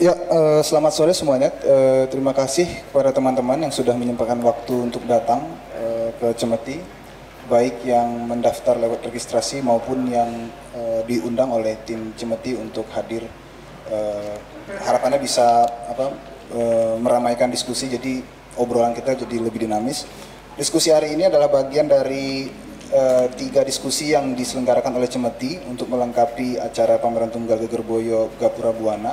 Ya, uh, selamat sore semuanya. Uh, terima kasih kepada teman-teman yang sudah menyempatkan waktu untuk datang uh, ke Cemeti, baik yang mendaftar lewat registrasi maupun yang uh, diundang oleh tim Cemeti untuk hadir. Uh, harapannya bisa apa uh, meramaikan diskusi, jadi obrolan kita jadi lebih dinamis. Diskusi hari ini adalah bagian dari uh, tiga diskusi yang diselenggarakan oleh Cemeti untuk melengkapi acara pameran tunggal Gegerboyo Gapura Buana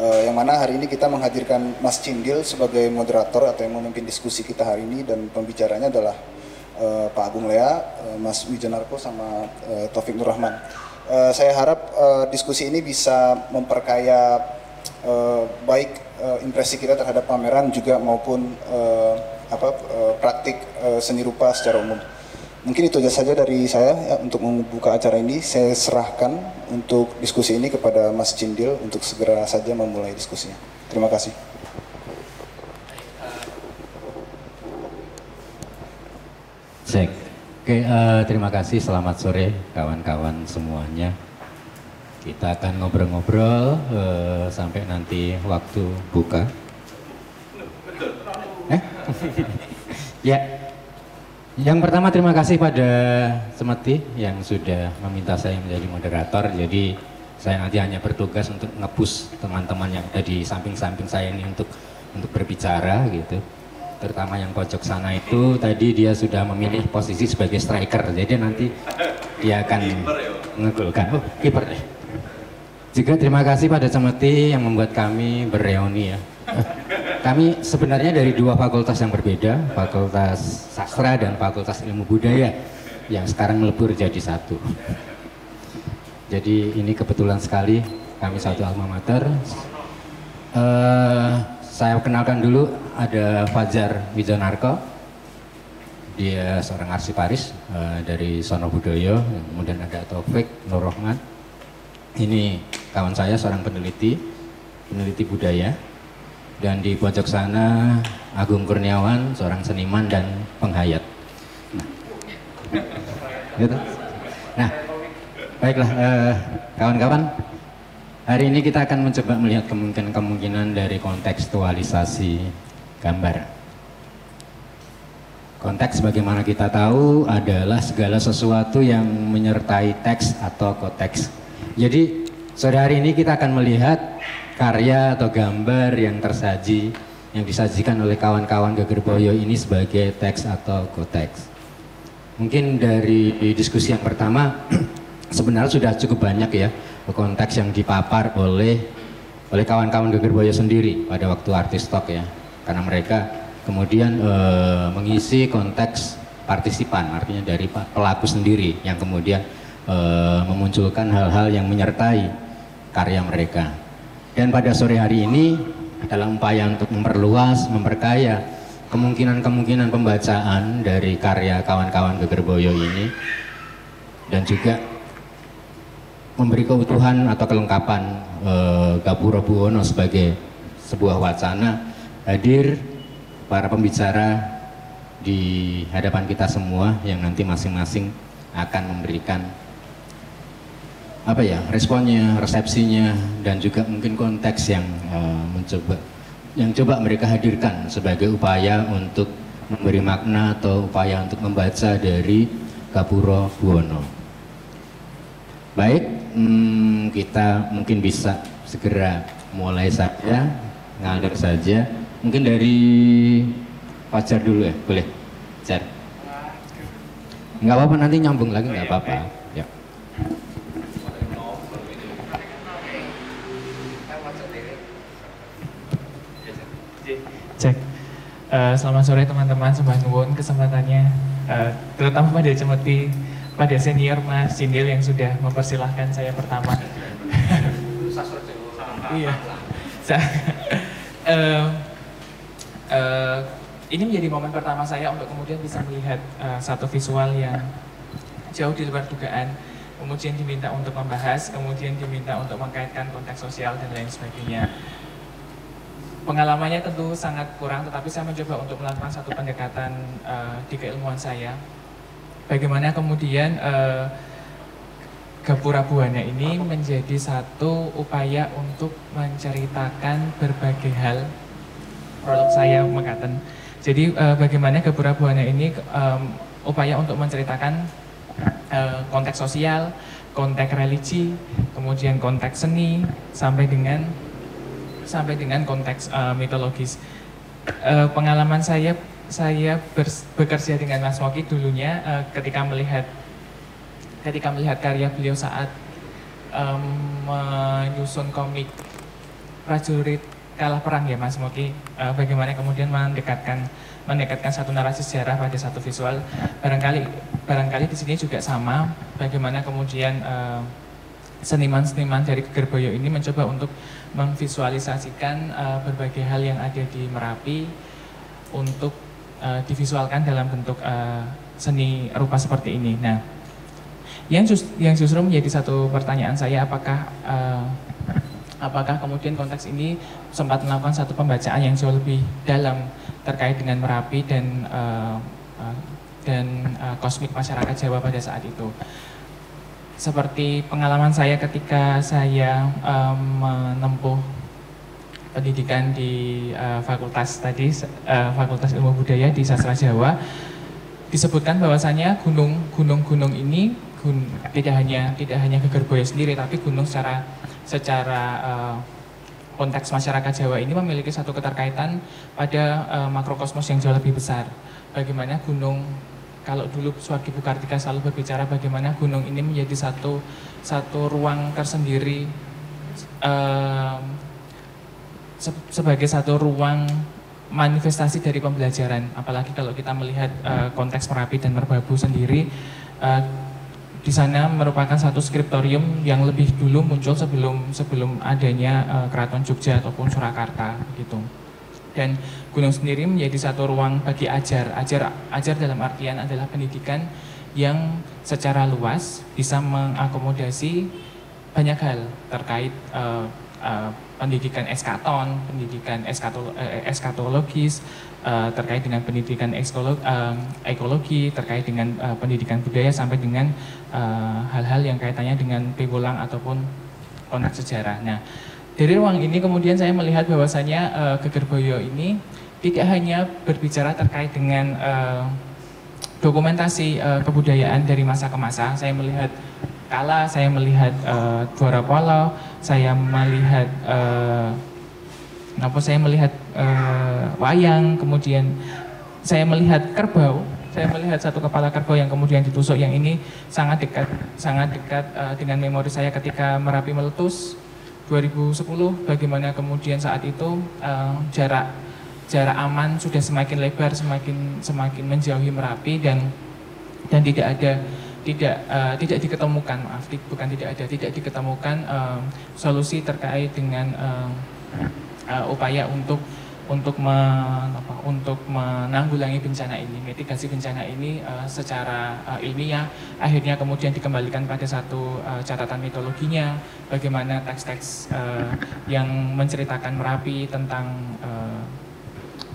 uh, yang mana hari ini kita menghadirkan Mas Cindil sebagai moderator atau yang memimpin diskusi kita hari ini dan pembicaranya adalah uh, Pak Agung Lea, uh, Mas Wijanarko sama uh, Taufik Nurrahman. Uh, saya harap uh, diskusi ini bisa memperkaya uh, baik uh, impresi kita terhadap pameran juga maupun uh, apa uh, praktik uh, seni rupa secara umum. Mungkin itu saja dari saya ya, untuk membuka acara ini. Saya serahkan untuk diskusi ini kepada Mas Cindil untuk segera saja memulai diskusinya. Terima kasih. Cek. Oke, uh, terima kasih. Selamat sore kawan-kawan semuanya. Kita akan ngobrol-ngobrol uh, sampai nanti waktu buka. Eh? ya, yang pertama terima kasih pada Semeti yang sudah meminta saya menjadi moderator. Jadi saya nanti hanya bertugas untuk ngebus teman-teman yang ada di samping-samping saya ini untuk untuk berbicara gitu. Terutama yang pojok sana itu tadi dia sudah memilih posisi sebagai striker. Jadi nanti dia akan ngegolkan. Oh, kiper deh. Juga terima kasih pada Semeti yang membuat kami bereuni ya. Kami sebenarnya dari dua fakultas yang berbeda, Fakultas Sastra dan Fakultas Ilmu Budaya yang sekarang melebur jadi satu. Jadi ini kebetulan sekali kami satu alma mater. Uh, saya kenalkan dulu ada Fajar Wijanarko. Dia seorang arsiparis uh, dari Sono Budoyo. Kemudian ada Taufik Nur Rohman. Ini kawan saya seorang peneliti, peneliti budaya dan di pojok sana Agung Kurniawan, seorang seniman dan penghayat. Nah, gitu. Nah, baiklah eh, kawan-kawan, hari ini kita akan mencoba melihat kemungkinan-kemungkinan dari kontekstualisasi gambar. Konteks bagaimana kita tahu adalah segala sesuatu yang menyertai teks atau konteks. Jadi sore hari ini kita akan melihat karya atau gambar yang tersaji yang disajikan oleh kawan-kawan Gegerboyo ini sebagai teks atau koteks. Mungkin dari diskusi yang pertama sebenarnya sudah cukup banyak ya konteks yang dipapar oleh oleh kawan-kawan Gegerboyo sendiri pada waktu artis talk ya. Karena mereka kemudian e, mengisi konteks partisipan artinya dari pelaku sendiri yang kemudian e, memunculkan hal-hal yang menyertai karya mereka. Dan pada sore hari ini dalam upaya untuk memperluas, memperkaya kemungkinan-kemungkinan pembacaan dari karya kawan-kawan Gegerboyo ini. Dan juga memberi keutuhan atau kelengkapan e, Gapuro Buwono sebagai sebuah wacana hadir para pembicara di hadapan kita semua yang nanti masing-masing akan memberikan apa ya responnya, resepsinya dan juga mungkin konteks yang uh, mencoba yang coba mereka hadirkan sebagai upaya untuk memberi makna atau upaya untuk membaca dari Kapuro Buwono. Baik, hmm, kita mungkin bisa segera mulai saja, ngalir saja. Mungkin dari Fajar dulu ya, boleh? Fajar. Nggak apa-apa nanti nyambung lagi nggak apa-apa. Ya. Cek. Uh, selamat sore teman-teman, sembah nuwun kesempatannya. Uh, terutama pada Cemeti, pada senior Mas Cindil yang sudah mempersilahkan saya pertama. iya. uh, uh, ini menjadi momen pertama saya untuk kemudian bisa melihat uh, satu visual yang jauh di luar dugaan. Kemudian diminta untuk membahas, kemudian diminta untuk mengkaitkan konteks sosial dan lain sebagainya pengalamannya tentu sangat kurang, tetapi saya mencoba untuk melakukan satu pendekatan uh, di keilmuan saya. Bagaimana kemudian uh, Gapura Buana ini menjadi satu upaya untuk menceritakan berbagai hal produk saya mengatakan. Jadi uh, bagaimana Gapura Buana ini um, upaya untuk menceritakan uh, konteks sosial, konteks religi, kemudian konteks seni, sampai dengan sampai dengan konteks uh, mitologis. Uh, pengalaman saya saya bekerja dengan Mas Moki dulunya uh, ketika melihat ketika melihat karya beliau saat um, menyusun komik prajurit kalah perang ya Mas Moki uh, bagaimana kemudian mendekatkan mendekatkan satu narasi sejarah pada satu visual? Barangkali barangkali di sini juga sama. Bagaimana kemudian uh, seniman-seniman dari Gegerboyo ini mencoba untuk memvisualisasikan uh, berbagai hal yang ada di Merapi untuk uh, divisualkan dalam bentuk uh, seni rupa seperti ini. Nah, yang just, yang justru menjadi satu pertanyaan saya apakah uh, apakah kemudian konteks ini sempat melakukan satu pembacaan yang jauh lebih dalam terkait dengan Merapi dan uh, uh, dan uh, kosmik masyarakat Jawa pada saat itu seperti pengalaman saya ketika saya um, menempuh pendidikan di uh, fakultas tadi uh, Fakultas Ilmu Budaya di Sastra Jawa disebutkan bahwasanya gunung gunung-gunung ini gun, tidak hanya tidak hanya Gegerboyo sendiri tapi gunung secara secara uh, konteks masyarakat Jawa ini memiliki satu keterkaitan pada uh, makrokosmos yang jauh lebih besar. Bagaimana gunung kalau dulu Suwargi Bukartika selalu berbicara bagaimana gunung ini menjadi satu satu ruang tersendiri uh, se sebagai satu ruang manifestasi dari pembelajaran. Apalagi kalau kita melihat uh, konteks Merapi dan Merbabu sendiri uh, di sana merupakan satu skriptorium yang lebih dulu muncul sebelum sebelum adanya uh, Keraton Jogja ataupun Surakarta gitu dan gunung sendiri menjadi satu ruang bagi ajar. Ajar ajar dalam artian adalah pendidikan yang secara luas bisa mengakomodasi banyak hal terkait uh, uh, pendidikan eskaton, pendidikan eskatolo, uh, eskatologis, uh, terkait dengan pendidikan ekologi, uh, ekologi terkait dengan uh, pendidikan budaya sampai dengan hal-hal uh, yang kaitannya dengan pegulang ataupun konteks sejarah. Nah, dari ruang ini kemudian saya melihat bahwasanya uh, Gegerboyo ini tidak hanya berbicara terkait dengan uh, dokumentasi uh, kebudayaan dari masa ke masa. Saya melihat kala, saya melihat uh, Dwara Polo, saya melihat uh, apa saya melihat uh, wayang, kemudian saya melihat kerbau, saya melihat satu kepala kerbau yang kemudian ditusuk yang ini sangat dekat sangat dekat uh, dengan memori saya ketika Merapi meletus 2010 bagaimana kemudian saat itu uh, jarak jarak aman sudah semakin lebar semakin semakin menjauhi Merapi dan dan tidak ada tidak uh, tidak diketemukan maaf bukan tidak ada tidak diketemukan uh, solusi terkait dengan uh, uh, upaya untuk untuk men, apa, untuk menanggulangi bencana ini, mitigasi bencana ini uh, secara uh, ilmiah, akhirnya kemudian dikembalikan pada satu uh, catatan mitologinya, bagaimana teks-teks uh, yang menceritakan Merapi tentang uh,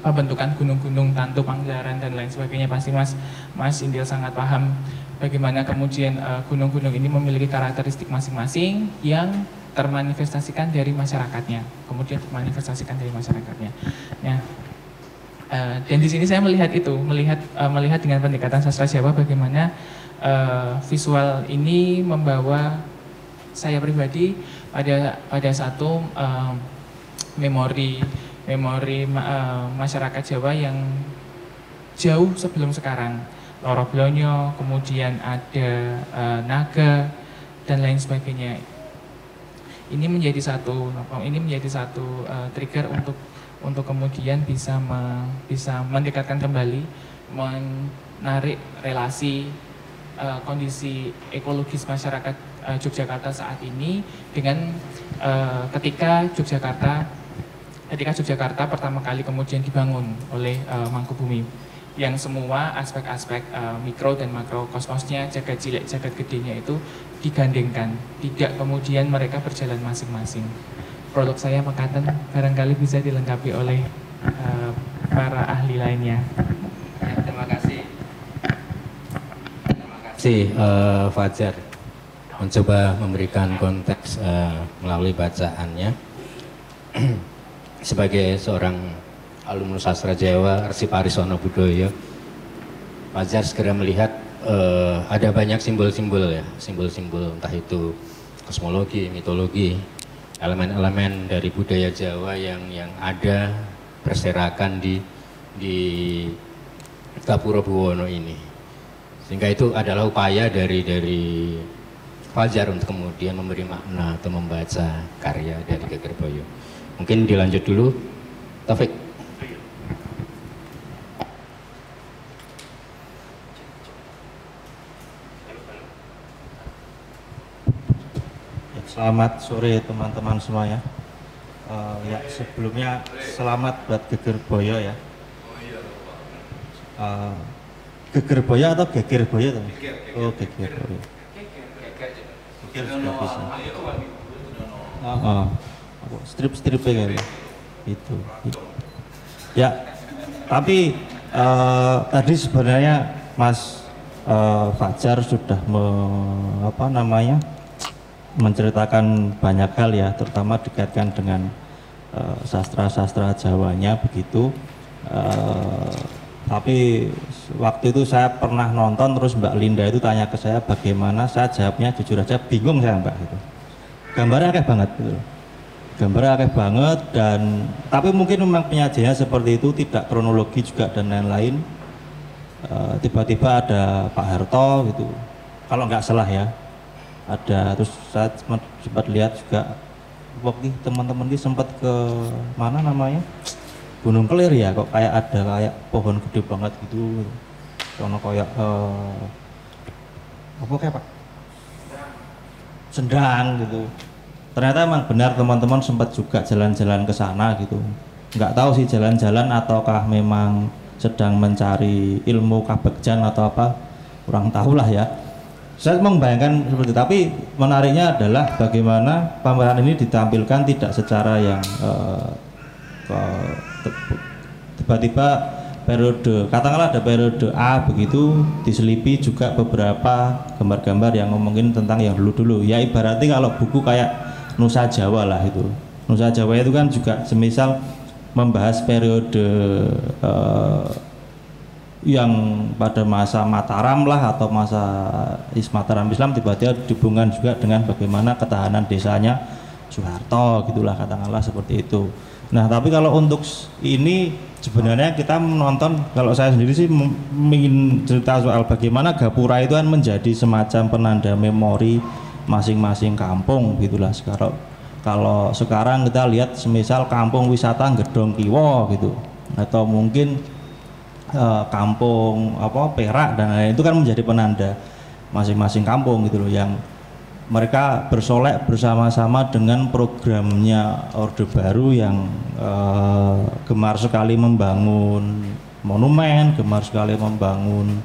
pembentukan gunung-gunung, Tantu, Panggaran dan lain sebagainya. Pasti Mas Mas Indil sangat paham bagaimana kemudian gunung-gunung uh, ini memiliki karakteristik masing-masing yang termanifestasikan dari masyarakatnya, kemudian termanifestasikan dari masyarakatnya. Ya. Uh, dan di sini saya melihat itu, melihat uh, melihat dengan pendekatan sastra Jawa bagaimana uh, visual ini membawa saya pribadi pada pada satu uh, memori memori uh, masyarakat Jawa yang jauh sebelum sekarang. Loro Blonyo, kemudian ada uh, naga dan lain sebagainya ini menjadi satu ini menjadi satu uh, trigger untuk untuk kemudian bisa me, bisa mendekatkan kembali menarik relasi uh, kondisi ekologis masyarakat uh, Yogyakarta saat ini dengan uh, ketika Yogyakarta ketika Yogyakarta pertama kali kemudian dibangun oleh uh, Mangkubumi yang semua aspek-aspek uh, mikro dan makro kosmosnya jagat cilik jagat gedenya itu digandengkan tidak kemudian mereka berjalan masing-masing. Produk saya Mekaten barangkali bisa dilengkapi oleh uh, para ahli lainnya. Ya, terima kasih. Terima kasih uh, Fajar. Mencoba memberikan konteks uh, melalui bacaannya. Sebagai seorang alumnus sastra Jawa Arsi Parisono Budoyo wajar segera melihat uh, ada banyak simbol-simbol ya simbol-simbol entah itu kosmologi mitologi elemen-elemen dari budaya Jawa yang yang ada berserakan di di Gapura Buwono ini sehingga itu adalah upaya dari dari Fajar untuk kemudian memberi makna atau membaca karya dari Geger Boyo. Mungkin dilanjut dulu, Taufik. Selamat sore teman-teman semuanya. Uh, ya sebelumnya selamat buat Geger Boyo ya. Uh, Geger Boyo atau Geger Boyo? Oh Geger Boyo. Pikir sudah bisa. Oh, strip strip kan? Itu ya tapi uh, tadi sebenarnya Mas uh, Fajar sudah me, apa namanya menceritakan banyak hal ya terutama dikaitkan dengan sastra-sastra uh, Jawanya begitu. Uh, tapi waktu itu saya pernah nonton terus Mbak Linda itu tanya ke saya bagaimana? Saya jawabnya jujur aja bingung saya Mbak gitu. Gambarnya akeh banget gitu. Gambarnya akeh banget dan tapi mungkin memang penyajiannya seperti itu tidak kronologi juga dan lain-lain. Uh, tiba-tiba ada Pak Harto gitu. Kalau nggak salah ya ada terus saya sempat lihat juga waktu teman-teman ini sempat ke mana namanya? Gunung Kelir ya kok kayak ada kayak pohon gede banget gitu. Sono kayak uh, apa kayak pak? Sendang gitu. Ternyata emang benar teman-teman sempat juga jalan-jalan ke sana gitu. Nggak tahu sih jalan-jalan ataukah memang sedang mencari ilmu kabegjan atau apa kurang tahu lah ya saya membayangkan seperti itu. Tapi menariknya adalah bagaimana pameran ini ditampilkan tidak secara yang uh, tiba-tiba periode katakanlah ada periode A begitu diselipi juga beberapa gambar-gambar yang ngomongin tentang yang dulu-dulu ya ibaratnya kalau buku kayak Nusa Jawa lah itu. Nusa Jawa itu kan juga semisal membahas periode uh, yang pada masa Mataram lah atau masa Mataram Islam tiba-tiba dihubungkan juga dengan bagaimana ketahanan desanya Soeharto gitulah katakanlah seperti itu. Nah, tapi kalau untuk ini sebenarnya kita menonton kalau saya sendiri sih ingin cerita soal bagaimana Gapura itu kan menjadi semacam penanda memori masing-masing kampung gitulah. Sekarang kalau sekarang kita lihat semisal kampung wisata Gedong Kiwo gitu. Atau mungkin eh, kampung apa Perak dan lain itu kan menjadi penanda masing-masing kampung gitu loh yang mereka bersolek bersama-sama dengan programnya Orde Baru yang uh, gemar sekali membangun monumen, gemar sekali membangun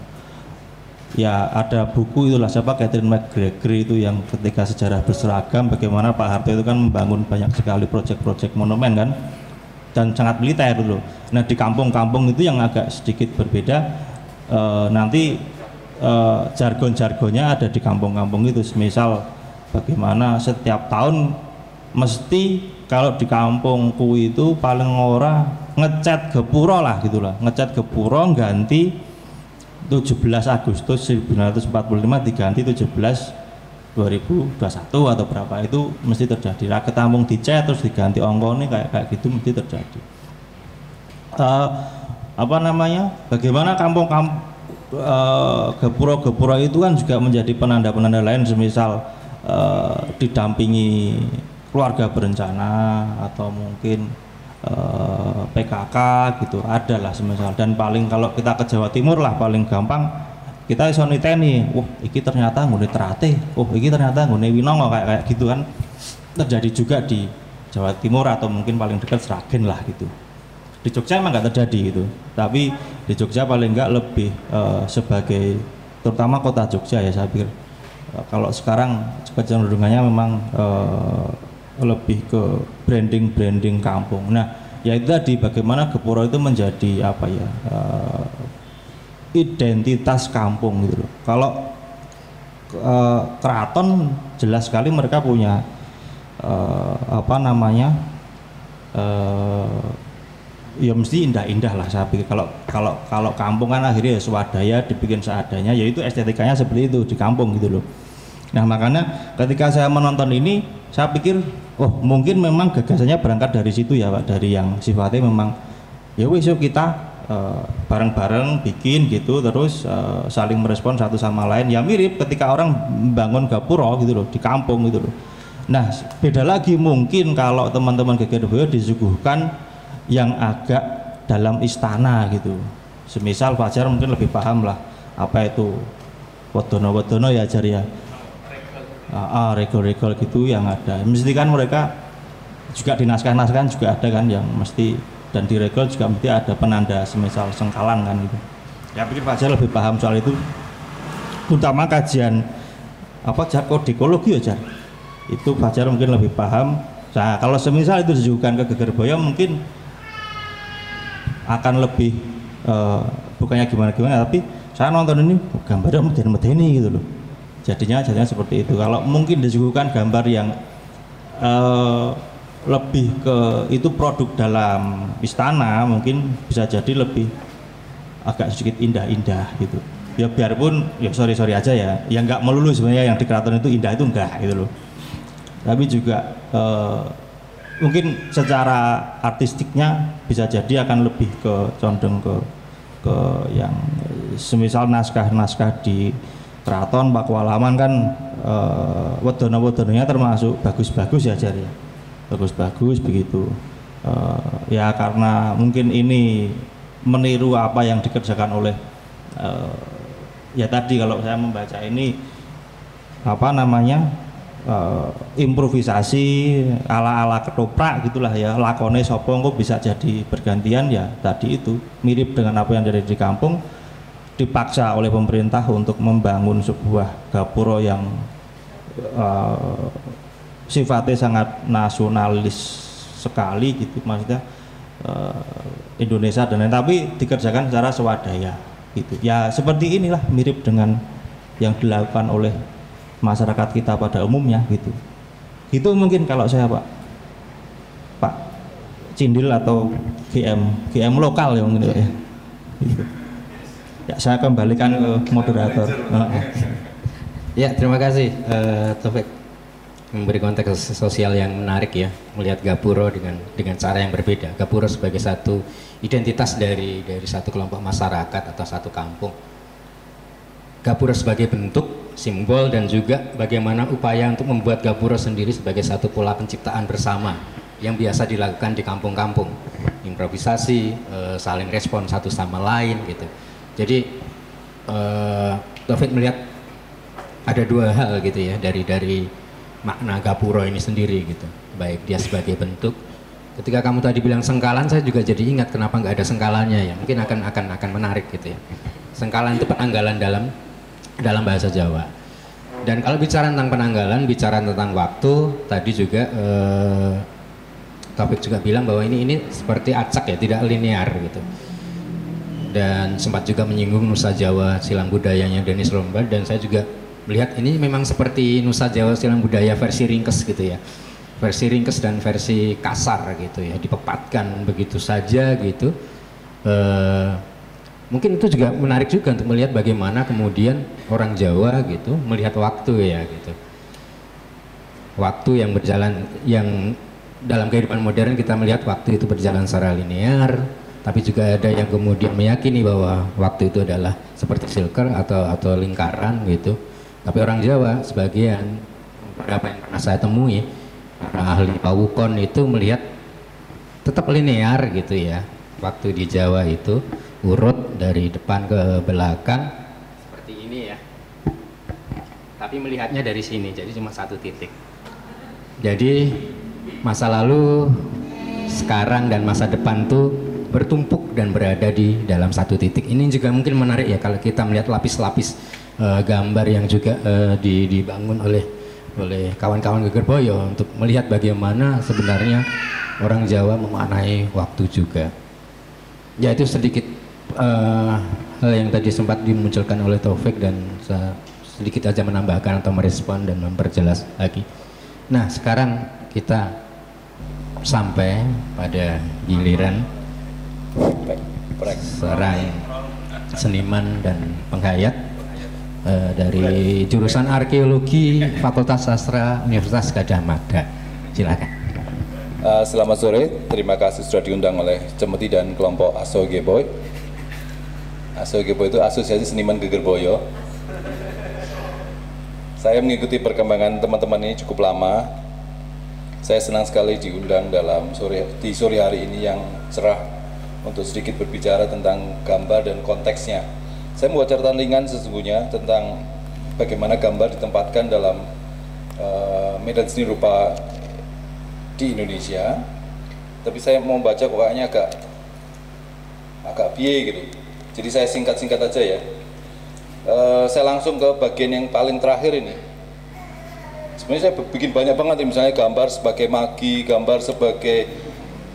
ya ada buku itulah siapa Catherine McGregor itu yang ketika sejarah berseragam bagaimana Pak Harto itu kan membangun banyak sekali proyek-proyek monumen kan dan sangat militer dulu. Nah di kampung-kampung itu yang agak sedikit berbeda uh, nanti uh, jargon-jargonnya ada di kampung-kampung itu. Misal bagaimana setiap tahun mesti kalau di kampungku itu paling ora ngecat gepuro lah gitulah ngecat gepuro ganti 17 Agustus 1945 diganti 17 2021 atau berapa. Itu mesti terjadi. Lah ketampung dicat terus diganti ongkong ini kayak kayak gitu mesti terjadi uh, apa namanya? Bagaimana kampung kampung uh, gepuro-gepuro itu kan juga menjadi penanda-penanda lain. Semisal uh, didampingi keluarga berencana atau mungkin uh, eh, PKK gitu. Ada lah semisal. Dan paling kalau kita ke Jawa Timur lah paling gampang kita iso niteni wah iki ternyata ngune terate oh iki ternyata ngune winongo kayak kayak gitu kan. Terjadi juga di Jawa Timur atau mungkin paling dekat Sragen lah gitu di Jogja emang nggak terjadi gitu tapi di Jogja paling nggak lebih uh, sebagai terutama kota Jogja ya saya pikir kalau sekarang kecenderungannya memang uh, lebih ke branding branding kampung. Nah, ya itu tadi bagaimana Gepuro itu menjadi apa ya uh, identitas kampung gitu loh. Kalau eh, keraton jelas sekali mereka punya eh, apa namanya eh, ya mesti indah-indah lah saya pikir. Kalau kalau kalau kampung kan akhirnya ya swadaya dibikin seadanya yaitu estetikanya seperti itu di kampung gitu loh. Nah makanya ketika saya menonton ini saya pikir oh mungkin memang gagasannya berangkat dari situ ya pak. Dari yang sifatnya memang ya wis yuk kita eh, bareng-bareng bikin gitu terus eh, saling merespon satu sama lain. Ya mirip ketika orang membangun gapura gitu loh di kampung gitu loh. Nah beda lagi mungkin kalau teman-teman Boyo disuguhkan yang agak dalam istana gitu. Semisal Fajar mungkin lebih paham lah apa itu. Wedono-wedono ya Jar ya. Ah, ah, regol-regol gitu yang ada. Mesti kan mereka juga di naskah-naskah juga ada kan yang mesti dan di regol juga mesti ada penanda semisal sengkalan kan gitu. Ya pikir Fajar lebih paham soal itu. Terutama kajian apa jar? Kodikologi ya jar? Itu Fajar mungkin lebih paham. Nah kalau semisal itu disuguhkan ke Geger Boyo mungkin akan lebih eh, bukannya gimana gimana tapi saya nonton ini oh, gambarnya medeni medeni gitu loh. Jadinya jadinya seperti itu. Kalau mungkin disuguhkan gambar yang eh, lebih ke itu produk dalam istana mungkin bisa jadi lebih agak sedikit indah-indah gitu. Ya biarpun ya sorry sorry aja ya. Yang nggak melulu sebenarnya yang di keraton itu indah itu enggak gitu loh. Tapi juga eh, mungkin secara artistiknya bisa jadi akan lebih ke condong ke ke yang semisal naskah-naskah di keraton Pakualaman kan eh, wedono-wedononya termasuk bagus-bagus ya jadi bagus-bagus begitu. Eh, ya karena mungkin ini meniru apa yang dikerjakan oleh eh, ya tadi kalau saya membaca ini apa namanya eh, improvisasi ala-ala ketoprak gitulah ya. Lakone sopo kok bisa jadi bergantian ya tadi itu. Mirip dengan apa yang ada di kampung dipaksa oleh pemerintah untuk membangun sebuah gapura yang eh, sifatnya sangat nasionalis sekali gitu maksudnya eh, Indonesia dan lain tapi dikerjakan secara swadaya gitu. Ya seperti inilah mirip dengan yang dilakukan oleh masyarakat kita pada umumnya gitu itu mungkin kalau saya pak pak Cindil atau GM GM lokal ya mungkin ya gitu. ya saya kembalikan ke moderator Ya, terima kasih eh, Taufik memberi konteks sosial yang menarik ya melihat Gapuro dengan dengan cara yang berbeda. Gapuro sebagai satu identitas dari dari satu kelompok masyarakat atau satu kampung. Gapuro sebagai bentuk, simbol dan juga bagaimana upaya untuk membuat Gapuro sendiri sebagai satu pola penciptaan bersama yang biasa dilakukan di kampung-kampung. Improvisasi, eh, saling respon satu sama lain gitu. Jadi eh, Taufik melihat ada dua hal gitu ya dari dari makna gapuro ini sendiri gitu baik dia sebagai bentuk ketika kamu tadi bilang sengkalan saya juga jadi ingat kenapa nggak ada sengkalannya ya mungkin akan akan akan menarik gitu ya sengkalan itu penanggalan dalam dalam bahasa Jawa. Dan kalau bicara tentang penanggalan bicara tentang waktu tadi juga eh, topik juga bilang bahwa ini ini seperti acak ya tidak linear gitu. Dan sempat juga menyinggung Nusa Jawa silang budayanya Denis Lombard dan saya juga melihat ini memang seperti Nusa Jawa silang budaya versi ringkes gitu ya. Versi ringkes dan versi kasar gitu ya dipepatkan begitu saja gitu. Eh, mungkin itu juga menarik juga untuk melihat bagaimana kemudian orang Jawa gitu melihat waktu ya gitu. Waktu yang berjalan yang dalam kehidupan modern kita melihat waktu itu berjalan secara linear tapi juga ada yang kemudian meyakini bahwa waktu itu adalah seperti silker atau atau lingkaran gitu. Tapi orang Jawa sebagian beberapa yang pernah saya temui para ahli pawukon itu melihat tetap linear gitu ya waktu di Jawa itu urut dari depan ke belakang. Seperti ini ya. Tapi melihatnya dari sini jadi cuma satu titik. Jadi masa lalu sekarang dan masa depan tuh bertumpuk dan berada di dalam satu titik. Ini juga mungkin menarik ya kalau kita melihat lapis-lapis eh, gambar yang juga eh, di- dibangun oleh oleh kawan-kawan Geger Boyo untuk melihat bagaimana sebenarnya orang Jawa memaknai waktu juga. Ya itu sedikit eh, hal yang tadi sempat dimunculkan oleh Taufik dan saya sedikit aja menambahkan atau merespon dan memperjelas lagi. Nah, sekarang kita sampai pada giliran seorang seniman dan penghayat eh, dari jurusan arkeologi Fakultas Sastra Universitas Gadjah Mada. Silakan. Uh, selamat sore, terima kasih sudah diundang oleh Cemeti dan kelompok Aso Geboy. Aso Geboy itu Asosiasi Seniman Geger Boyo. Saya mengikuti perkembangan teman-teman ini cukup lama. Saya senang sekali diundang dalam sore di sore hari ini yang cerah untuk sedikit berbicara tentang gambar dan konteksnya. Saya membuat catatan ringan sesungguhnya tentang bagaimana gambar ditempatkan dalam uh, medan seni rupa di Indonesia. Tapi saya mau baca kok agak agak biye gitu. Jadi saya singkat-singkat aja ya. Uh, saya langsung ke bagian yang paling terakhir ini. Sebenarnya saya bikin banyak banget misalnya gambar sebagai magi, gambar sebagai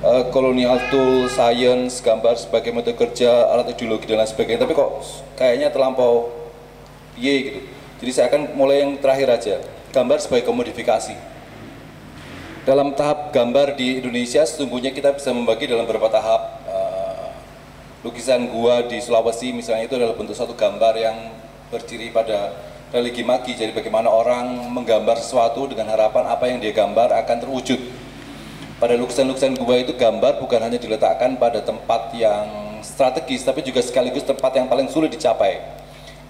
uh, colonial tool, science, gambar sebagai metode kerja, alat ideologi dan lain sebagainya. Tapi kok kayaknya terlampau piye gitu. Jadi saya akan mulai yang terakhir aja. Gambar sebagai komodifikasi. Dalam tahap gambar di Indonesia sesungguhnya kita bisa membagi dalam beberapa tahap. Lukisan gua di Sulawesi misalnya itu adalah bentuk satu gambar yang berdiri pada religi magi. Jadi bagaimana orang menggambar sesuatu dengan harapan apa yang dia gambar akan terwujud. Pada lukisan-lukisan gua itu gambar bukan hanya diletakkan pada tempat yang strategis, tapi juga sekaligus tempat yang paling sulit dicapai.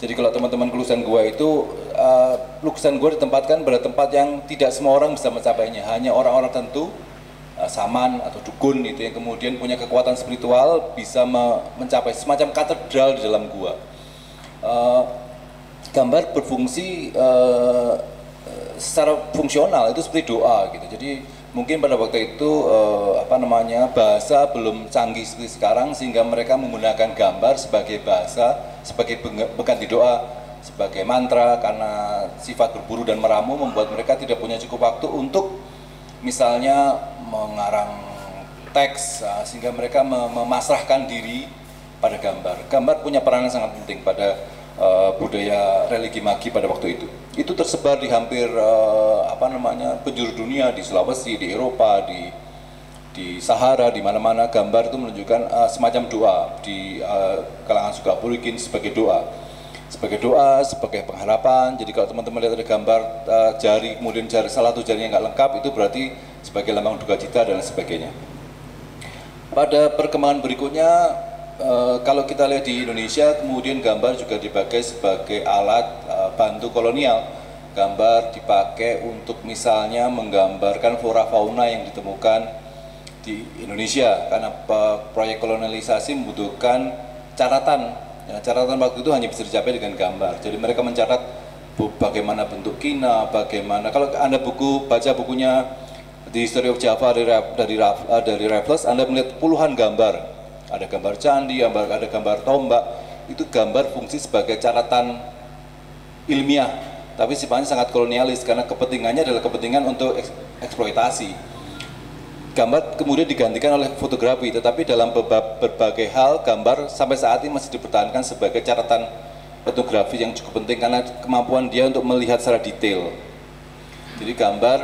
Jadi kalau teman-teman lukisan gua itu uh, lukisan gua ditempatkan pada tempat yang tidak semua orang bisa mencapainya, hanya orang-orang tentu saman atau dukun itu yang kemudian punya kekuatan spiritual bisa me mencapai semacam katedral di dalam gua. Uh, gambar berfungsi uh, secara fungsional itu seperti doa gitu. Jadi mungkin pada waktu itu apa namanya bahasa belum canggih seperti sekarang sehingga mereka menggunakan gambar sebagai bahasa sebagai pengganti doa sebagai mantra karena sifat berburu dan meramu membuat mereka tidak punya cukup waktu untuk misalnya mengarang teks uh, sehingga mereka memasrahkan diri pada gambar. Gambar punya peranan sangat penting pada uh, budaya religi magi pada waktu itu. Itu tersebar di hampir uh, apa namanya penjuru dunia di Sulawesi, di Eropa, di di Sahara, di mana-mana gambar itu menunjukkan uh, semacam doa di uh, kalangan suku aborigin sebagai doa, sebagai doa, sebagai pengharapan. Jadi kalau teman-teman lihat ada gambar uh, jari kemudian jari salah satu jarinya nggak lengkap itu berarti sebagai lambang duka cita dan sebagainya. Pada perkembangan berikutnya Uh, kalau kita lihat di Indonesia, kemudian gambar juga dipakai sebagai alat uh, bantu kolonial. Gambar dipakai untuk misalnya menggambarkan flora fauna yang ditemukan di Indonesia, karena proyek kolonialisasi membutuhkan catatan. Ya, catatan waktu itu hanya bisa dicapai dengan gambar. Jadi mereka mencatat bagaimana bentuk kina, bagaimana. Kalau anda buku baca bukunya di History of Java dari dari, dari Raffles, anda melihat puluhan gambar ada gambar candi, ada gambar tombak, itu gambar fungsi sebagai catatan ilmiah, tapi sifatnya sangat kolonialis karena kepentingannya adalah kepentingan untuk eksploitasi. Gambar kemudian digantikan oleh fotografi, tetapi dalam berbagai hal gambar sampai saat ini masih dipertahankan sebagai catatan fotografi yang cukup penting karena kemampuan dia untuk melihat secara detail. Jadi gambar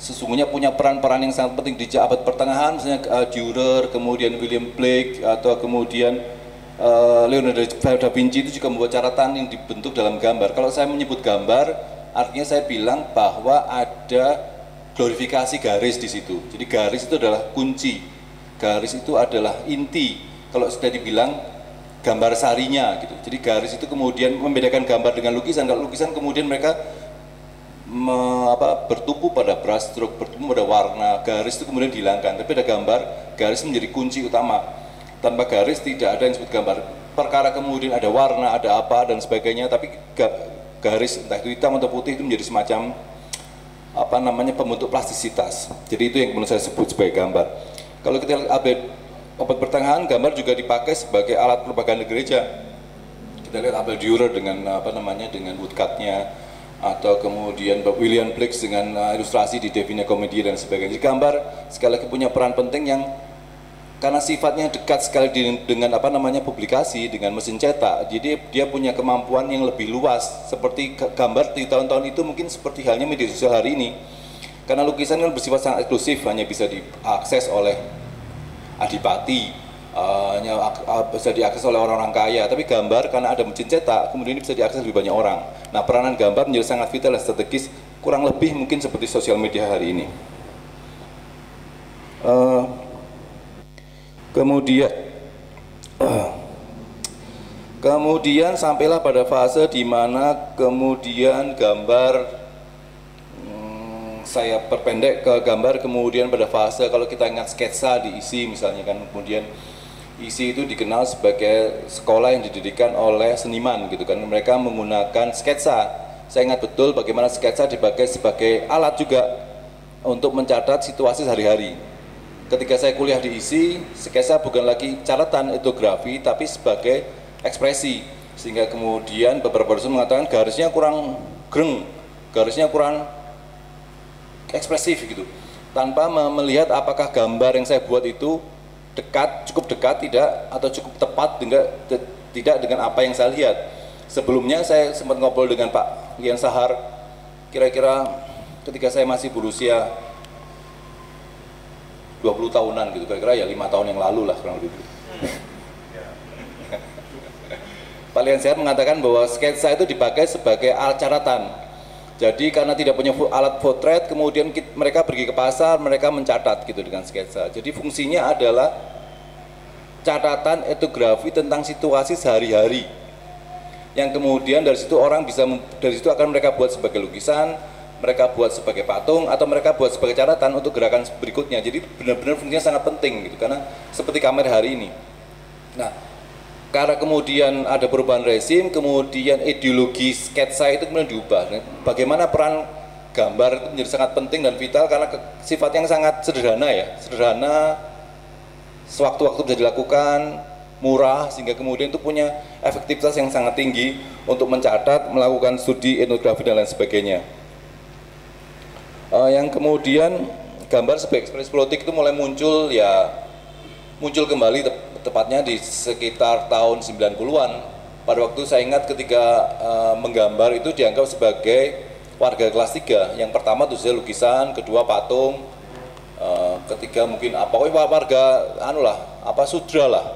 sesungguhnya punya peran-peran yang sangat penting di abad pertengahan misalnya uh, Dürer, kemudian William Blake atau kemudian uh, Leonardo da Vinci itu juga membuat catatan yang dibentuk dalam gambar. Kalau saya menyebut gambar, artinya saya bilang bahwa ada glorifikasi garis di situ. Jadi garis itu adalah kunci. Garis itu adalah inti. Kalau sudah dibilang gambar sarinya gitu. Jadi garis itu kemudian membedakan gambar dengan lukisan. Kalau lukisan kemudian mereka me, apa, bertumpu pada brush stroke, bertumpu pada warna, garis itu kemudian dihilangkan. Tapi ada gambar, garis menjadi kunci utama. Tanpa garis tidak ada yang disebut gambar. Perkara kemudian ada warna, ada apa dan sebagainya, tapi garis entah itu hitam atau putih itu menjadi semacam apa namanya pembentuk plastisitas. Jadi itu yang kemudian saya sebut sebagai gambar. Kalau kita lihat abad abad pertengahan, gambar juga dipakai sebagai alat propaganda gereja. Kita lihat Abel Dürer dengan apa namanya dengan woodcutnya, atau kemudian William Blake dengan uh, ilustrasi di Divina Commedia dan sebagainya. Jadi gambar sekali lagi punya peran penting yang karena sifatnya dekat sekali dengan apa namanya publikasi dengan mesin cetak. Jadi dia punya kemampuan yang lebih luas. Seperti ga- gambar di tahun-tahun itu mungkin seperti halnya media sosial hari ini. Karena lukisan kan bersifat sangat eksklusif hanya bisa diakses oleh adipati eh, hanya ah, bisa diakses oleh orang-orang kaya. Tapi gambar karena ada mesin cetak kemudian ini bisa diakses lebih banyak orang. Nah peranan gambar menjadi sangat vital dan strategis kurang lebih mungkin seperti sosial media hari ini. Eh, kemudian eh, kemudian sampailah pada fase di mana kemudian gambar hmm, saya perpendek ke gambar kemudian pada fase kalau kita ingat sketsa diisi misalnya kan kemudian isi itu dikenal sebagai sekolah yang didirikan oleh seniman gitu kan. Mereka menggunakan sketsa. Saya ingat betul bagaimana sketsa dipakai sebagai alat juga untuk mencatat situasi sehari-hari ketika saya kuliah di ISI, sketsa bukan lagi catatan etnografi tapi sebagai ekspresi sehingga kemudian beberapa dosen mengatakan garisnya kurang greng, garisnya kurang ekspresif gitu tanpa me- melihat apakah gambar yang saya buat itu dekat, cukup dekat tidak atau cukup tepat te- tidak dengan apa yang saya lihat. Sebelumnya saya sempat ngobrol dengan Pak Lian Sahar kira-kira ketika saya masih berusia 20 tahunan gitu kira-kira ya lima tahun yang lalu lah kurang lebih. Pak Lian Sehat mengatakan bahwa sketsa itu dipakai sebagai alat catatan. Jadi karena tidak punya alat potret, kemudian kit- mereka pergi ke pasar, mereka mencatat gitu dengan sketsa. Jadi fungsinya adalah catatan etnografi tentang situasi sehari-hari. Yang kemudian dari situ orang bisa dari situ akan mereka buat sebagai lukisan, mereka buat sebagai patung atau mereka buat sebagai catatan untuk gerakan berikutnya. Jadi benar-benar fungsinya sangat penting gitu karena seperti kamera hari ini. Nah, karena kemudian ada perubahan rezim, kemudian ideologi sketsa itu kemudian diubah. Nah, Bagaimana peran gambar itu menjadi sangat penting dan vital karena ke- sifat yang sangat sederhana ya, sederhana, sewaktu-waktu bisa dilakukan, murah, sehingga kemudian itu punya efektivitas yang sangat tinggi untuk mencatat, melakukan studi etnografi dan lain sebagainya. Eh, yang kemudian gambar sebagai ekspresi politik itu mulai muncul ya muncul kembali tep- tepatnya di sekitar tahun 90-an. Pada waktu saya ingat ketika eh, menggambar itu dianggap sebagai warga kelas 3. Yang pertama itu saya lukisan, kedua patung, eh, ketiga mungkin apa warga anu lah, apa sudra lah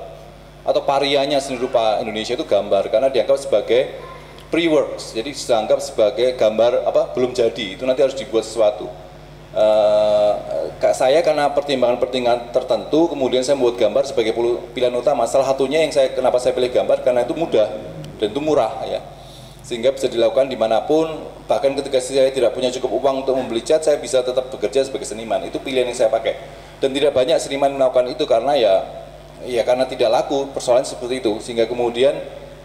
atau parianya seni rupa Indonesia itu gambar karena dianggap sebagai pre-works. Jadi dianggap sebagai gambar apa belum jadi, itu nanti harus dibuat sesuatu. Kak saya karena pertimbangan-pertimbangan tertentu kemudian saya membuat gambar sebagai pilihan utama. Salah satunya yang saya kenapa saya pilih gambar karena itu mudah dan itu murah ya. Sehingga bisa dilakukan di mana pun. Bahkan ketika saya tidak punya cukup uang untuk membeli cat saya bisa tetap bekerja sebagai seniman. Itu pilihan yang saya pakai. Dan tidak banyak seniman melakukan itu karena ya ya karena tidak laku persoalan seperti itu. Sehingga kemudian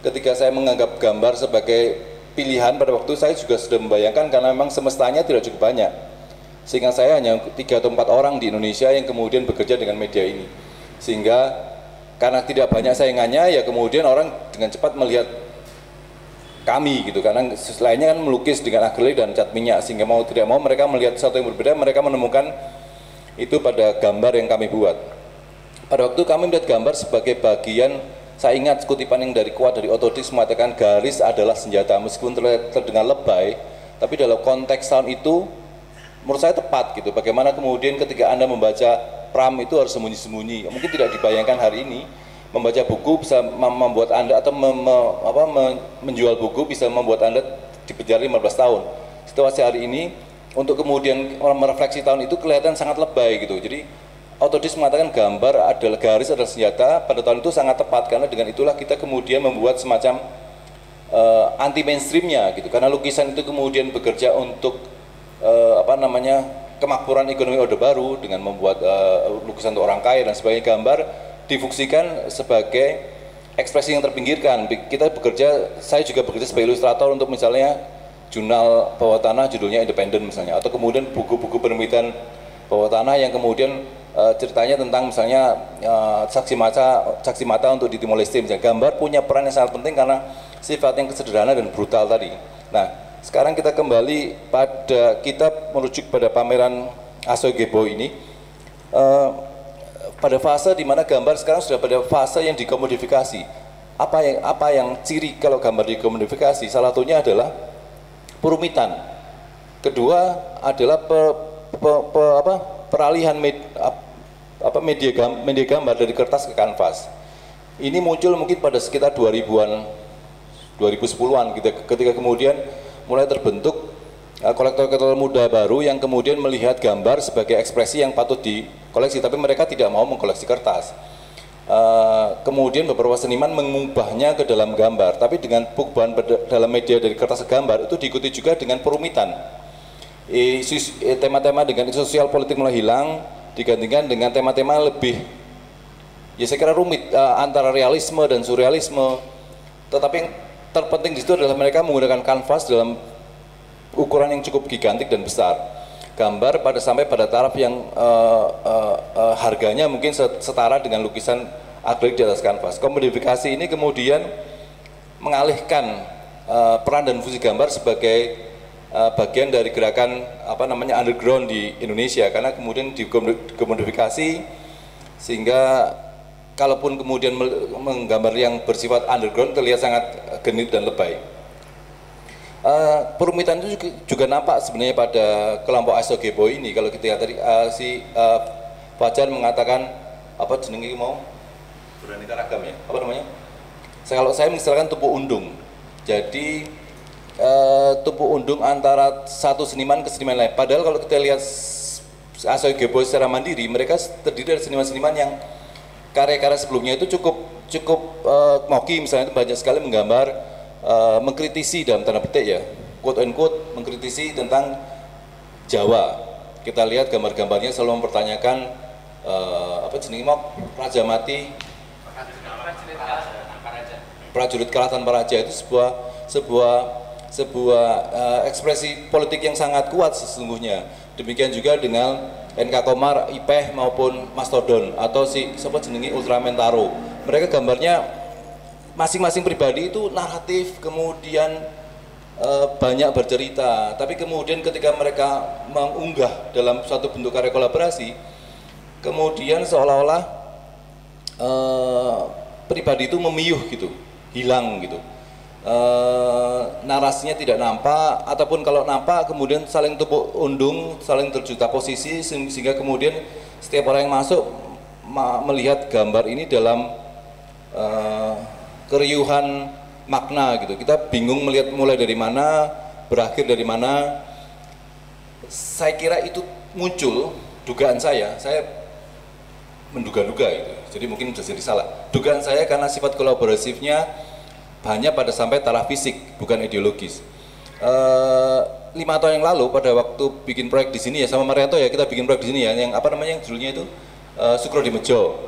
ketika saya menganggap gambar sebagai pilihan pada waktu saya juga sudah membayangkan karena memang semestanya tidak cukup banyak. Sehingga saya hanya tiga atau empat orang di Indonesia yang kemudian bekerja dengan media ini. Sehingga karena tidak banyak saingannya ya kemudian orang dengan cepat melihat kami gitu. Karena lainnya kan melukis dengan akrilik dan cat minyak. Sehingga mau tidak mau mereka melihat sesuatu yang berbeda mereka menemukan itu pada gambar yang kami buat. Pada waktu kami melihat gambar sebagai bagian saya ingat kutipan yang dari kuat dari Otodis mengatakan garis adalah senjata meskipun terdengar lebay tapi dalam konteks tahun itu menurut saya tepat gitu. Bagaimana kemudian ketika Anda membaca Pram itu harus sembunyi-sembunyi. Mungkin tidak dibayangkan hari ini membaca buku bisa mem- membuat Anda atau mem- me- apa, me- menjual buku bisa membuat Anda dipenjara 15 tahun. Situasi hari ini untuk kemudian merefleksi tahun itu kelihatan sangat lebay gitu. Jadi Autodis mengatakan gambar adalah garis adalah senjata pada tahun itu sangat tepat karena dengan itulah kita kemudian membuat semacam anti mainstreamnya gitu. Karena lukisan itu kemudian bekerja untuk eh, apa namanya kemakmuran ekonomi orde baru dengan membuat eh, lukisan untuk orang kaya dan sebagainya. Gambar difungsikan sebagai ekspresi yang terpinggirkan. Kita bekerja saya juga bekerja sebagai ilustrator untuk misalnya jurnal bawah tanah judulnya independen misalnya atau kemudian buku-buku penerbitan bawah tanah yang kemudian eh, ceritanya tentang misalnya eh, saksi mata saksi mata untuk di Timor Leste misalnya gambar punya peran yang sangat penting karena sifat yang sederhana dan brutal tadi. Nah, sekarang kita kembali pada kita merujuk pada pameran Aso Gebo ini. Eh, pada fase di mana gambar sekarang sudah pada fase yang dikomodifikasi. Apa yang apa yang ciri kalau gambar dikomodifikasi? Salah satunya adalah perumitan. Kedua adalah pe, pe, pe, apa, peralihan med, apa, media, gam, media gambar dari kertas ke kanvas. Ini muncul mungkin pada sekitar 2000-an, 2010-an gitu, ketika kemudian mulai terbentuk uh, kolektor-kolektor muda baru yang kemudian melihat gambar sebagai ekspresi yang patut dikoleksi, tapi mereka tidak mau mengkoleksi kertas. Uh, kemudian beberapa seniman mengubahnya ke dalam gambar, tapi dengan perubahan dalam media dari kertas ke gambar itu diikuti juga dengan perumitan tema-tema dengan sosial politik mulai hilang digantikan dengan tema-tema lebih ya saya kira rumit uh, antara realisme dan surrealisme. Tetapi yang terpenting di situ adalah mereka menggunakan kanvas dalam ukuran yang cukup gigantik dan besar. Gambar pada sampai pada taraf yang uh, uh, uh, harganya mungkin setara dengan lukisan akrilik di atas kanvas. Komodifikasi ini kemudian mengalihkan uh, peran dan fungsi gambar sebagai uh, bagian dari gerakan apa namanya underground di Indonesia. Karena kemudian dikomodifikasi sehingga kalaupun kemudian menggambar yang bersifat underground terlihat sangat genit dan lebay. Uh, perumitan itu juga, juga nampak sebenarnya pada kelompok Asogebo ini. Kalau kita lihat tadi uh, si uh, Fajar mengatakan apa jenenge mau? Beraneka ragam ya? Apa namanya? Saya, kalau saya misalkan tubuh undung. Jadi uh, tumpuk undung antara satu seniman ke seniman lain. Padahal kalau kita lihat Asoy Gebo secara mandiri, mereka terdiri dari seniman-seniman yang karya-karya sebelumnya itu cukup cukup uh, moki. Misalnya itu banyak sekali menggambar uh, mengkritisi dalam tanda petik ya. Quote and quote mengkritisi tentang Jawa. Kita lihat gambar-gambarnya selalu mempertanyakan uh, apa jenis mok? Raja Mati. Prajurit kalah tanpa raja itu sebuah sebuah sebuah uh, ekspresi politik yang sangat kuat sesungguhnya. Demikian juga dengan NK Komar, Ipeh maupun Mastodon atau si siapa jenengi Ultraman Taro. Mereka gambarnya masing-masing pribadi itu naratif kemudian uh, banyak bercerita. Tapi kemudian ketika mereka mengunggah dalam suatu bentuk karya kolaborasi, kemudian seolah-olah uh, pribadi itu memiyuh gitu, hilang gitu e, narasinya tidak nampak ataupun kalau nampak kemudian saling tepuk undung, saling terjuta posisi sehingga kemudian setiap orang yang masuk melihat gambar ini dalam e, keriuhan makna gitu. Kita bingung melihat mulai dari mana, berakhir dari mana. Saya kira itu muncul dugaan saya, saya menduga-duga itu. Jadi mungkin bisa jadi salah. Dugaan saya karena sifat kolaboratifnya hanya pada sampai taraf fisik, bukan ideologis. Uh, lima tahun yang lalu pada waktu bikin proyek di sini ya sama Marianto ya kita bikin proyek di sini ya yang apa namanya yang judulnya itu uh, Sukro di Mejo.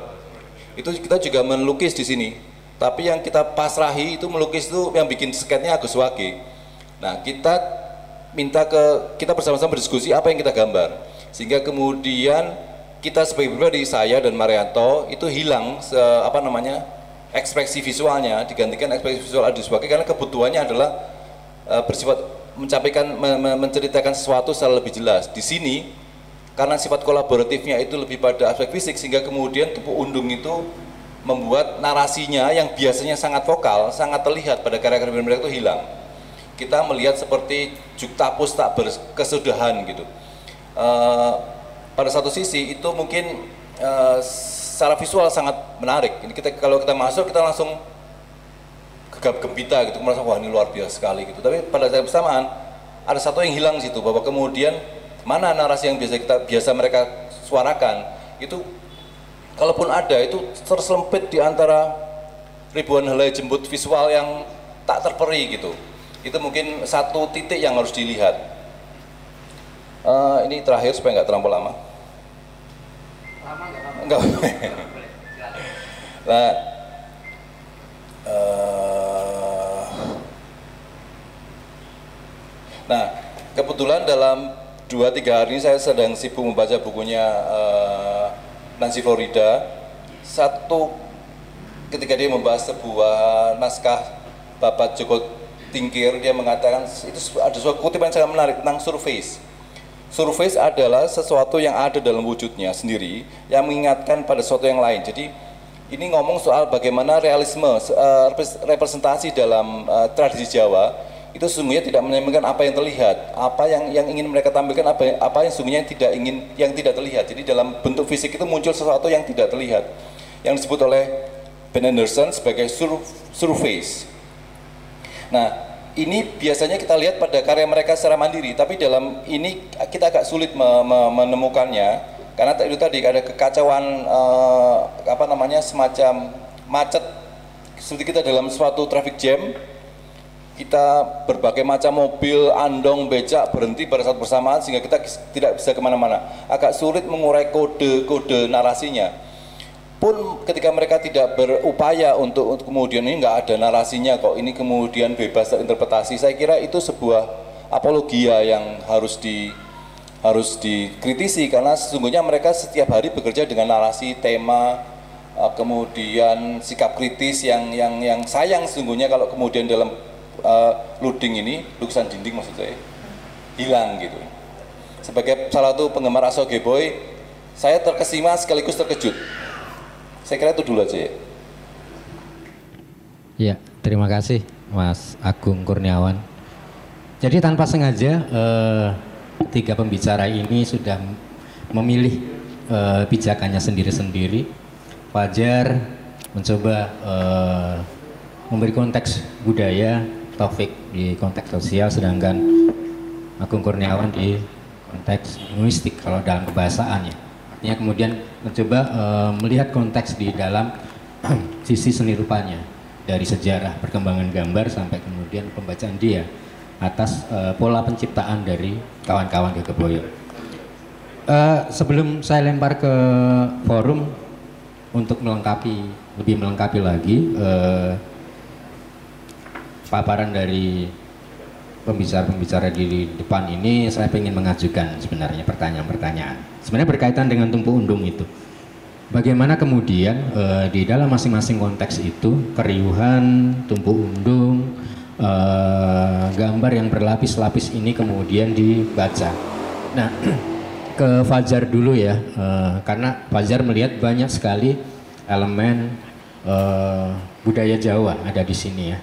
Itu kita juga melukis di sini. Tapi yang kita pasrahi itu melukis itu yang bikin sketnya Agus Wage. Nah kita minta ke kita bersama-sama berdiskusi apa yang kita gambar. Sehingga kemudian kita sebagai pribadi saya dan Marianto itu hilang se, apa namanya ekspresi visualnya digantikan ekspresi visual Adi sebagai karena kebutuhannya adalah uh, bersifat mencapaikan me, me, menceritakan sesuatu secara lebih jelas. Di sini karena sifat kolaboratifnya itu lebih pada aspek fisik sehingga kemudian tubuh undung itu membuat narasinya yang biasanya sangat vokal, sangat terlihat pada karya-karya mereka itu hilang. Kita melihat seperti juktapus tak berkesudahan gitu. Uh, pada satu sisi itu mungkin uh, secara visual sangat menarik. Ini kita kalau kita masuk kita langsung gegap gempita gitu, merasa wah ini luar biasa sekali gitu. Tapi pada saat bersamaan ada satu yang hilang situ bahwa kemudian mana narasi yang biasa kita biasa mereka suarakan itu kalaupun ada itu tersempit di antara ribuan helai jembut visual yang tak terperi gitu. Itu mungkin satu titik yang harus dilihat. Uh, ini terakhir supaya nggak terlalu lama. Enggak. Nah, uh, nah kebetulan dalam dua tiga hari ini saya sedang sibuk membaca bukunya uh, Nancy Florida. Satu ketika dia membahas sebuah naskah Bapak Joko Tingkir, dia mengatakan itu ada sebuah kutipan yang sangat menarik tentang surface surface adalah sesuatu yang ada dalam wujudnya sendiri yang mengingatkan pada sesuatu yang lain. Jadi ini ngomong soal bagaimana realisme uh, representasi dalam uh, tradisi Jawa itu sesungguhnya tidak menampilkan apa yang terlihat, apa yang yang ingin mereka tampilkan apa apa yang sesungguhnya tidak ingin yang tidak terlihat. Jadi dalam bentuk fisik itu muncul sesuatu yang tidak terlihat yang disebut oleh Ben Anderson sebagai sur surface. Nah, ini biasanya kita lihat pada karya mereka secara mandiri, tapi dalam ini kita agak sulit me me menemukannya karena itu tadi ada kekacauan eh, apa namanya semacam macet seperti kita dalam suatu traffic jam kita berbagai macam mobil, andong, becak berhenti pada saat bersamaan sehingga kita tidak bisa ke mana-mana. Agak sulit mengurai kode-kode narasinya pun ketika mereka tidak berupaya untuk, untuk kemudian ini nggak ada narasinya kok ini kemudian bebas terinterpretasi. Saya kira itu sebuah apologia yang harus di harus dikritisi karena sesungguhnya mereka setiap hari bekerja dengan narasi tema eh, kemudian sikap kritis yang yang yang sayang sesungguhnya kalau kemudian dalam uh, loading ini lukisan dinding maksud saya hilang gitu. Sebagai salah satu penggemar Aso Boy saya terkesima sekaligus terkejut saya kira itu dulu aja ya. Ya, terima kasih Mas Agung Kurniawan. Jadi tanpa sengaja eh, tiga pembicara ini sudah memilih eh, pijakannya sendiri-sendiri. Fajar mencoba eh, memberi konteks budaya, Taufik di konteks sosial, sedangkan Agung Kurniawan di konteks linguistik kalau dalam kebahasaan ya artinya kemudian mencoba uh, melihat konteks di dalam sisi seni rupanya dari sejarah perkembangan gambar sampai kemudian pembacaan dia atas uh, pola penciptaan dari kawan-kawan Gegeboyo. Uh, sebelum saya lempar ke forum untuk melengkapi lebih melengkapi lagi uh, paparan dari pembicara-pembicara di depan ini saya ingin mengajukan sebenarnya pertanyaan-pertanyaan. Sebenarnya berkaitan dengan tumpu undung itu. Bagaimana kemudian e, di dalam masing-masing konteks itu keriuhan, tumpu undung, e, gambar yang berlapis-lapis ini kemudian dibaca. Nah, ke Fajar dulu ya, e, karena Fajar melihat banyak sekali elemen e, budaya Jawa ada di sini ya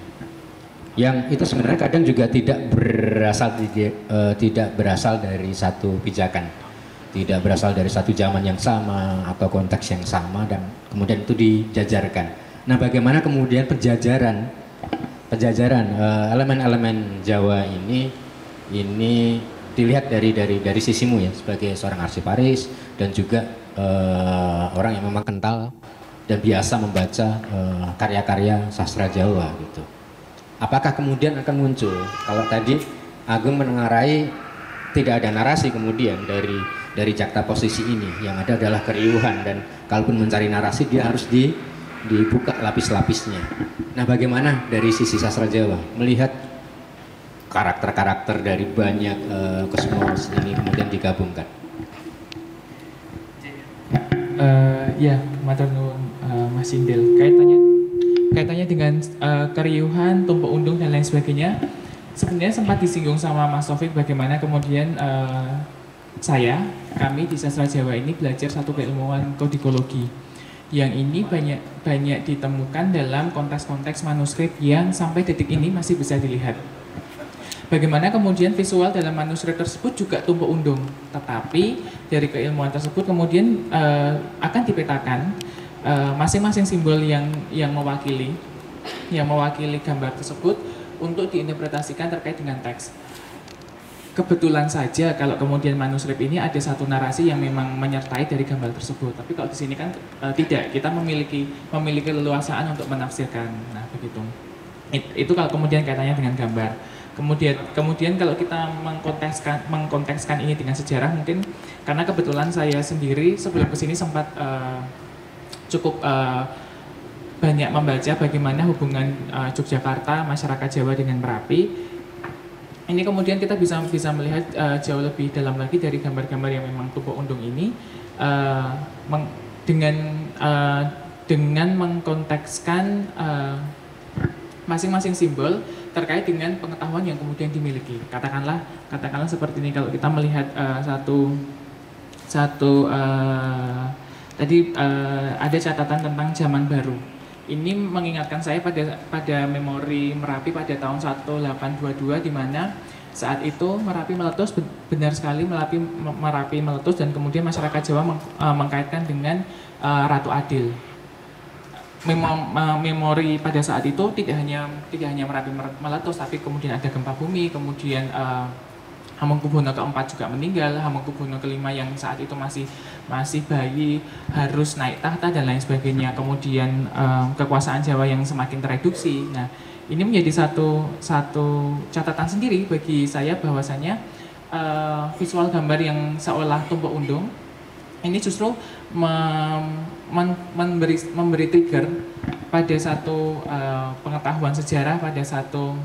yang itu sebenarnya kadang juga tidak berasal tidak berasal dari satu pijakan tidak berasal dari satu zaman yang sama atau konteks yang sama dan kemudian itu dijajarkan. Nah bagaimana kemudian penjajaran? Penjajaran uh, elemen-elemen Jawa ini ini dilihat dari dari dari sisimu ya sebagai seorang arsiparis dan juga uh, orang yang memang kental dan biasa membaca karya-karya uh, sastra Jawa gitu. Apakah kemudian akan muncul? Kalau tadi Agung menengarai tidak ada narasi kemudian dari dari jakta posisi ini yang ada adalah keriuhan dan kalaupun mencari narasi dia harus di dibuka lapis-lapisnya. Nah, bagaimana dari sisi sastra Jawa melihat karakter-karakter dari banyak uh, kosmos ini kemudian digabungkan? Uh, ya, matur uh, Mas Indel. Kaitannya kaitannya dengan uh, keriuhan, tumpuk undung dan lain sebagainya. Sebenarnya sempat disinggung sama Mas Taufik bagaimana kemudian uh, saya, kami di sastra Jawa ini belajar satu keilmuan kodikologi yang ini banyak banyak ditemukan dalam konteks-konteks manuskrip yang sampai detik ini masih bisa dilihat. Bagaimana kemudian visual dalam manuskrip tersebut juga tumpuk undung, tetapi dari keilmuan tersebut kemudian uh, akan dipetakan Eh, masing-masing uh, simbol yang yang mewakili yang mewakili gambar tersebut untuk diinterpretasikan terkait dengan teks. Kebetulan saja kalau kemudian manuskrip ini ada satu narasi yang memang menyertai dari gambar tersebut. Tapi kalau di sini kan uh, tidak, kita memiliki memiliki leluasaan untuk menafsirkan. Nah, begitu. It, itu kalau kemudian kaitannya dengan gambar. Kemudian kemudian kalau kita mengkontekskan mengkontekskan ini dengan sejarah mungkin karena kebetulan saya sendiri sebelum ke sini sempat uh, cukup uh, banyak membaca bagaimana hubungan uh, Yogyakarta masyarakat Jawa dengan Merapi ini kemudian kita bisa bisa melihat uh, jauh lebih dalam lagi dari gambar-gambar yang memang tubuh undung ini uh, meng, dengan uh, dengan mengkontekskan uh, masing-masing simbol terkait dengan pengetahuan yang kemudian dimiliki. Katakanlah, katakanlah seperti ini kalau kita melihat uh, satu satu uh, tadi uh, ada catatan tentang zaman baru. Ini mengingatkan saya pada pada memori Merapi pada tahun 1822 di mana saat itu Merapi meletus benar sekali Merapi Merapi meletus dan kemudian masyarakat Jawa meng, uh, mengkaitkan dengan uh, Ratu Adil. Memori pada saat itu tidak hanya tidak hanya Merapi meletus tapi kemudian ada gempa bumi kemudian uh, Hamengkubuwono keempat juga meninggal Hamengkubuwono kelima yang saat itu masih masih bayi harus naik tahta dan lain sebagainya. Kemudian uh, kekuasaan Jawa yang semakin tereduksi. Nah ini menjadi satu satu catatan sendiri bagi saya bahwasanya uh, visual gambar yang seolah tumpuk undung ini justru mem, men, memberi memberi trigger pada satu uh, pengetahuan sejarah pada satu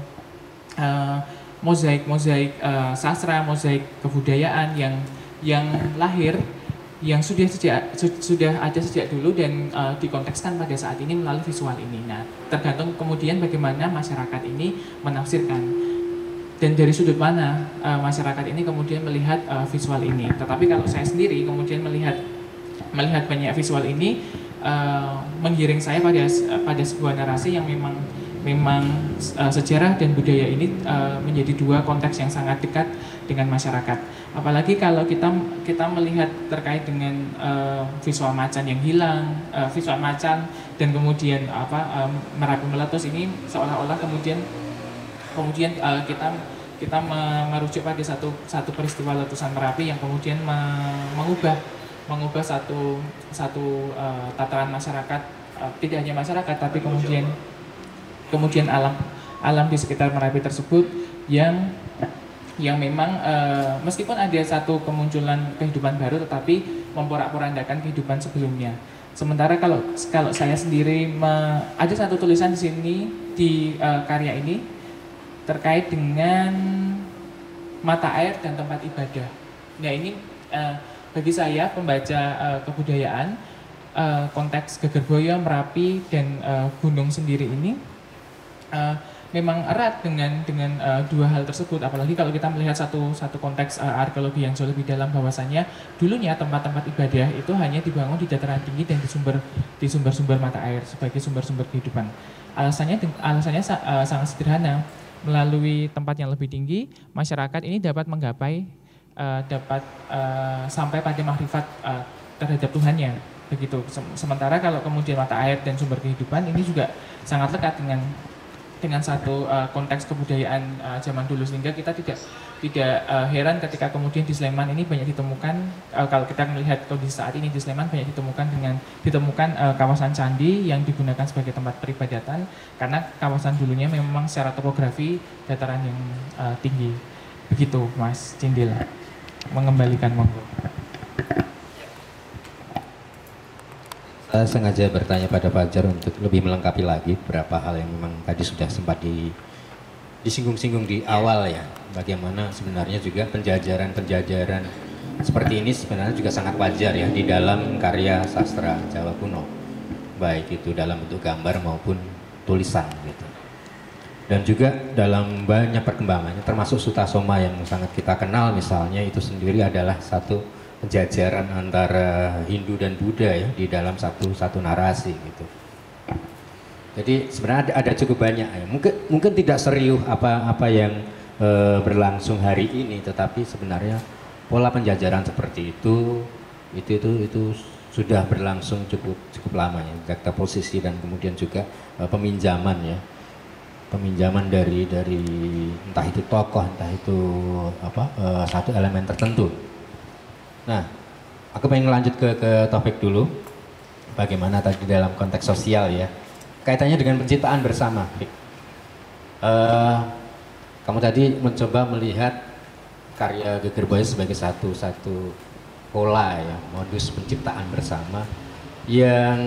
uh, mozaik mozaik uh, sastra mozaik kebudayaan yang yang lahir yang sudah sejak sudah ada sejak dulu dan uh, dikontekskan pada saat ini melalui visual ini. Nah, tergantung kemudian bagaimana masyarakat ini menafsirkan dan dari sudut mana uh, masyarakat ini kemudian melihat uh, visual ini. Tetapi kalau saya sendiri kemudian melihat melihat banyak visual ini uh, menggiring saya pada pada sebuah narasi yang memang memang uh, sejarah dan budaya ini uh, menjadi dua konteks yang sangat dekat dengan masyarakat. Apalagi kalau kita kita melihat terkait dengan uh, visual macan yang hilang, uh, visual macan dan kemudian apa um, merapi meletus ini seolah-olah kemudian kemudian uh, kita kita merujuk pada satu satu peristiwa letusan merapi yang kemudian mengubah mengubah satu satu uh, tataran masyarakat uh, tidak hanya masyarakat tapi kemudian kemudian alam alam di sekitar Merapi tersebut yang yang memang uh, meskipun ada satu kemunculan kehidupan baru tetapi memporak-porandakan kehidupan sebelumnya. Sementara kalau kalau saya sendiri me, ada satu tulisan di sini di uh, karya ini terkait dengan mata air dan tempat ibadah. Nah ini uh, bagi saya pembaca uh, kebudayaan uh, konteks Gegerboyo, Merapi dan uh, Gunung sendiri ini uh, memang erat dengan dengan uh, dua hal tersebut. Apalagi kalau kita melihat satu satu konteks uh, arkeologi yang jauh lebih dalam bahwasanya dulunya tempat-tempat ibadah itu hanya dibangun di dataran tinggi dan di sumber di sumber-sumber mata air sebagai sumber-sumber kehidupan. Alasannya alasannya uh, sangat sederhana. Melalui tempat yang lebih tinggi masyarakat ini dapat menggapai uh, dapat uh, sampai pada makrifat uh, terhadap Tuhannya. Begitu. Sementara kalau kemudian mata air dan sumber kehidupan ini juga sangat lekat dengan dengan satu uh, konteks kebudayaan uh, zaman dulu. Sehingga kita tidak tidak uh, heran ketika kemudian di Sleman ini banyak ditemukan uh, kalau kita melihat kondisi saat ini di Sleman banyak ditemukan dengan ditemukan uh, kawasan candi yang digunakan sebagai tempat peribadatan. Karena kawasan dulunya memang secara topografi dataran yang uh, tinggi. Begitu Mas Cindil. Mengembalikan monggo. Saya sengaja bertanya pada Fajar untuk lebih melengkapi lagi beberapa hal yang memang tadi sudah sempat di, disinggung-singgung di awal ya. Bagaimana sebenarnya juga penjajaran-penjajaran seperti ini sebenarnya juga sangat wajar ya di dalam karya sastra Jawa kuno. Baik itu dalam bentuk gambar maupun tulisan gitu. Dan juga dalam banyak perkembangannya termasuk Sutasoma yang sangat kita kenal misalnya itu sendiri adalah satu penjajaran antara Hindu dan Buddha ya di dalam satu satu narasi gitu. Jadi sebenarnya ada, ada cukup banyak ya. Mungkin mungkin tidak serius apa apa yang e, berlangsung hari ini, tetapi sebenarnya pola penjajaran seperti itu itu itu itu sudah berlangsung cukup cukup lama ya. Data posisi dan kemudian juga e, peminjaman ya peminjaman dari dari entah itu tokoh entah itu apa e, satu elemen tertentu Nah, aku pengen lanjut ke, ke topik dulu. Bagaimana tadi dalam konteks sosial ya. Kaitannya dengan penciptaan bersama. Uh, kamu tadi mencoba melihat karya Geger Boy sebagai satu satu pola ya, modus penciptaan bersama yang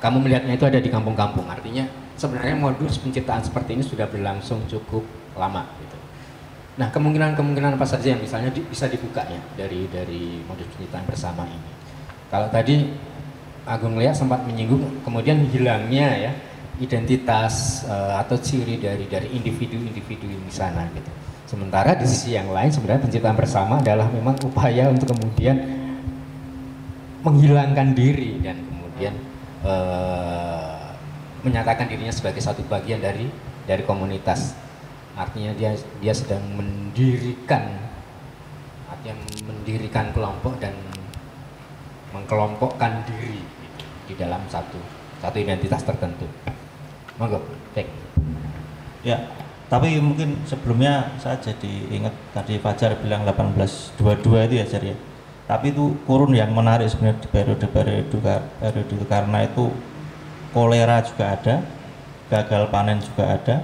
kamu melihatnya itu ada di kampung-kampung. Artinya sebenarnya modus penciptaan seperti ini sudah berlangsung cukup lama. Gitu. Nah, kemungkinan-kemungkinan apa saja yang misalnya di, bisa dibuka ya dari dari modus penciptaan bersama ini. Kalau tadi Agung Lia sempat menyinggung kemudian hilangnya ya identitas uh, atau ciri dari dari individu-individu di sana gitu. Sementara di sisi yang lain sebenarnya penciptaan bersama adalah memang upaya untuk kemudian menghilangkan diri dan kemudian uh, menyatakan dirinya sebagai satu bagian dari dari komunitas. Artinya dia dia sedang mendirikan artinya mendirikan kelompok dan mengkelompokkan diri di dalam satu satu identitas tertentu. Monggo, cek. Ya, tapi mungkin sebelumnya saya jadi ingat tadi Fajar bilang 1822 itu ya Jar ya. Tapi itu kurun yang menarik sebenarnya di periode-periode periode itu karena itu kolera juga ada, gagal panen juga ada,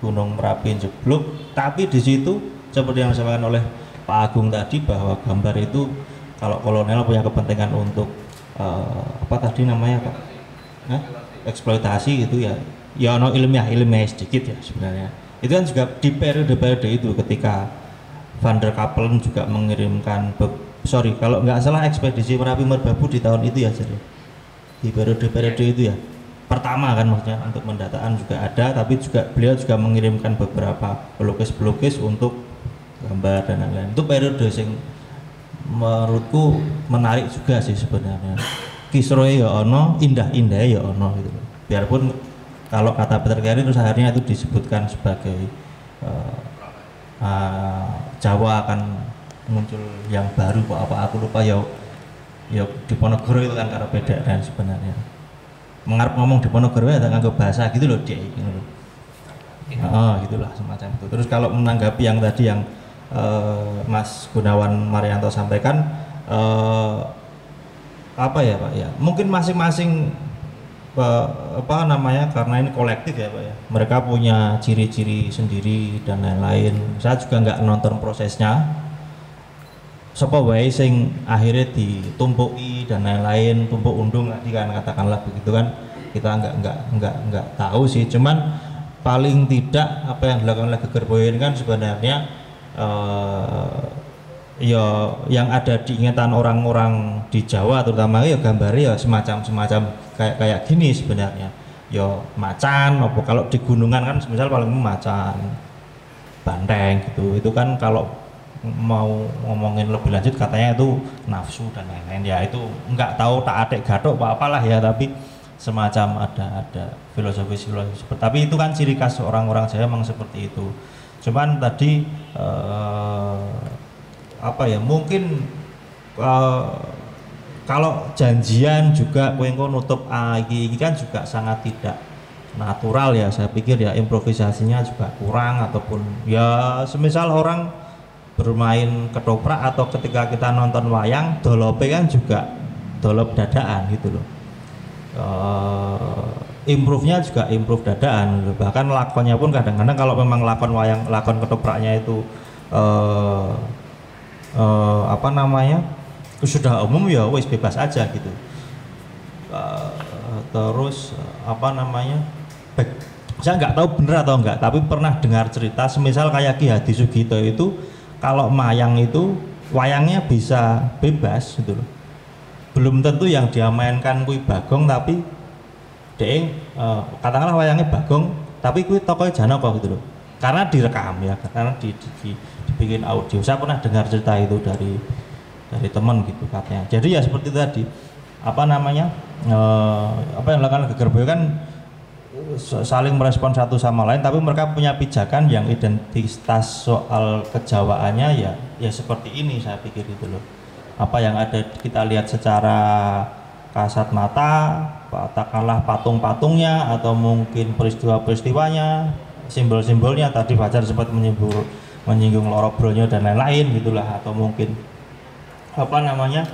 gunung Merapi jeblok. Tapi di situ seperti yang disampaikan oleh Pak Agung tadi bahwa gambar itu kalau kolonel punya kepentingan untuk uh, apa tadi namanya Pak? Nah, eksploitasi gitu ya. Ya no ilmiah ilmiah sedikit ya sebenarnya. Itu kan juga di periode-periode itu ketika Van der Kapellen juga mengirimkan sorry kalau nggak salah ekspedisi Merapi Merbabu di tahun itu ya jadi di periode-periode itu ya pertama kan maksudnya untuk pendataan juga ada tapi juga beliau juga mengirimkan beberapa pelukis-pelukis untuk gambar dan lain-lain. Itu periode yang menurutku menarik juga sih sebenarnya. Kisroe ya ono indah-indah ya ono gitu. Biarpun kalau kata Peter Carey itu seharusnya itu disebutkan sebagai uh, uh, Jawa akan muncul yang baru apa aku lupa ya ya di Ponorogo itu kan karena beda dan sebenarnya mengarap ngomong di Ponorogo ya nganggo bahasa gitu loh dia gitu loh. Oh, gitulah semacam itu. Terus kalau menanggapi yang tadi yang uh, Mas Gunawan Marianto sampaikan uh, apa ya Pak ya? Mungkin masing-masing apa namanya karena ini kolektif ya pak ya. Mereka punya ciri-ciri sendiri dan lain-lain. Saya juga nggak nonton prosesnya Sopo wae sing akhirnya ditumpuki dan lain-lain tumpuk undung tadi kan katakanlah begitu kan. Kita nggak nggak nggak nggak tahu sih cuman paling tidak apa yang dilakukan oleh Geger kan sebenarnya uh, ya yang ada di ingatan orang-orang di Jawa terutama ya gambarnya ya semacam semacam kayak kayak gini sebenarnya. Yo macan apa kalau di gunungan kan misal paling macan banteng gitu. Itu kan kalau mau ngomongin lebih lanjut katanya itu nafsu dan lain-lain. Ya itu nggak tahu tak adek gatok apa apalah ya tapi semacam ada ada filosofi filosofi tapi itu kan ciri khas orang-orang Jawa memang seperti itu. Cuman tadi eh, apa ya mungkin eh, kalau janjian juga kue nutup ah, kan juga sangat tidak natural ya. Saya pikir ya improvisasinya juga kurang ataupun ya semisal orang bermain ketoprak atau ketika kita nonton wayang dolope kan juga dolop dadaan gitu loh. Uh, improve-nya juga improve dadaan bahkan lakonnya pun kadang-kadang kalau memang lakon wayang lakon ketopraknya itu uh, uh, apa namanya sudah umum ya wes bebas aja gitu. Uh, terus apa namanya baik saya nggak tahu bener atau enggak tapi pernah dengar cerita semisal kayak Ki Hadi Sugito itu kalau mayang itu wayangnya bisa bebas gitu loh. Belum tentu yang dia mainkan kui bagong tapi deng uh, katakanlah wayangnya bagong tapi kui tokoh Janoko gitu loh. Karena direkam ya karena di, di, di, dibikin audio. Saya pernah dengar cerita itu dari dari teman gitu katanya. Jadi ya seperti tadi apa namanya e, apa yang dilakukan Gegerboyo kan saling merespon satu sama lain tapi mereka punya pijakan yang identitas soal kejawaannya ya ya seperti ini saya pikir itu loh. Apa yang ada kita lihat secara kasat mata katakanlah patung-patungnya atau mungkin peristiwa-peristiwanya simbol-simbolnya. Tadi Fajar sempat menyinggung menyinggung lorok bronyo dan lain-lain gitulah atau mungkin apa namanya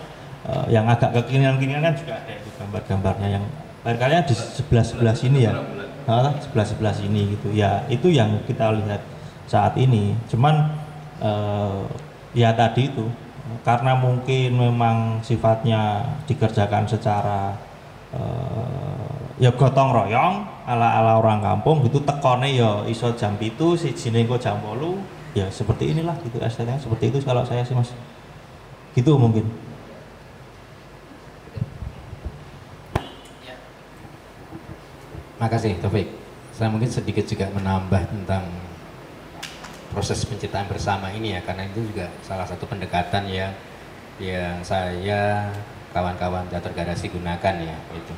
uh, yang agak kekinian-kinian kan juga ada gambar-gambarnya yang barangkali di sebelah sebelah sini ya sebelah sebelah sini gitu. Ya itu yang kita lihat saat ini. Cuman uh, ya tadi itu karena mungkin memang sifatnya dikerjakan secara uh, ya gotong royong ala ala orang kampung gitu tekone ya iso jam itu si sini jam bolu ya seperti inilah gitu estetiknya seperti itu kalau saya sih mas. Gitu mungkin Makasih Taufik. Saya mungkin sedikit juga menambah tentang proses penciptaan bersama ini ya karena itu juga salah satu pendekatan ya yang saya kawan-kawan teater garasi gunakan ya itu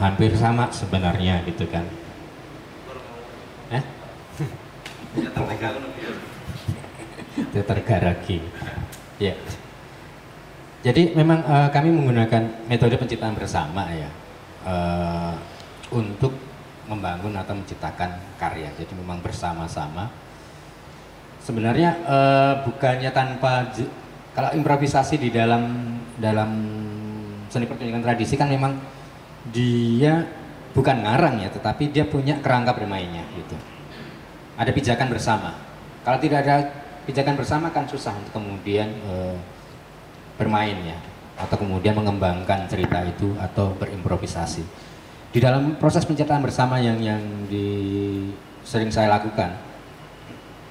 hampir sama sebenarnya gitu kan. Eh? teater garagi. Ya. Jadi memang uh, kami menggunakan metode penciptaan bersama ya. Uh, untuk membangun atau menciptakan karya. Jadi memang bersama-sama. Sebenarnya uh, bukannya tanpa kalau improvisasi di dalam dalam seni pertunjukan tradisi kan memang dia bukan ngarang ya, tetapi dia punya kerangka bermainnya gitu. Ada pijakan bersama. Kalau tidak ada pijakan bersama kan susah untuk kemudian uh, bermain ya, atau kemudian mengembangkan cerita itu atau berimprovisasi di dalam proses penciptaan bersama yang yang di sering saya lakukan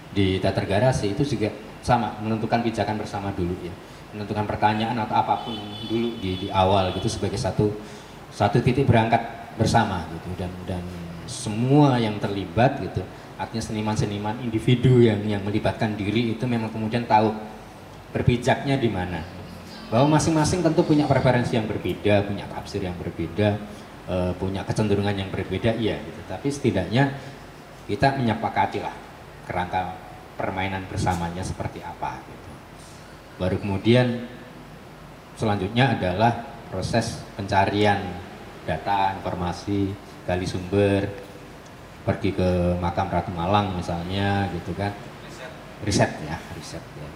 di teater garasi itu juga sama menentukan pijakan bersama dulu ya. Menentukan pertanyaan atau apa pun dulu di, di awal gitu sebagai satu satu titik berangkat bersama gitu. Dan dan semua yang terlibat gitu artinya seniman-seniman individu yang yang melibatkan diri itu memang kemudian tahu berpijaknya di mana. Bahwa masing-masing tentu punya preferensi yang berbeda punya tafsir yang berbeda uh, punya kecenderungan yang berbeda iya gitu. Tapi setidaknya kita menyepakati lah kerangka permainan bersamanya seperti apa gitu. Baru kemudian selanjutnya adalah proses pencarian data informasi gali sumber pergi ke makam Ratu Malang misalnya gitu kan. Riset ya riset ya,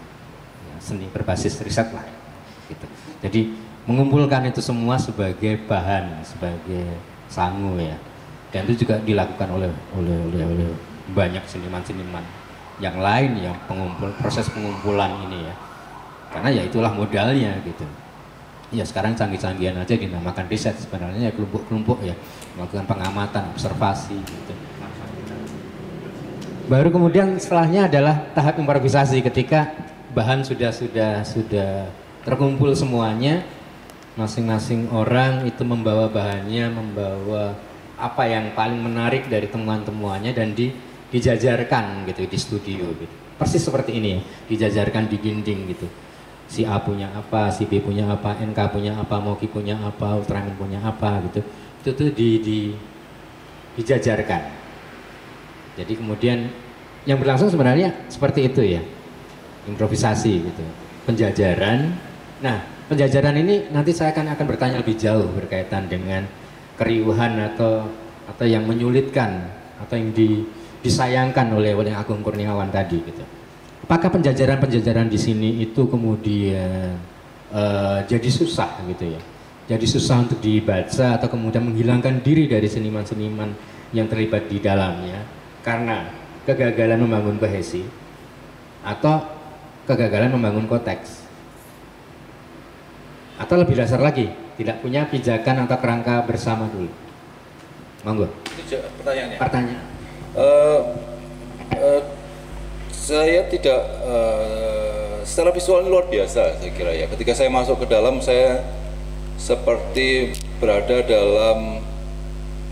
ya seni berbasis riset lah gitu. Jadi mengumpulkan itu semua sebagai bahan, sebagai sangu ya. Dan itu juga dilakukan oleh oleh oleh, oleh banyak seniman-seniman yang lain yang pengumpul proses pengumpulan ini ya. Karena ya itulah modalnya gitu. Ya sekarang canggih-canggihan aja dinamakan riset sebenarnya ya kelompok-kelompok ya melakukan pengamatan, observasi gitu. Baru kemudian setelahnya adalah tahap improvisasi ketika bahan sudah sudah sudah terkumpul semuanya masing-masing orang itu membawa bahannya, membawa apa yang paling menarik dari temuan-temuannya dan di, dijajarkan gitu di studio gitu. Persis seperti ini ya, dijajarkan di dinding gitu. Si A punya apa, si B punya apa, NK punya apa, Moki punya apa, Ultraman punya apa gitu. Itu tuh di, di dijajarkan. Jadi kemudian yang berlangsung sebenarnya seperti itu ya. Improvisasi gitu. Penjajaran. Nah, penjajaran ini nanti saya akan akan bertanya lebih jauh berkaitan dengan keriuhan atau atau yang menyulitkan atau yang di, disayangkan oleh oleh Agung Kurniawan tadi gitu. Apakah penjajaran-penjajaran di sini itu kemudian uh, jadi susah gitu ya? Jadi susah untuk dibaca atau kemudian menghilangkan diri dari seniman-seniman yang terlibat di dalamnya karena kegagalan membangun kohesi atau kegagalan membangun konteks atau lebih dasar lagi tidak punya pijakan atau kerangka bersama dulu. Monggo. Itu pertanyaannya. Pertanyaan. Uh, uh, saya tidak uh, secara visual luar biasa saya kira ya. Ketika saya masuk ke dalam saya seperti berada dalam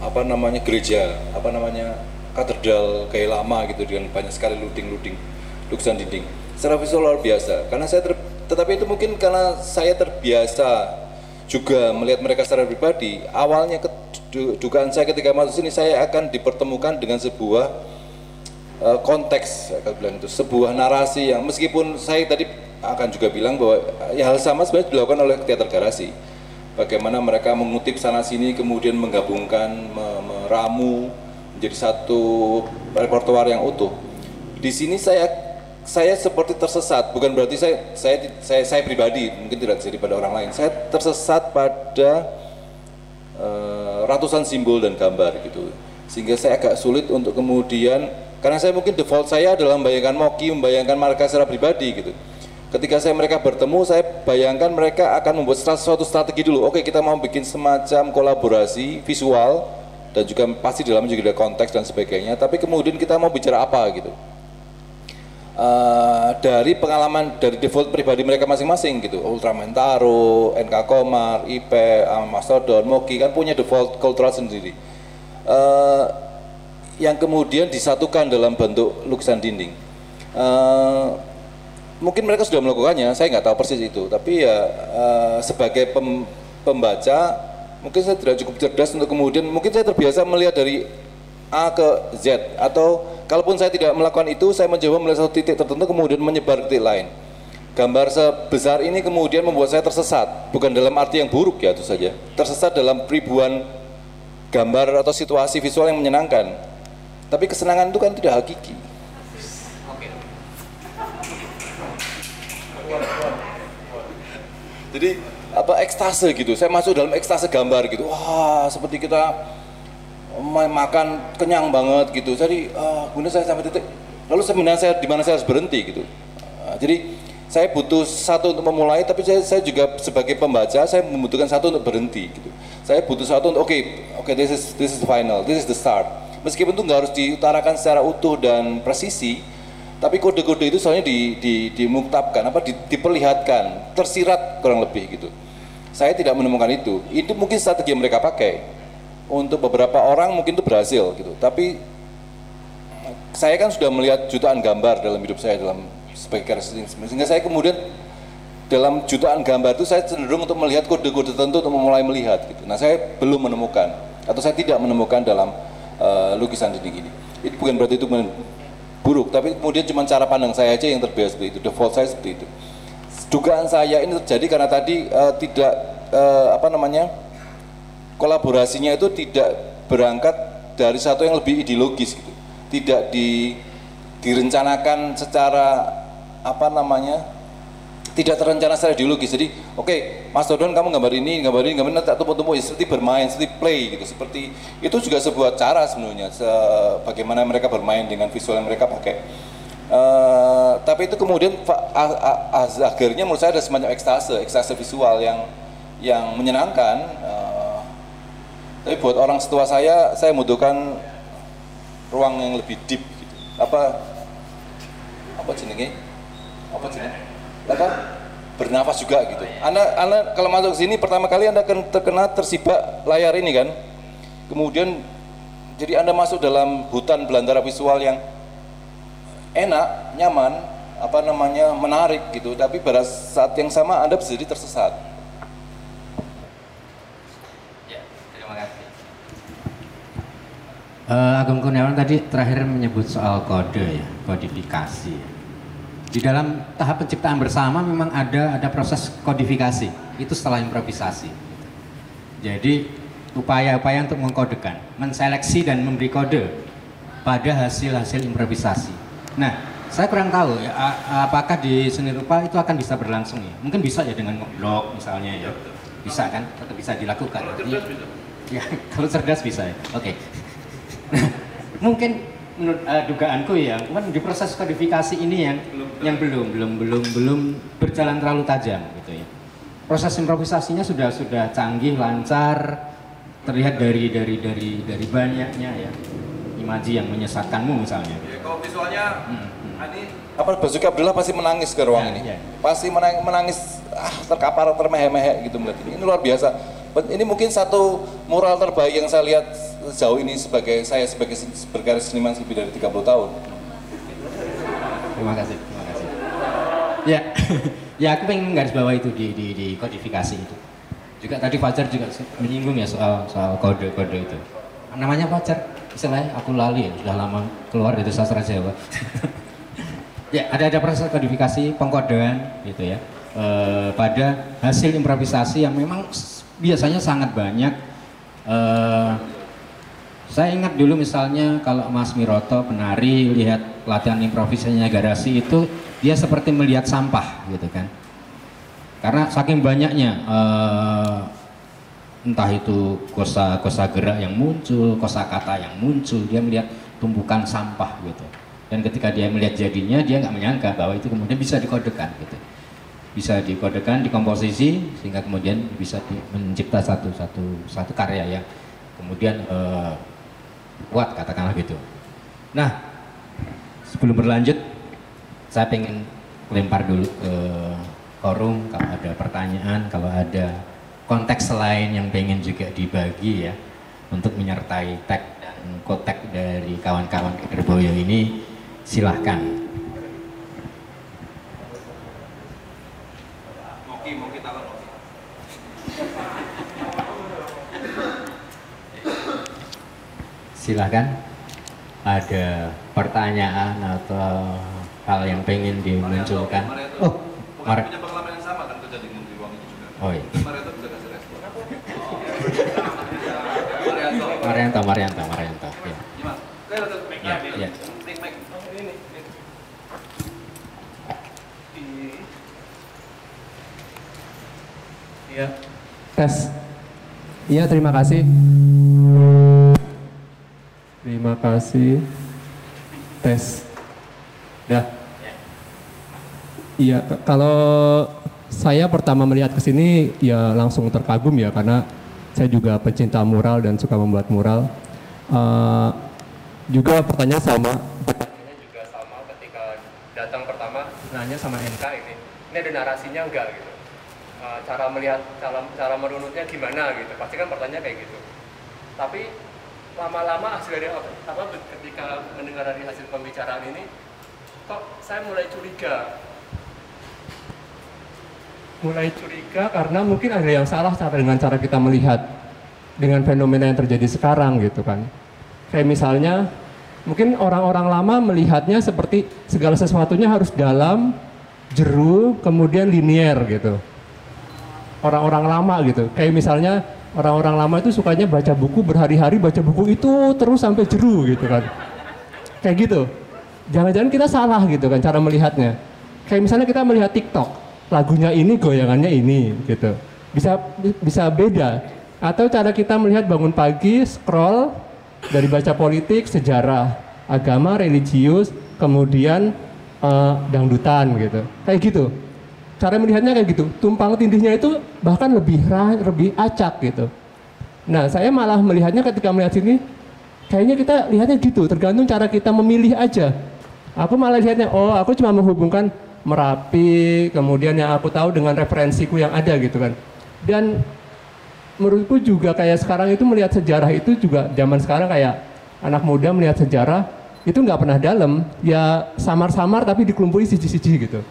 apa namanya gereja apa namanya katedral kayak lama gitu dengan banyak sekali luding-luding lukisan dinding. Secara visual luar biasa. Karena saya ter tetapi itu mungkin karena saya terbiasa juga melihat mereka secara pribadi. Awalnya dugaan saya ketika masuk sini saya akan dipertemukan dengan sebuah uh, konteks, saya bilang itu sebuah narasi yang meskipun saya tadi akan juga bilang bahwa ya hal sama sebenarnya dilakukan oleh teater garasi. Bagaimana mereka mengutip sana sini kemudian menggabungkan, meramu menjadi satu repertoar yang utuh. Di sini saya saya seperti tersesat, bukan berarti saya saya saya, saya pribadi mungkin tidak jadi pada orang lain. Saya tersesat pada uh, ratusan simbol dan gambar gitu. Sehingga saya agak sulit untuk kemudian karena saya mungkin default saya adalah membayangkan Moki, membayangkan mereka secara pribadi gitu. Ketika saya mereka bertemu, saya bayangkan mereka akan membuat suatu strategi dulu. Oke, kita mau bikin semacam kolaborasi visual dan juga pasti di dalamnya juga ada konteks dan sebagainya. Tapi kemudian kita mau bicara apa gitu uh, dari pengalaman dari default pribadi mereka masing-masing gitu. Ultraman Taro, NK Komar, IP, Mastodon, Moki kan punya default cultural sendiri. Uh, yang kemudian disatukan dalam bentuk lukisan dinding. Uh, mungkin mereka sudah melakukannya, saya nggak tahu persis itu, tapi ya uh, sebagai pem, pembaca mungkin saya tidak cukup cerdas untuk kemudian mungkin saya terbiasa melihat dari A ke Z. Atau kalaupun saya tidak melakukan itu saya mencoba melihat satu titik tertentu kemudian menyebar ke titik lain. Gambar sebesar ini kemudian membuat saya tersesat. Bukan dalam arti yang buruk ya itu saja. Tersesat dalam ribuan gambar atau situasi visual yang menyenangkan. Tapi kesenangan itu kan tidak hakiki. Jadi apa ekstase gitu. Saya masuk dalam ekstase gambar gitu. Wah seperti kita makan kenyang banget gitu. Jadi uh, saya sampai titik lalu sebenarnya saya di mana saya harus berhenti gitu. Uh, jadi saya butuh satu untuk memulai tapi saya, saya juga sebagai pembaca saya membutuhkan satu untuk berhenti gitu. Saya butuh satu untuk oke okay, oke okay, this is this is the final this is the start. Meskipun itu nggak harus diutarakan secara utuh dan presisi tapi kode-kode itu soalnya di, di, dimuktabkan apa di, diperlihatkan tersirat kurang lebih gitu. Saya tidak menemukan itu. Itu mungkin strategi yang mereka pakai untuk beberapa orang mungkin itu berhasil gitu tapi saya kan sudah melihat jutaan gambar dalam hidup saya dalam sebagai karakteristik sehingga saya kemudian dalam jutaan gambar itu saya cenderung untuk melihat kode-kode tertentu untuk memulai melihat gitu. Nah saya belum menemukan atau saya tidak menemukan dalam uh, lukisan dinding ini. Itu bukan berarti itu buruk, tapi kemudian cuma cara pandang saya aja yang terbiasa seperti itu, default saya seperti itu. Dugaan saya ini terjadi karena tadi uh, tidak uh, apa namanya kolaborasinya itu tidak berangkat dari satu yang lebih ideologis gitu, tidak di direncanakan secara apa namanya tidak terencana secara ideologis. Jadi oke okay, Mas Dodon kamu gambar ini gambar ini gambar ini tak tumpu-tumpu ya seperti bermain seperti play gitu. Seperti itu juga sebuah cara sebenarnya se bagaimana mereka bermain dengan visual yang mereka pakai. Uh, tapi itu kemudian akhirnya menurut saya ada semacam ekstase ekstase visual yang yang menyenangkan. Uh, tapi buat orang setua saya saya membutuhkan ruang yang lebih deep gitu. apa apa jenenge? Apa jenenge? Apa? Bernafas juga gitu. Anda anda kalau masuk sini pertama kali anda akan terkena tersibak layar ini kan. Kemudian jadi anda masuk dalam hutan belantara visual yang enak nyaman apa namanya menarik gitu. Tapi pada saat yang sama anda bisa jadi tersesat ya, Uh, Agung Kurniawan tadi terakhir menyebut soal kode ya, kodifikasi. Di dalam tahap penciptaan bersama memang ada ada proses kodifikasi. Itu setelah improvisasi. Jadi upaya-upaya untuk mengkodekan, menseleksi dan memberi kode pada hasil-hasil improvisasi. Nah, saya kurang tahu ya, apakah di seni rupa itu akan bisa berlangsung ya? Mungkin bisa ya dengan blog misalnya ya. Bisa kan? Tetap bisa dilakukan. Jadi, ya, kalau cerdas bisa ya. Oke. Okay. mungkin menurut uh, dugaanku ya, kan di proses kodifikasi ini yang belum, yang belum belum belum belum berjalan terlalu tajam gitu ya. Proses improvisasinya sudah sudah canggih, lancar, terlihat dari dari dari dari banyaknya ya imaji yang menyesatkanmu misalnya. Ya, kalau visualnya hmm, hmm. ini apa Basuki Abdullah pasti menangis ke ruang ya, ini. Ya. Pasti menangis, menangis ah terkapar termehek-mehek gitu melihat ini. Ini luar biasa. Ini mungkin satu mural terbaik yang saya lihat sejauh ini sebagai saya sebagai berkarya seniman lebih dari 30 tahun. Terima kasih, terima kasih. Ya, ya aku pengen garis bawah itu di, di, di kodifikasi itu. Juga tadi Fajar juga menyinggung ya soal soal kode-kode itu. Namanya Fajar, istilahnya aku lali ya, sudah lama keluar dari sastra Jawa. ya, ada ada proses kodifikasi pengkodean gitu ya. E, pada hasil improvisasi yang memang biasanya sangat banyak e, saya ingat dulu misalnya kalau Mas Miroto penari lihat latihan improvisasinya Garasi itu dia seperti melihat sampah gitu kan. Karena saking banyaknya uh, entah itu kosa kosa gerak yang muncul, kosa kata yang muncul, dia melihat tumpukan sampah gitu. Dan ketika dia melihat jadinya, dia nggak menyangka bahwa itu kemudian bisa dikodekan gitu. Bisa dikodekan, dikomposisi sehingga kemudian bisa di, mencipta satu satu satu karya yang kemudian uh, kuat katakanlah gitu. Nah, sebelum berlanjut, saya pengen lempar dulu ke forum kalau ada pertanyaan, kalau ada konteks lain yang pengen juga dibagi ya untuk menyertai tag kotek dari kawan-kawan Kederboyo ini silahkan. Silahkan ada pertanyaan atau hal yang pengen dimunculkan. Oh, Mar punya pengalaman yang sama kan kerja di di ruang itu juga. oh iya. Marianto bisa kasih respon. Marianto, Marianto, Marianto. Ya. Ya, ya. mic mic. Ini Iya. Tes. Iya, terima kasih. Terima kasih. Tes. Dah. Iya, kalau saya pertama melihat ke sini ya langsung terkagum ya karena saya juga pecinta mural dan suka membuat mural. Eh, juga pertanyaan sama. Pertanyaannya juga sama ketika datang pertama nanya sama NK ini. Ini ada narasinya enggak gitu? Uh, cara melihat cara cara merunutnya gimana gitu pasti kan pertanyaan kayak gitu tapi lama-lama hasil dari apa ketika mendengar dari hasil pembicaraan ini kok saya mulai curiga. Mulai curiga karena mungkin ada yang salah cara dengan cara kita melihat dengan fenomena yang terjadi sekarang gitu kan. Kayak misalnya mungkin orang-orang lama melihatnya seperti segala sesuatunya harus dalam jeru kemudian linier gitu. Orang-orang lama gitu. Kayak misalnya orang-orang lama itu sukanya baca buku berhari-hari baca buku itu terus sampai jeru gitu kan. Kayak gitu. Jangan-jangan kita salah gitu kan cara melihatnya. Kayak misalnya kita melihat TikTok, lagunya ini goyangannya ini gitu. Bisa bisa beda. Atau cara kita melihat bangun pagi scroll dari baca politik, sejarah, agama, religius, kemudian eh, dangdutan gitu. Kayak gitu cara melihatnya kayak gitu. Tumpang tindihnya itu bahkan lebih ra- lebih acak gitu. Nah saya malah melihatnya ketika melihat sini kayaknya kita lihatnya gitu tergantung cara kita memilih aja. Aku malah lihatnya oh aku cuma menghubungkan merapi kemudian yang aku tahu dengan referensiku yang ada gitu kan. Dan menurutku juga kayak sekarang itu melihat sejarah itu juga zaman sekarang kayak anak muda melihat sejarah itu nggak pernah dalam. Ya samar-samar tapi dikelumpui siji-siji gitu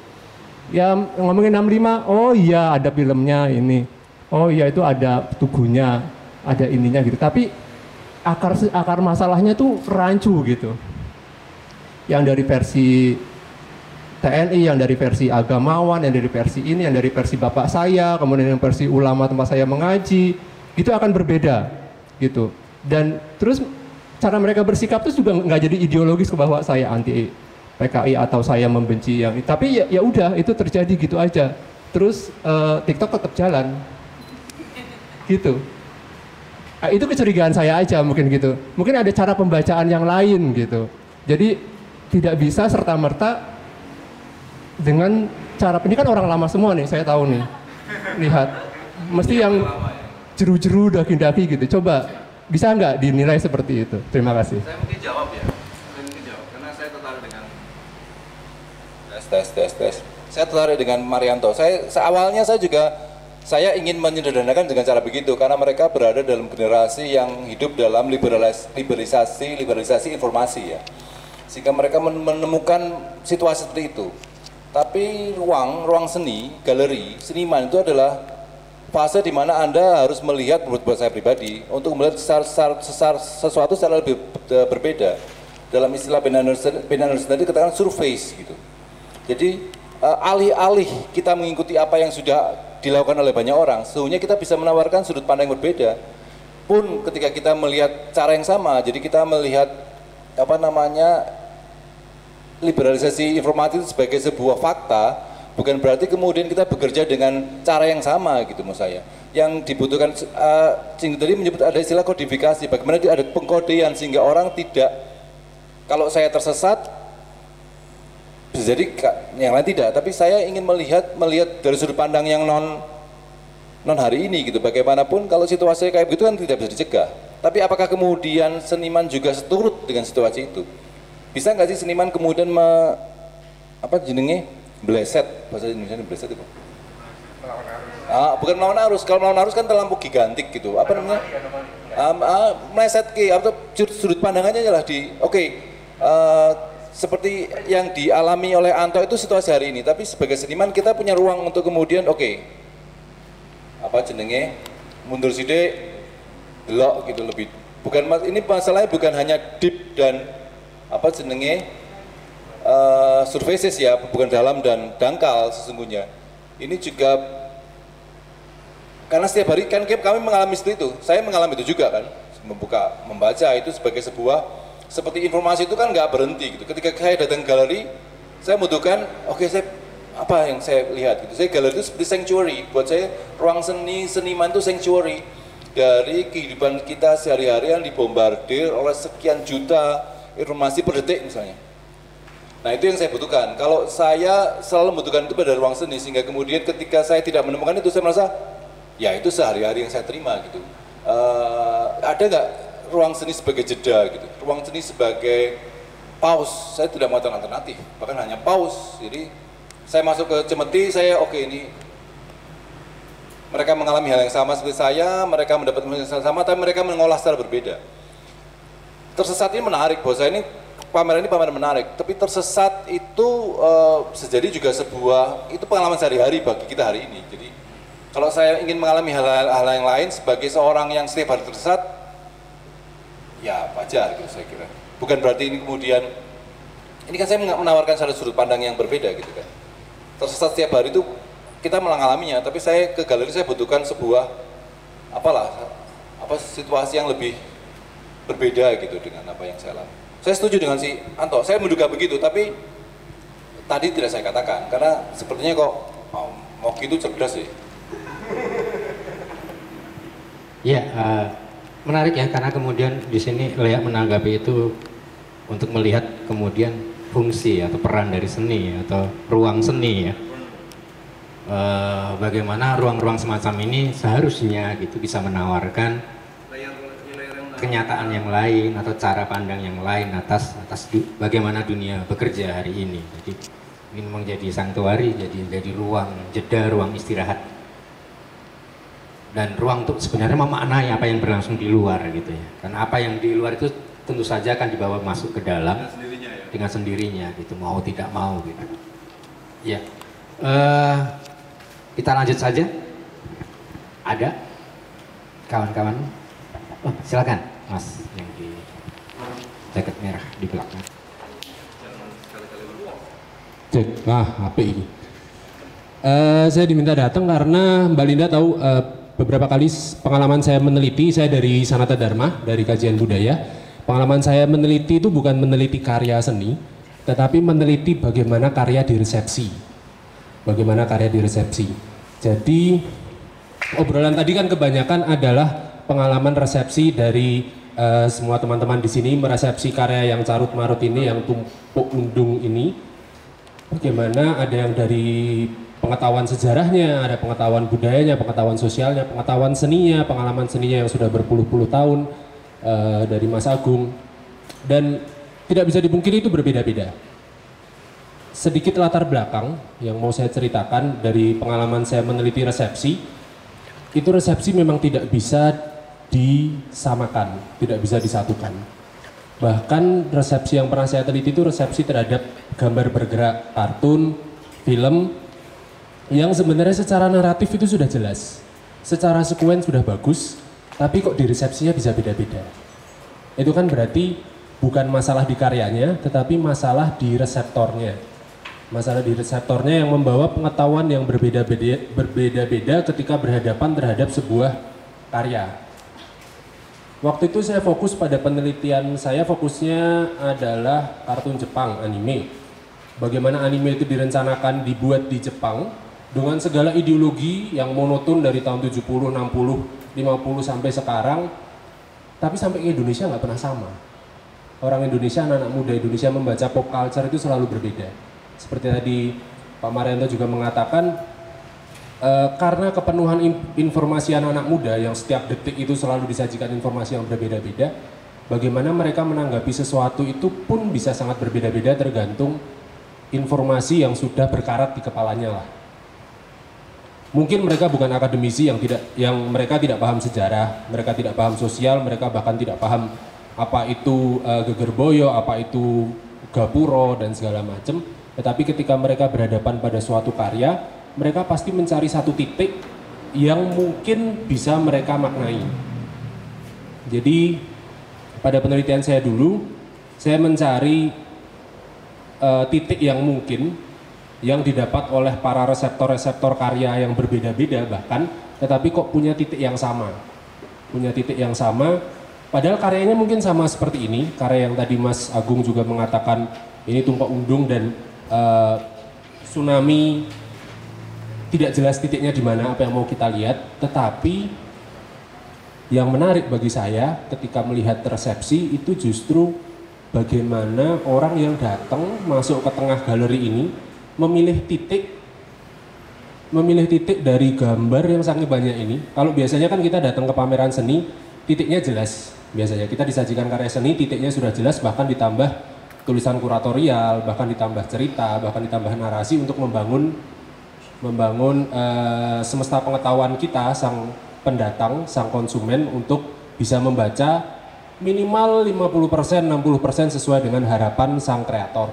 ya ngomongin 65 oh iya ada filmnya ini. Oh iya itu ada tugunya ada ininya gitu. Tapi akar akar masalahnya tuh rancu gitu. Yang dari versi TNI yang dari versi agamawan yang dari versi ini yang dari versi bapak saya kemudian yang versi ulama tempat saya mengaji itu akan berbeda gitu. Dan terus cara mereka bersikap tuh juga nggak jadi ideologis ke bahwa saya anti PKI atau saya membenci yang tapi ya ya udah itu terjadi gitu aja. Terus eh, TikTok tetap jalan. Gitu. Ah, itu kecurigaan saya aja mungkin gitu. Mungkin ada cara pembacaan yang lain gitu. Jadi tidak bisa serta merta dengan cara ini kan orang lama semua nih saya tahu nih. Lihat. Mesti yang jeru-jeru daki-daki gitu. Coba bisa nggak dinilai seperti itu? Terima kasih. Saya mungkin jawab ya. Mungkin jawab karena saya tertarik dengan tes tes tes. Saya tertarik dengan Marianto. Saya awalnya saya juga saya ingin menyederhanakan dengan cara begitu karena mereka berada dalam generasi yang hidup dalam liberalis- liberalisasi liberalisasi informasi ya. Sehingga mereka men- menemukan situasi seperti itu. Tapi ruang ruang seni, galeri, seniman itu adalah fase di mana Anda harus melihat menurut saya pribadi untuk melihat secara, secara, secara- sesuatu secara lebih eh, berbeda. Dalam istilah Ben Anderson, Ben Anderson tadi katakan surface gitu. Jadi eh, alih-alih kita mengikuti apa yang sudah dilakukan oleh banyak orang, sesungguhnya kita bisa menawarkan sudut pandang yang berbeda. Pun ketika kita melihat cara yang sama, jadi kita melihat apa namanya liberalisasi informasi itu sebagai sebuah fakta bukan berarti kemudian kita bekerja dengan cara yang sama gitu menurut saya yang dibutuhkan uh, tadi menyebut ada istilah kodifikasi bagaimana ada pengkodean sehingga orang tidak kalau saya tersesat jadi yang lain tidak. Tapi saya ingin melihat melihat dari sudut pandang yang non non hari ini gitu. Bagaimanapun kalau situasi kayak begitu kan tidak bisa dicegah. Tapi apakah kemudian seniman juga seturut dengan situasi itu? Bisa nggak sih seniman kemudian me, apa jenenge bleset. Bahasa Indonesia bleset itu. Ah, bukan melawan arus. Kalau melawan arus kan terlampau gigantik gitu. Apa namanya? Um, uh, meleset ke atau sudut pandangannya adalah di oke uh, seperti yang dialami oleh Anto itu situasi hari ini. Tapi sebagai seniman kita punya ruang untuk kemudian oke apa jenenge? Mundur sidik delok gitu lebih. Bukan ini masalahnya bukan hanya deep dan apa jenenge? Uh, surfaces ya bukan dalam dan dangkal sesungguhnya. Ini juga karena setiap hari kan kami mengalami itu. Saya mengalami itu juga kan membuka membaca itu sebagai sebuah seperti informasi itu kan nggak berhenti gitu ketika saya datang galeri saya membutuhkan oke okay, saya apa yang saya lihat gitu saya galeri itu seperti sanctuary buat saya ruang seni seniman itu sanctuary dari kehidupan kita sehari-hari yang dibombardir oleh sekian juta informasi per detik misalnya. Nah itu yang saya butuhkan. Kalau saya selalu membutuhkan itu pada ruang seni sehingga kemudian ketika saya tidak menemukan itu saya merasa ya itu sehari-hari yang saya terima gitu. Uh, ada nggak ruang seni sebagai jeda gitu? Ruang seni sebagai pause. Saya tidak mengatakan alternatif, bahkan hanya pause. Jadi saya masuk ke Cemeti, saya oke okay, ini mereka mengalami hal yang sama seperti saya, mereka mendapat yang sama, tapi mereka mengolah secara berbeda. Tersesat ini menarik, bahwa saya ini pameran ini pameran menarik, tapi tersesat itu uh, sejadi juga sebuah itu pengalaman sehari-hari bagi kita hari ini. Jadi kalau saya ingin mengalami hal-hal yang lain sebagai seorang yang setiap hari tersesat, wajar gitu saya kira. Bukan berarti ini kemudian ini kan saya menawarkan satu sudut pandang yang berbeda gitu kan. Tersesat setiap hari itu kita mengalaminya tapi saya ke galeri saya butuhkan sebuah apalah apa situasi yang lebih berbeda gitu dengan apa yang saya alami saya setuju dengan si Anto saya menduga begitu tapi tadi tidak saya katakan karena sepertinya kok oh, mau gitu cerdas sih ya uh, menarik ya karena kemudian di sini Lea menanggapi itu untuk melihat kemudian fungsi atau peran dari seni atau ruang seni ya uh, bagaimana ruang-ruang semacam ini seharusnya gitu bisa menawarkan kenyataan yang lain atau cara pandang yang lain atas atas du, bagaimana dunia bekerja hari ini. Jadi ini memang jadi sanctuary, jadi jadi ruang jeda, ruang istirahat dan ruang untuk sebenarnya memaknai apa yang berlangsung di luar gitu ya. Karena apa yang di luar itu tentu saja akan dibawa masuk ke dalam dengan sendirinya, ya? dengan sendirinya gitu, mau tidak mau gitu. Ya. Uh, kita lanjut saja. Ada kawan-kawan? Oh, silakan, Mas yang di jaket merah di belakang. Cek, ah, apa ini? Uh, saya diminta datang karena Mbak Linda tahu uh, beberapa kali pengalaman saya meneliti, saya dari Sanata Dharma, dari kajian budaya. Pengalaman saya meneliti itu bukan meneliti karya seni, tetapi meneliti bagaimana karya diresepsi bagaimana karya diresepsi. Jadi obrolan tadi kan kebanyakan adalah pengalaman resepsi dari uh, semua teman-teman di sini meresepsi karya yang carut marut ini, yang tumpuk undung ini. Bagaimana ada yang dari pengetahuan sejarahnya, ada pengetahuan budayanya, pengetahuan sosialnya, pengetahuan seninya, pengalaman seninya yang sudah berpuluh-puluh tahun uh, dari Mas Agung. Dan tidak bisa dipungkiri itu berbeda-beda sedikit latar belakang yang mau saya ceritakan dari pengalaman saya meneliti resepsi. Itu resepsi memang tidak bisa disamakan, tidak bisa disatukan. Bahkan resepsi yang pernah saya teliti itu resepsi terhadap gambar bergerak kartun, film, yang sebenarnya secara naratif itu sudah jelas. Secara sekuen sudah bagus, tapi kok di resepsinya bisa beda-beda. Itu kan berarti bukan masalah di karyanya, tetapi masalah di reseptornya masalah di reseptornya yang membawa pengetahuan yang berbeda-beda berbeda-beda ketika berhadapan terhadap sebuah karya. Waktu itu saya fokus pada penelitian saya fokusnya adalah kartun Jepang anime. Bagaimana anime itu direncanakan dibuat di Jepang dengan segala ideologi yang monoton dari tahun 70, 60, 50 sampai sekarang tapi sampai ke Indonesia nggak pernah sama. Orang Indonesia, anak-anak muda Indonesia membaca pop culture itu selalu berbeda seperti tadi Pak Marianto juga mengatakan e, karena kepenuhan in, informasi anak-anak muda yang setiap detik itu selalu disajikan informasi yang berbeda-beda, bagaimana mereka menanggapi sesuatu itu pun bisa sangat berbeda-beda tergantung informasi yang sudah berkarat di kepalanya lah. Mungkin mereka bukan akademisi yang tidak yang mereka tidak paham sejarah, mereka tidak paham sosial, mereka bahkan tidak paham apa itu uh, gegerboyo, apa itu gapuro dan segala macam. Tetapi ketika mereka berhadapan pada suatu karya, mereka pasti mencari satu titik yang mungkin bisa mereka maknai. Jadi pada penelitian saya dulu, saya mencari uh, titik yang mungkin yang didapat oleh para reseptor-reseptor karya yang berbeda-beda bahkan, tetapi kok punya titik yang sama. Punya titik yang sama, padahal karyanya mungkin sama seperti ini, karya yang tadi Mas Agung juga mengatakan ini tumpah undung dan uh, tsunami tidak jelas titiknya di mana apa yang mau kita lihat, tetapi yang menarik bagi saya ketika melihat resepsi itu justru bagaimana orang yang datang masuk ke tengah galeri ini memilih titik memilih titik dari gambar yang sangat banyak ini. Kalau biasanya kan kita datang ke pameran seni, titiknya jelas. Biasanya kita disajikan karya seni, titiknya sudah jelas bahkan ditambah tulisan kuratorial, bahkan ditambah cerita, bahkan ditambah narasi untuk membangun membangun uh, semesta pengetahuan kita sang pendatang, sang konsumen untuk bisa membaca minimal 50%, 60% sesuai dengan harapan sang kreator.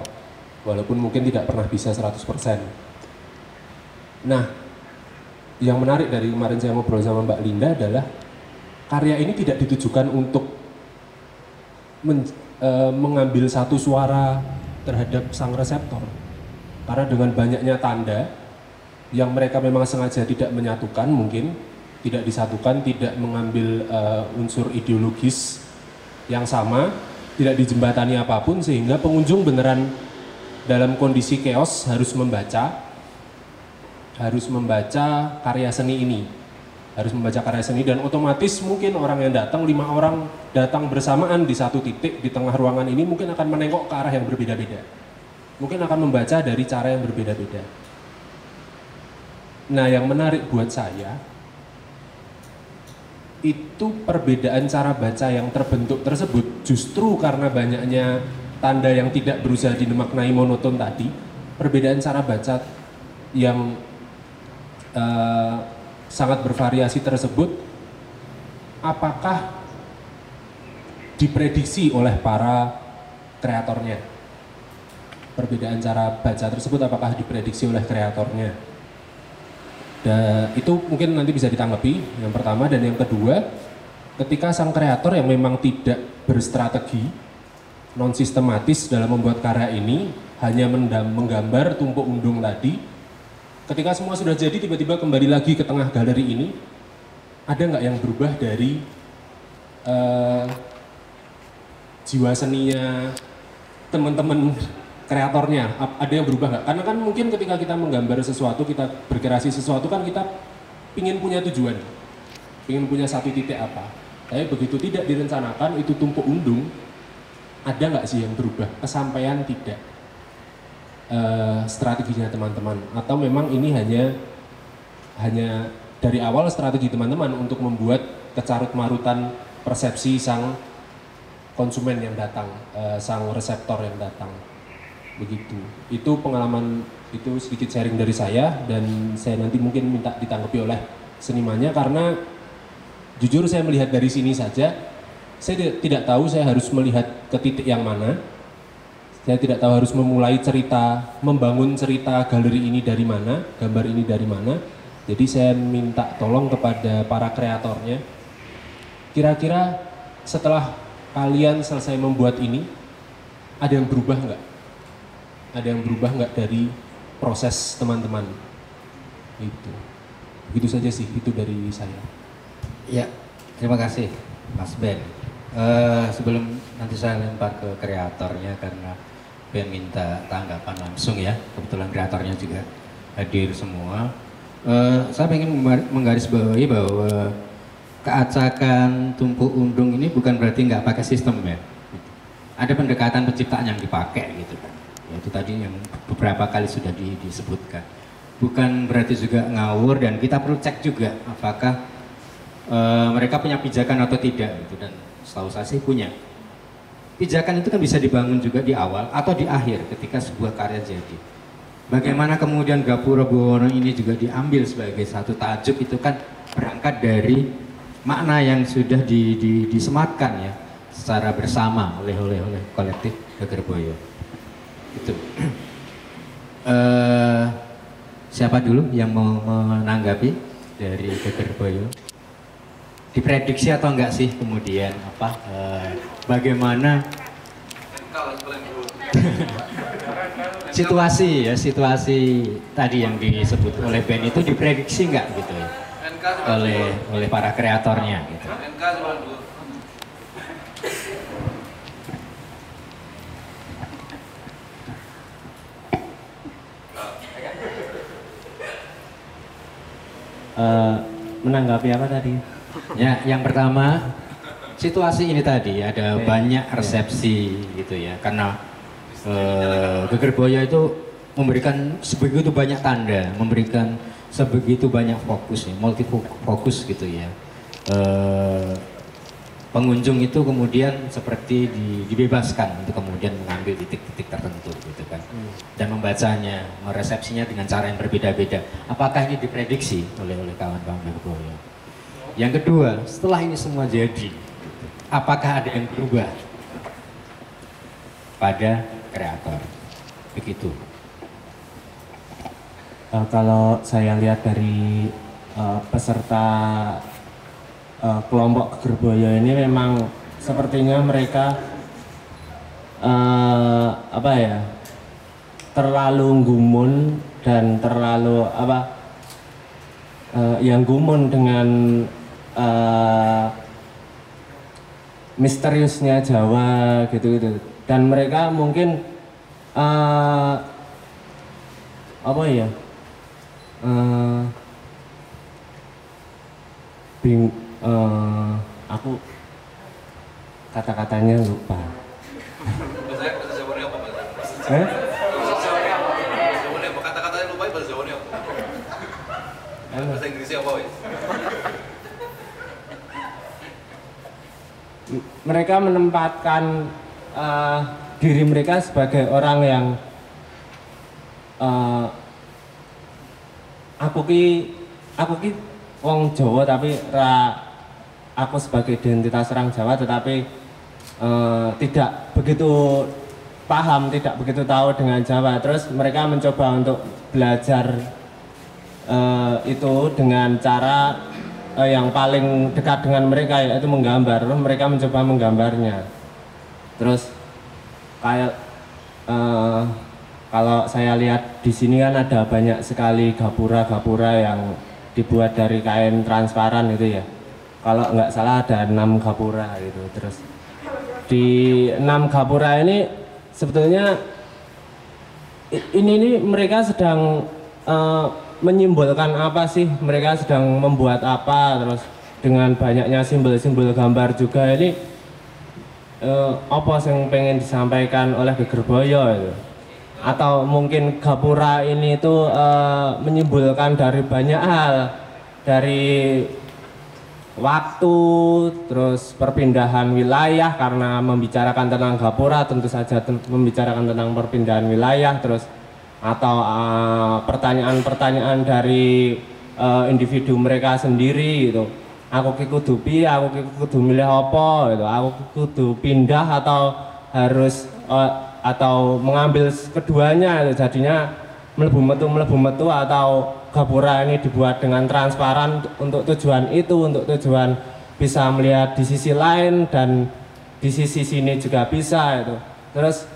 Walaupun mungkin tidak pernah bisa 100%. Nah, yang menarik dari kemarin saya ngobrol sama Mbak Linda adalah karya ini tidak ditujukan untuk men, e, mengambil satu suara terhadap sang reseptor. Karena dengan banyaknya tanda yang mereka memang sengaja tidak menyatukan mungkin tidak disatukan, tidak mengambil uh, unsur ideologis yang sama, tidak dijembatani apa pun sehingga pengunjung beneran dalam kondisi chaos harus membaca harus membaca karya seni ini. Harus membaca karya seni dan otomatis mungkin orang yang datang lima orang datang bersamaan di satu titik di tengah ruangan ini mungkin akan menengok ke arah yang berbeda-beda. Mungkin akan membaca dari cara yang berbeda-beda. Nah yang menarik buat saya itu perbedaan cara baca yang terbentuk tersebut justru karena banyaknya tanda yang tidak berusaha dimaknai monoton tadi, perbedaan cara baca yang uh, sangat bervariasi tersebut, apakah diprediksi oleh para kreatornya? Perbedaan cara baca tersebut apakah diprediksi oleh kreatornya? Dan itu mungkin nanti bisa ditanggapi yang pertama dan yang kedua ketika sang kreator yang memang tidak berstrategi non sistematis dalam membuat karya ini hanya menggambar tumpuk undung tadi. Ketika semua sudah jadi tiba-tiba kembali lagi ke tengah galeri ini. Ada nggak yang berubah dari uh, jiwa seninya teman-teman kreatornya? Ada yang berubah nggak? Karena kan mungkin ketika kita menggambar sesuatu, kita berkreasi sesuatu kan kita ingin punya tujuan, ingin punya satu titik apa. Tapi begitu tidak direncanakan itu tumpuk undung, ada nggak sih yang berubah? Kesampaian tidak uh, strateginya teman-teman? Atau memang ini hanya hanya dari awal strategi teman-teman untuk membuat kecarut marutan persepsi sang konsumen yang datang, uh, sang reseptor yang datang begitu. Itu pengalaman itu sedikit sharing dari saya dan saya nanti mungkin minta ditanggapi oleh senimannya karena jujur saya melihat dari sini saja saya tidak tahu saya harus melihat ke titik yang mana. Saya tidak tahu harus memulai cerita membangun cerita galeri ini dari mana gambar ini dari mana. Jadi saya minta tolong kepada para kreatornya. Kira-kira setelah kalian selesai membuat ini ada yang berubah nggak? Ada yang berubah nggak dari proses teman-teman? Itu. Begitu saja sih itu dari saya. Ya terima kasih Mas Ben uh, sebelum nanti saya lempar ke kreatornya karena Ben minta tanggapan langsung ya. Kebetulan kreatornya juga hadir semua. Uh, saya ingin menggarisbawahi bahwa keacakan tumpuk undung ini bukan berarti nggak pakai sistem ya. Ada pendekatan penciptaan yang dipakai gitu kan. Itu tadi yang beberapa kali sudah di, disebutkan. Bukan berarti juga ngawur dan kita perlu cek juga apakah e, mereka punya pijakan atau tidak gitu. Dan setahu saya sih punya. Pijakan itu kan bisa dibangun juga di awal atau di akhir ketika sebuah karya jadi. Bagaimana kemudian Gapura Buwono ini juga diambil sebagai satu tajuk itu kan berangkat dari makna yang sudah di, di, disematkan ya secara bersama oleh oleh oleh kolektif Gegerboyo. Itu. Eh, siapa dulu yang mau menanggapi dari Gegerboyo diprediksi atau enggak sih kemudian apa eh, bagaimana situasi ya situasi tadi yang disebut oleh Ben itu diprediksi nggak gitu ya oleh oleh para kreatornya gitu. Eh, menanggapi apa tadi? Ya, yang pertama situasi ini tadi ada Oke. banyak resepsi gitu ya karena eh, Gegerboyo itu memberikan sebegitu banyak tanda, memberikan sebegitu banyak fokus ya, multi fokus gitu ya. Eh, pengunjung itu kemudian seperti di- dibebaskan untuk kemudian mengambil titik-titik tertentu gitu kan dan membacanya, meresepsinya dengan cara yang berbeda-beda. Apakah ini diprediksi oleh oleh kawan-kawan Gegerboyo? Yang kedua, setelah ini semua jadi, apakah ada yang berubah pada kreator? Begitu. Eh, kalau saya lihat dari eh, peserta eh, kelompok Gerboyo ini memang sepertinya mereka eh, apa ya terlalu gumun dan terlalu apa eh, yang gumun dengan eh, misteriusnya Jawa gitu-gitu. Dan mereka mungkin eh, apa ya eh bing eh, aku kata-katanya lupa. Eh? Kata-katanya lupa bahasa Jawanya apa? Bahasa Inggrisnya apa mereka menempatkan eh, diri mereka sebagai orang yang eh, aku ki aku ki wong Jawa tapi ra aku sebagai identitas orang Jawa tetapi eh, tidak begitu paham tidak begitu tahu dengan Jawa. Terus mereka mencoba untuk belajar eh, itu dengan cara eh, yang paling dekat dengan mereka yaitu menggambar. Terus mereka mencoba menggambarnya. Terus kayak eh, kalau saya lihat di sini kan ada banyak sekali gapura-gapura yang dibuat dari kain transparan itu ya. Kalau nggak salah ada enam gapura gitu. Terus di enam gapura ini sebetulnya ini ini mereka sedang eh, menyimbolkan apa sih? Mereka sedang membuat apa? Terus dengan banyaknya simbol-simbol gambar juga ini eh, apa yang pengen disampaikan oleh Gegerboyo itu? Atau mungkin gapura ini itu eh, menyimbolkan dari banyak hal dari waktu terus perpindahan wilayah karena membicarakan tentang gapura tentu saja membicarakan tentang perpindahan wilayah terus atau eh, pertanyaan-pertanyaan dari eh, individu mereka sendiri gitu. Aku kudu piye aku kudu milih apa gitu. Aku kudu pindah atau harus eh, atau mengambil keduanya gitu. jadinya melebu metu melebu metu atau gapura ini dibuat dengan transparan untuk tujuan itu untuk tujuan bisa melihat di sisi lain dan di sisi sini juga bisa itu terus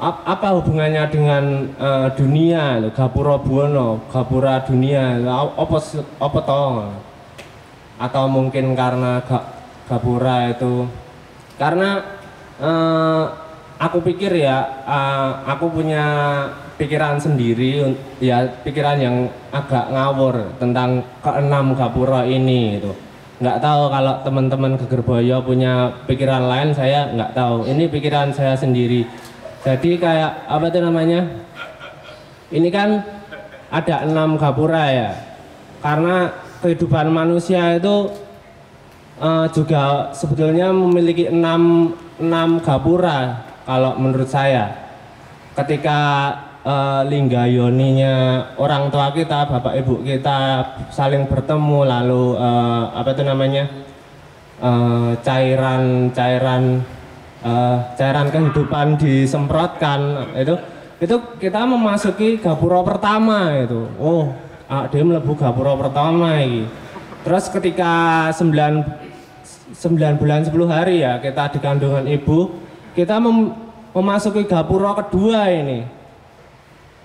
apa hubungannya dengan eh, dunia? Gapura buwono gapura dunia. Apa apa toh atau mungkin karena ga, gapura itu? Karena eh, aku pikir ya eh, aku punya pikiran sendiri ya pikiran yang agak ngawur tentang keenam gapura ini itu nggak tahu kalau teman-teman Gegerboyo punya pikiran lain saya nggak tahu. Ini pikiran saya sendiri jadi kayak apa itu namanya? Ini kan ada enam gapura ya. Karena kehidupan manusia itu eh, juga sebetulnya memiliki enam enam gapura kalau menurut saya. Ketika eh, linggayoninya orang tua kita, bapak ibu kita saling bertemu lalu eh, apa itu namanya? Eh, cairan cairan eh, cairan kehidupan disemprotkan itu itu kita memasuki gapura pertama itu. Oh, ah, dia melebu gapura pertama ini. Terus ketika 9 9 bulan 10 hari ya kita di kandungan ibu kita mem- memasuki gapura kedua ini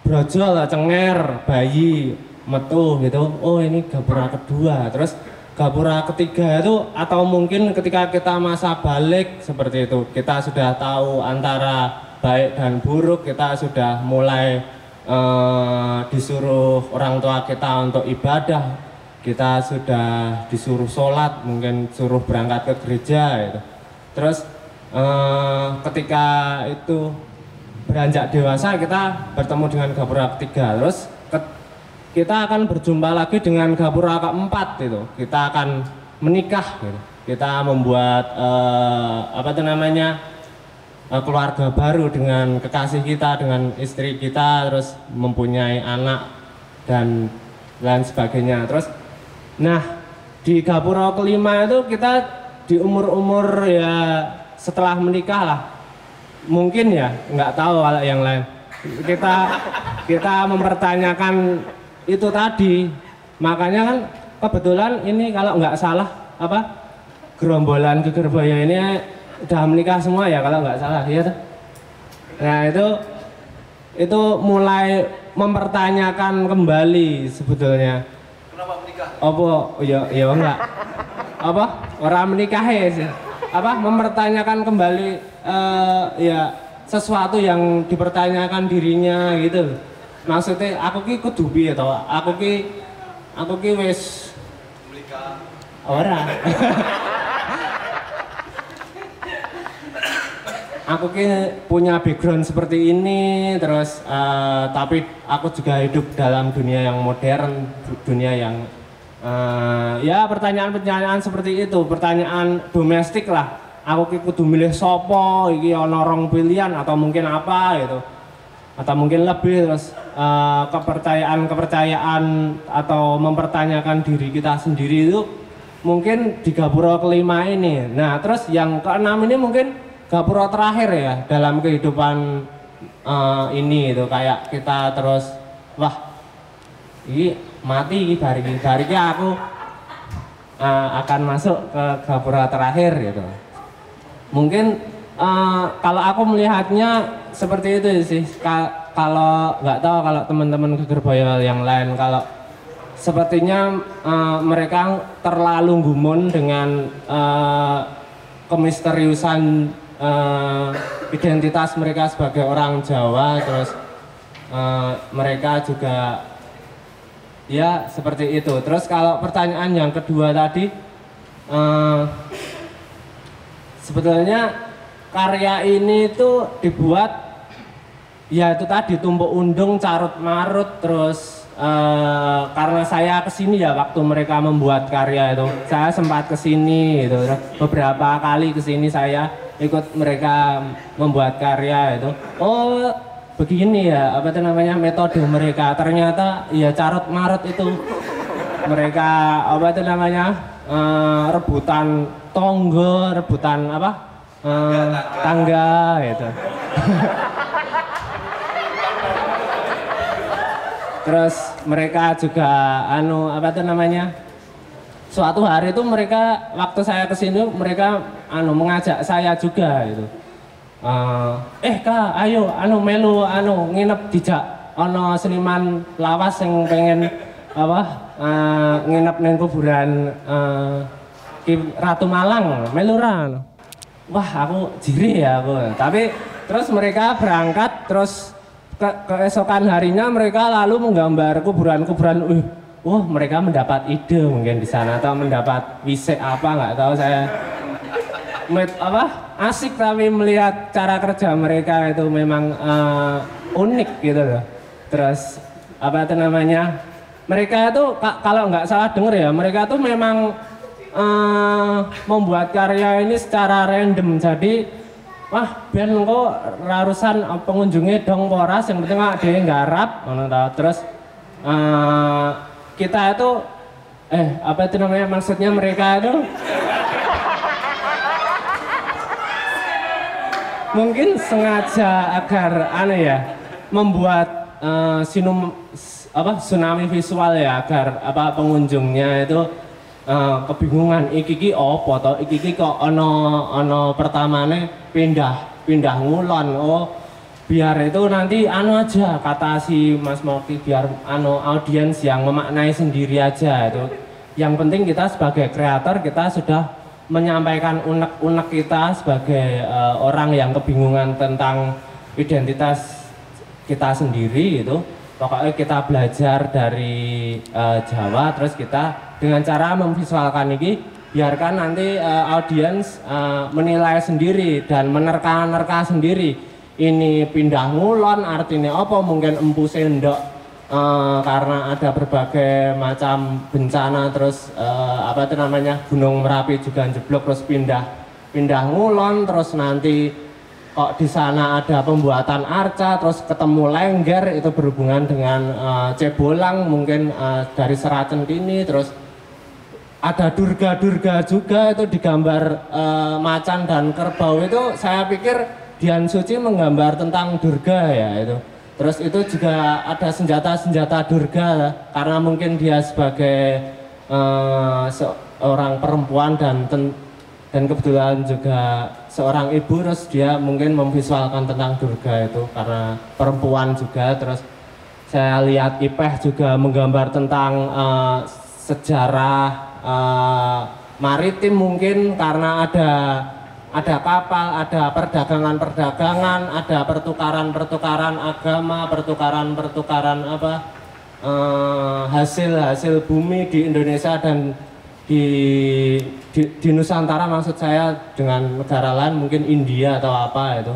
brojol cenger bayi metu gitu oh ini gapura kedua terus gapura ketiga itu atau mungkin ketika kita masa balik seperti itu. Kita sudah tahu antara baik dan buruk kita sudah mulai eh, disuruh orang tua kita untuk ibadah. Kita sudah disuruh sholat mungkin suruh berangkat ke gereja gitu terus eh, ketika itu beranjak dewasa kita bertemu dengan gapura ketiga. Terus kita akan berjumpa lagi dengan gapura keempat itu. Kita akan menikah gitu. kita membuat eh, apa itu namanya eh, keluarga baru dengan kekasih kita dengan istri kita terus mempunyai anak dan lain sebagainya. Terus nah di gapura kelima itu kita di umur-umur ya setelah menikah lah. Mungkin ya nggak tahu kalau yang lain. Kita kita mempertanyakan itu tadi. Makanya kan kebetulan ini kalau nggak salah apa gerombolan Gegerbaya ini udah menikah semua ya kalau nggak salah tuh nah itu itu mulai mempertanyakan kembali sebetulnya. Kenapa menikah? Apa? Ya ya enggak. Apa? Orang menikah ya sih. Apa? Mempertanyakan kembali eh, ya sesuatu yang dipertanyakan dirinya gitu maksudnya aku ki kudu piye to? Aku ki aku ki wis ora. Aku ki punya background seperti ini terus eh, tapi aku juga hidup dalam dunia yang modern du- dunia yang eh, ya pertanyaan-pertanyaan seperti itu pertanyaan domestik lah. Aku ki kudu milih sopo iki ana rong pilihan atau mungkin apa gitu atau mungkin lebih terus eh, kepercayaan-kepercayaan atau mempertanyakan diri kita sendiri itu mungkin di gapura kelima ini. Nah, terus yang keenam ini mungkin gapura terakhir ya dalam kehidupan eh, ini itu kayak kita terus wah ini mati ini hari ini aku eh, akan masuk ke gapura terakhir gitu. Mungkin eh, kalau aku melihatnya seperti itu sih. Ka- kalau nggak tahu kalau teman-teman kegerbaya yang lain kalau sepertinya eh, mereka terlalu gumun dengan eh, kemisteriusan eh, identitas mereka sebagai orang Jawa terus eh, mereka juga ya seperti itu terus kalau pertanyaan yang kedua tadi eh, sebetulnya karya ini tuh dibuat ya itu tadi tumpuk undung carut marut terus eh, karena saya ke sini ya waktu mereka membuat karya itu saya sempat ke sini itu beberapa kali ke sini saya ikut mereka membuat karya itu. Oh begini ya apa itu namanya metode mereka. Ternyata ya carut marut itu mereka apa itu namanya eh, rebutan tonggo rebutan apa eh, tangga gitu Terus mereka juga anu apa itu namanya? Suatu hari itu mereka waktu saya ke sini mereka anu mengajak saya juga itu. Eh, eh kak, ayo anu melu anu nginep dijak ono seniman lawas yang pengen apa eh, nginep neng kuburan Ki Ratu Malang meluran. Wah aku jiri ya aku. Tapi terus mereka berangkat terus ke keesokan harinya mereka lalu menggambar kuburan-kuburan. Uh, wah mereka mendapat ide mungkin di sana atau mendapat wisek apa nggak tahu saya. Met, apa asik tapi melihat cara kerja mereka itu memang eh, unik gitu loh. Terus apa itu namanya? Mereka itu ka- kalau nggak salah denger ya, mereka tuh memang eh, membuat karya ini secara random. Jadi wah ben kok rarusan pengunjungnya dong poras yang penting nggarap ngono ta. Terus eh, kita itu eh apa itu namanya maksudnya mereka itu mungkin sengaja agar aneh ya membuat eh, sinum apa tsunami visual ya agar apa pengunjungnya itu eh, kebingungan. Iki iki opo to? Iki iki kok ono ono pertamane pindah pindah ngulon. Oh biar itu nanti anu aja kata si Mas Moki biar anu audiens yang memaknai sendiri aja itu. Yang penting kita sebagai kreator kita sudah menyampaikan unek-unek kita sebagai eh, orang yang kebingungan tentang identitas kita sendiri itu pokoknya kita belajar dari eh, Jawa terus kita dengan cara memvisualkan ini biarkan nanti eh, audiens eh, menilai sendiri dan menerka-nerka sendiri. Ini pindah ngulon artinya apa? Mungkin empu sendok Eh, karena ada berbagai macam bencana terus eh, apa itu namanya gunung merapi juga jeblok terus pindah pindah ngulon terus nanti kok di sana ada pembuatan arca terus ketemu lengger itu berhubungan dengan eh, cebolang mungkin eh, dari seracen kini terus ada durga-durga juga itu digambar eh, macan dan kerbau itu. Saya pikir Dian Suci menggambar tentang durga ya itu. Terus itu juga ada senjata-senjata durga karena mungkin dia sebagai eh, seorang perempuan dan dan kebetulan juga seorang ibu terus dia mungkin memvisualkan tentang durga itu karena perempuan juga. Terus saya lihat Ipeh juga menggambar tentang eh, sejarah eh, maritim mungkin karena ada ada kapal, ada perdagangan-perdagangan, ada pertukaran-pertukaran agama, pertukaran-pertukaran apa eh, hasil-hasil bumi di Indonesia dan di, di di Nusantara maksud saya dengan negara lain mungkin India atau apa itu.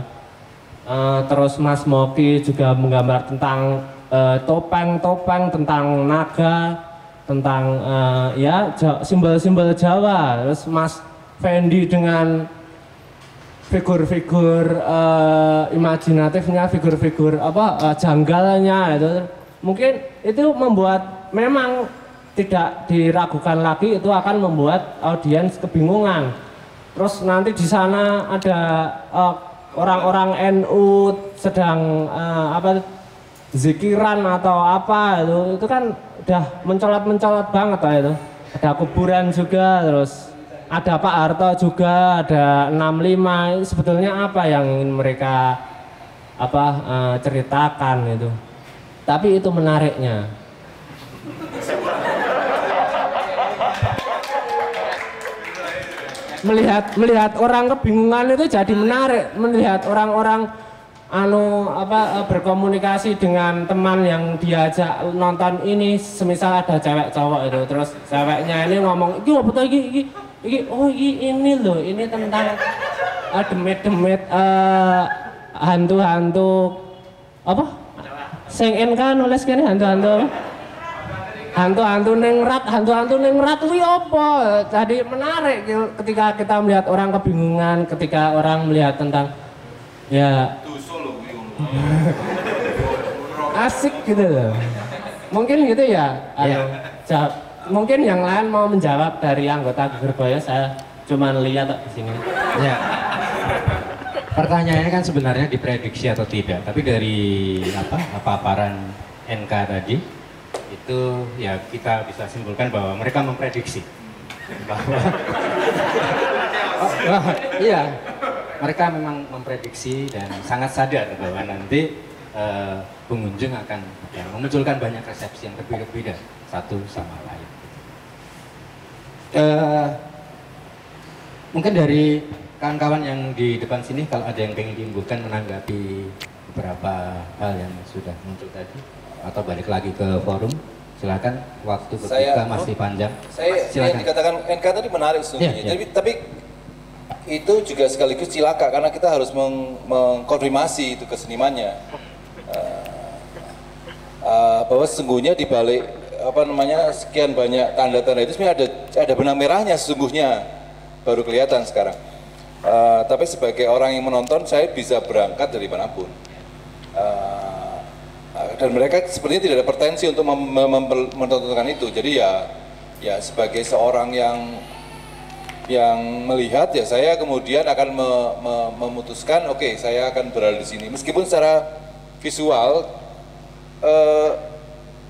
Eh, terus Mas Moki juga menggambar tentang eh, topeng-topeng, tentang naga, tentang eh, ya simbol-simbol Jawa. Terus Mas Fendi dengan figur-figur eh, imajinatifnya, figur-figur apa eh, janggalnya itu mungkin itu membuat memang tidak diragukan lagi itu akan membuat audiens kebingungan. Terus nanti di sana ada eh, orang-orang NU sedang eh, apa zikiran atau apa itu itu kan udah mencolot-mencolot banget lah itu. Ada kuburan juga terus ada Pak Harto juga ada 65 Ini sebetulnya apa yang ingin mereka apa eh, ceritakan itu. Tapi itu menariknya. Melihat melihat orang kebingungan itu jadi menarik. Melihat orang-orang anu apa eh, berkomunikasi dengan teman yang diajak nonton ini semisal ada cewek cowok itu. Terus ceweknya ini ngomong iki apa iki iki iki? Oh iki ini loh ini tentang eh, demit-demit eh, hantu-hantu apa? Sing NK nulis kene hantu-hantu? Hantu-hantu neng rat, hantu-hantu neng rat kuwi apa? Jadi menarik gitu, ketika kita melihat orang kebingungan, ketika orang melihat tentang ya asik gitu loh. Mungkin gitu ya. Anu, jawab. Mungkin yang lain mau menjawab dari anggota Gegerboyo saya cuma lihat di sini. Ya. Pertanyaannya kan sebenarnya diprediksi atau tidak, tapi dari apa paparan NK tadi itu ya kita bisa simpulkan bahwa mereka memprediksi. Bahwa Oh, wah, iya. Mereka memang memprediksi dan sangat sadar bahwa nanti eh, pengunjung akan ya, memunculkan banyak resepsi yang berbeda-beda satu sama lain. Eh, mungkin dari kawan-kawan yang di depan sini kalau ada yang ingin diimbulkan menanggapi beberapa hal yang sudah muncul tadi atau balik lagi ke forum silakan waktu Saya- masih panjang Saya yang silakan dikatakan NK tadi menarik sesungguhnya. Iya, iya. Tapi, tapi itu juga sekaligus cilaka karena kita harus meng- mengkonfirmasi itu kesenimannya. Eh, eh, bahwa sesungguhnya di balik apa namanya sekian banyak tanda-tanda itu sebenarnya ada ada benang merahnya sesungguhnya baru kelihatan sekarang. Uh, tapi sebagai orang yang menonton, saya bisa berangkat dari mana pun. Uh, dan mereka sepertinya tidak ada pretensi untuk menontonkan itu. Jadi ya, ya sebagai seorang yang yang melihat ya saya kemudian akan me, me, memutuskan oke okay, saya akan berada di sini. Meskipun secara visual uh,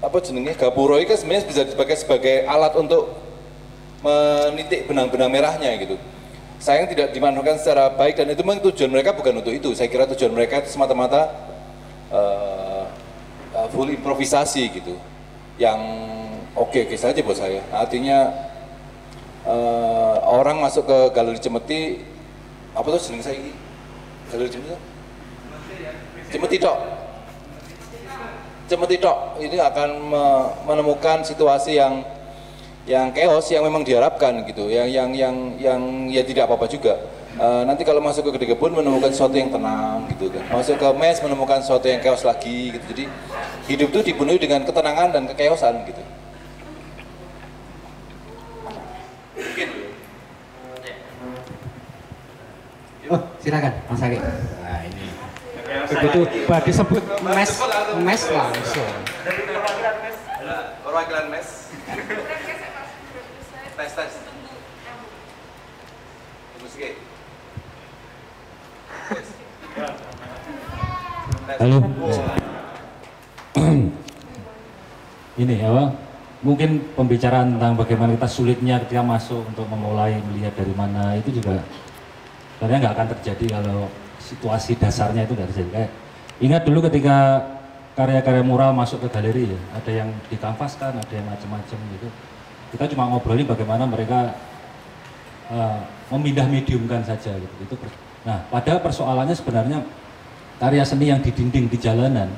apa jenengnya gapuro itu sebenarnya bisa dipakai sebagai alat untuk menitik benang-benang merahnya gitu. Sayang tidak dimanfaatkan secara baik dan itu memang tujuan mereka bukan untuk itu. Saya kira tujuan mereka itu semata-mata uh, uh, full improvisasi gitu. Yang oke-oke okay, saja buat saya. Artinya uh, orang masuk ke galeri Cemeti apa tuh jeneng saya ini? Galeri Cemeti Cemeti tok. Cemeti tok. Ini akan me menemukan situasi yang yang chaos yang memang diharapkan gitu. Yang yang yang yang ya tidak apa-apa juga uh, nanti kalau masuk ke gede kebun menemukan sesuatu yang tenang gitu kan. Masuk ke mes menemukan sesuatu yang chaos lagi gitu. Jadi hidup itu dipenuhi dengan ketenangan dan kekeosan gitu. Mungkin. Oh silakan mas Aki nah ini. Begitu bah disebut mes mes langsung. Perwakilan mes? Tes tes halo. Ini apa? Mungkin pembicaraan tentang bagaimana kita sulitnya ketika masuk untuk memulai melihat dari mana itu juga sebenarnya nggak akan terjadi kalau situasi dasarnya itu nggak terjadi. Kayak ingat dulu ketika karya-karya mural masuk ke galeri ya ada yang dikanvaskan ada yang macam-macam gitu. Kita cuma ngobrolin bagaimana mereka uh, memindah mediumkan saja gitu. Itu nah pada persoalannya sebenarnya karya seni yang di dinding di jalanan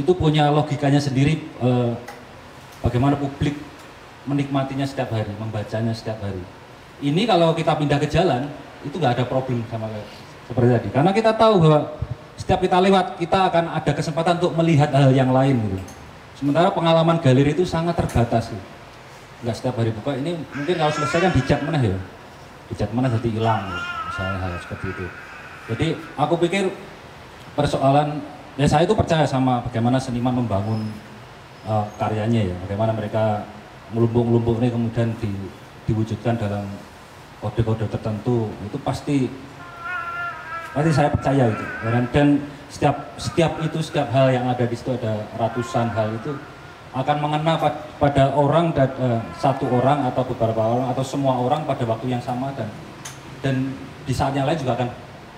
itu punya logikanya sendiri uh, bagaimana publik menikmatinya setiap hari membacanya setiap hari ini kalau kita pindah ke jalan itu nggak ada problem sama seperti tadi karena kita tahu bahwa setiap kita lewat kita akan ada kesempatan untuk melihat hal yang lain gitu. Sementara pengalaman galeri itu sangat terbatas gitu. Nggak setiap hari buka ini mungkin kalau selesai kan dicat mana ya. Dicat mana jadi hilang gitu. Misalnya hal seperti itu. Jadi aku pikir persoalan ya saya itu percaya sama bagaimana seniman membangun uh, karyanya ya. Bagaimana mereka melumpuk-melumpuk ini kemudian di, diwujudkan dalam kode-kode tertentu itu pasti Pasti saya percaya itu. Dan, dan setiap setiap itu setiap hal yang ada di situ ada ratusan hal itu akan mengena pada orang dan uh, satu orang atau beberapa orang atau semua orang pada waktu yang sama dan dan di saat yang lain juga akan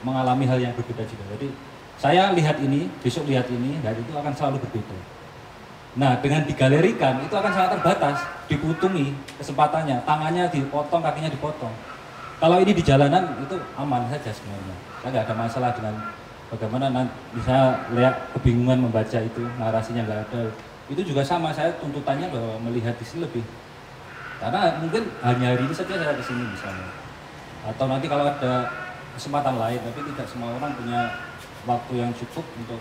mengalami hal yang berbeda juga. Jadi saya lihat ini, besok lihat ini, dan itu akan selalu berbeda. Nah, dengan digalerikan itu akan sangat terbatas, diputungi kesempatannya, tangannya dipotong, kakinya dipotong. Kalau ini di jalanan itu aman saja sebenarnya. Saya nggak ada masalah dengan bagaimana bisa lihat kebingungan membaca itu, narasinya nggak ada. Itu juga sama, saya tuntutannya bahwa melihat di sini lebih. Karena mungkin hanya hari ini saja saya di sini misalnya. Atau nanti kalau ada kesempatan lain, tapi tidak semua orang punya waktu yang cukup untuk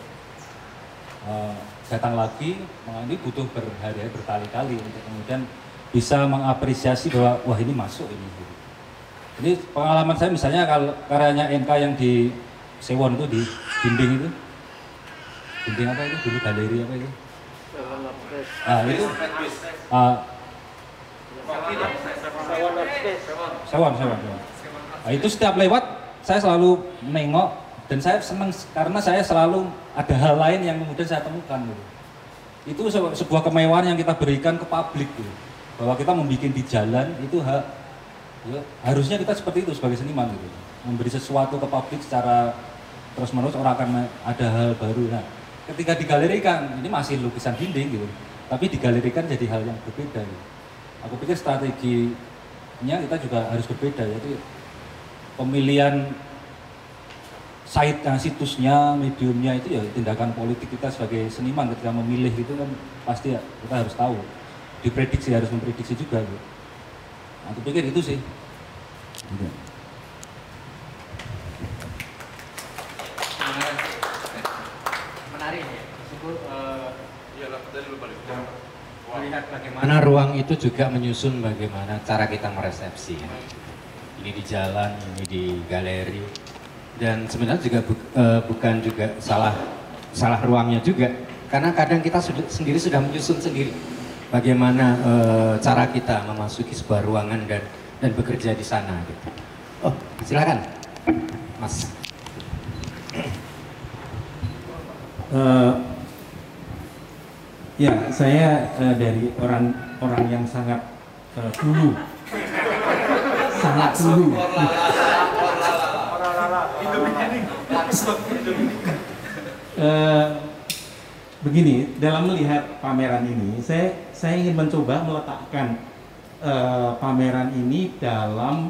uh, datang lagi, ini butuh berhari-hari, berkali-kali untuk kemudian bisa mengapresiasi bahwa wah ini masuk ini. Ini pengalaman saya misalnya kalau karyanya NK yang di Sewon itu di dinding itu. Dinding apa itu? Dulu galeri apa itu? Ah, itu ah, Sewon, Sewon, Sewon. Nah, itu setiap lewat saya selalu nengok dan saya senang karena saya selalu ada hal lain yang kemudian saya temukan gitu. Itu sebuah kemewahan yang kita berikan ke publik gitu. Bahwa kita membuat di jalan itu hak ya, harusnya kita seperti itu sebagai seniman gitu memberi sesuatu ke publik secara terus menerus orang akan ada hal baru nah ketika digalerikan ini masih lukisan dinding gitu tapi digalerikan jadi hal yang berbeda gitu. aku pikir strateginya kita juga harus berbeda yaitu pemilihan site nah, situsnya, mediumnya itu ya tindakan politik kita sebagai seniman ketika memilih itu kan pasti ya, kita harus tahu diprediksi harus memprediksi juga gitu. Aku pikir itu sih. Gitu. Menarik ya. Syukur uh, melihat bagaimana ruang itu juga menyusun bagaimana cara kita meresepsi. ini di jalan, ini di galeri. Dan sebenarnya juga bu- eh, bukan juga salah salah ruangnya juga, karena kadang kita sudah, sendiri sudah menyusun sendiri bagaimana eh, cara kita memasuki sebuah ruangan dan dan bekerja di sana. Gitu. Oh, silakan, Mas. Eh, ya, saya eh, dari orang orang yang sangat eh, dulu, sangat dulu. Eh, begini, dalam melihat pameran ini, saya saya ingin mencoba meletakkan eh, pameran ini dalam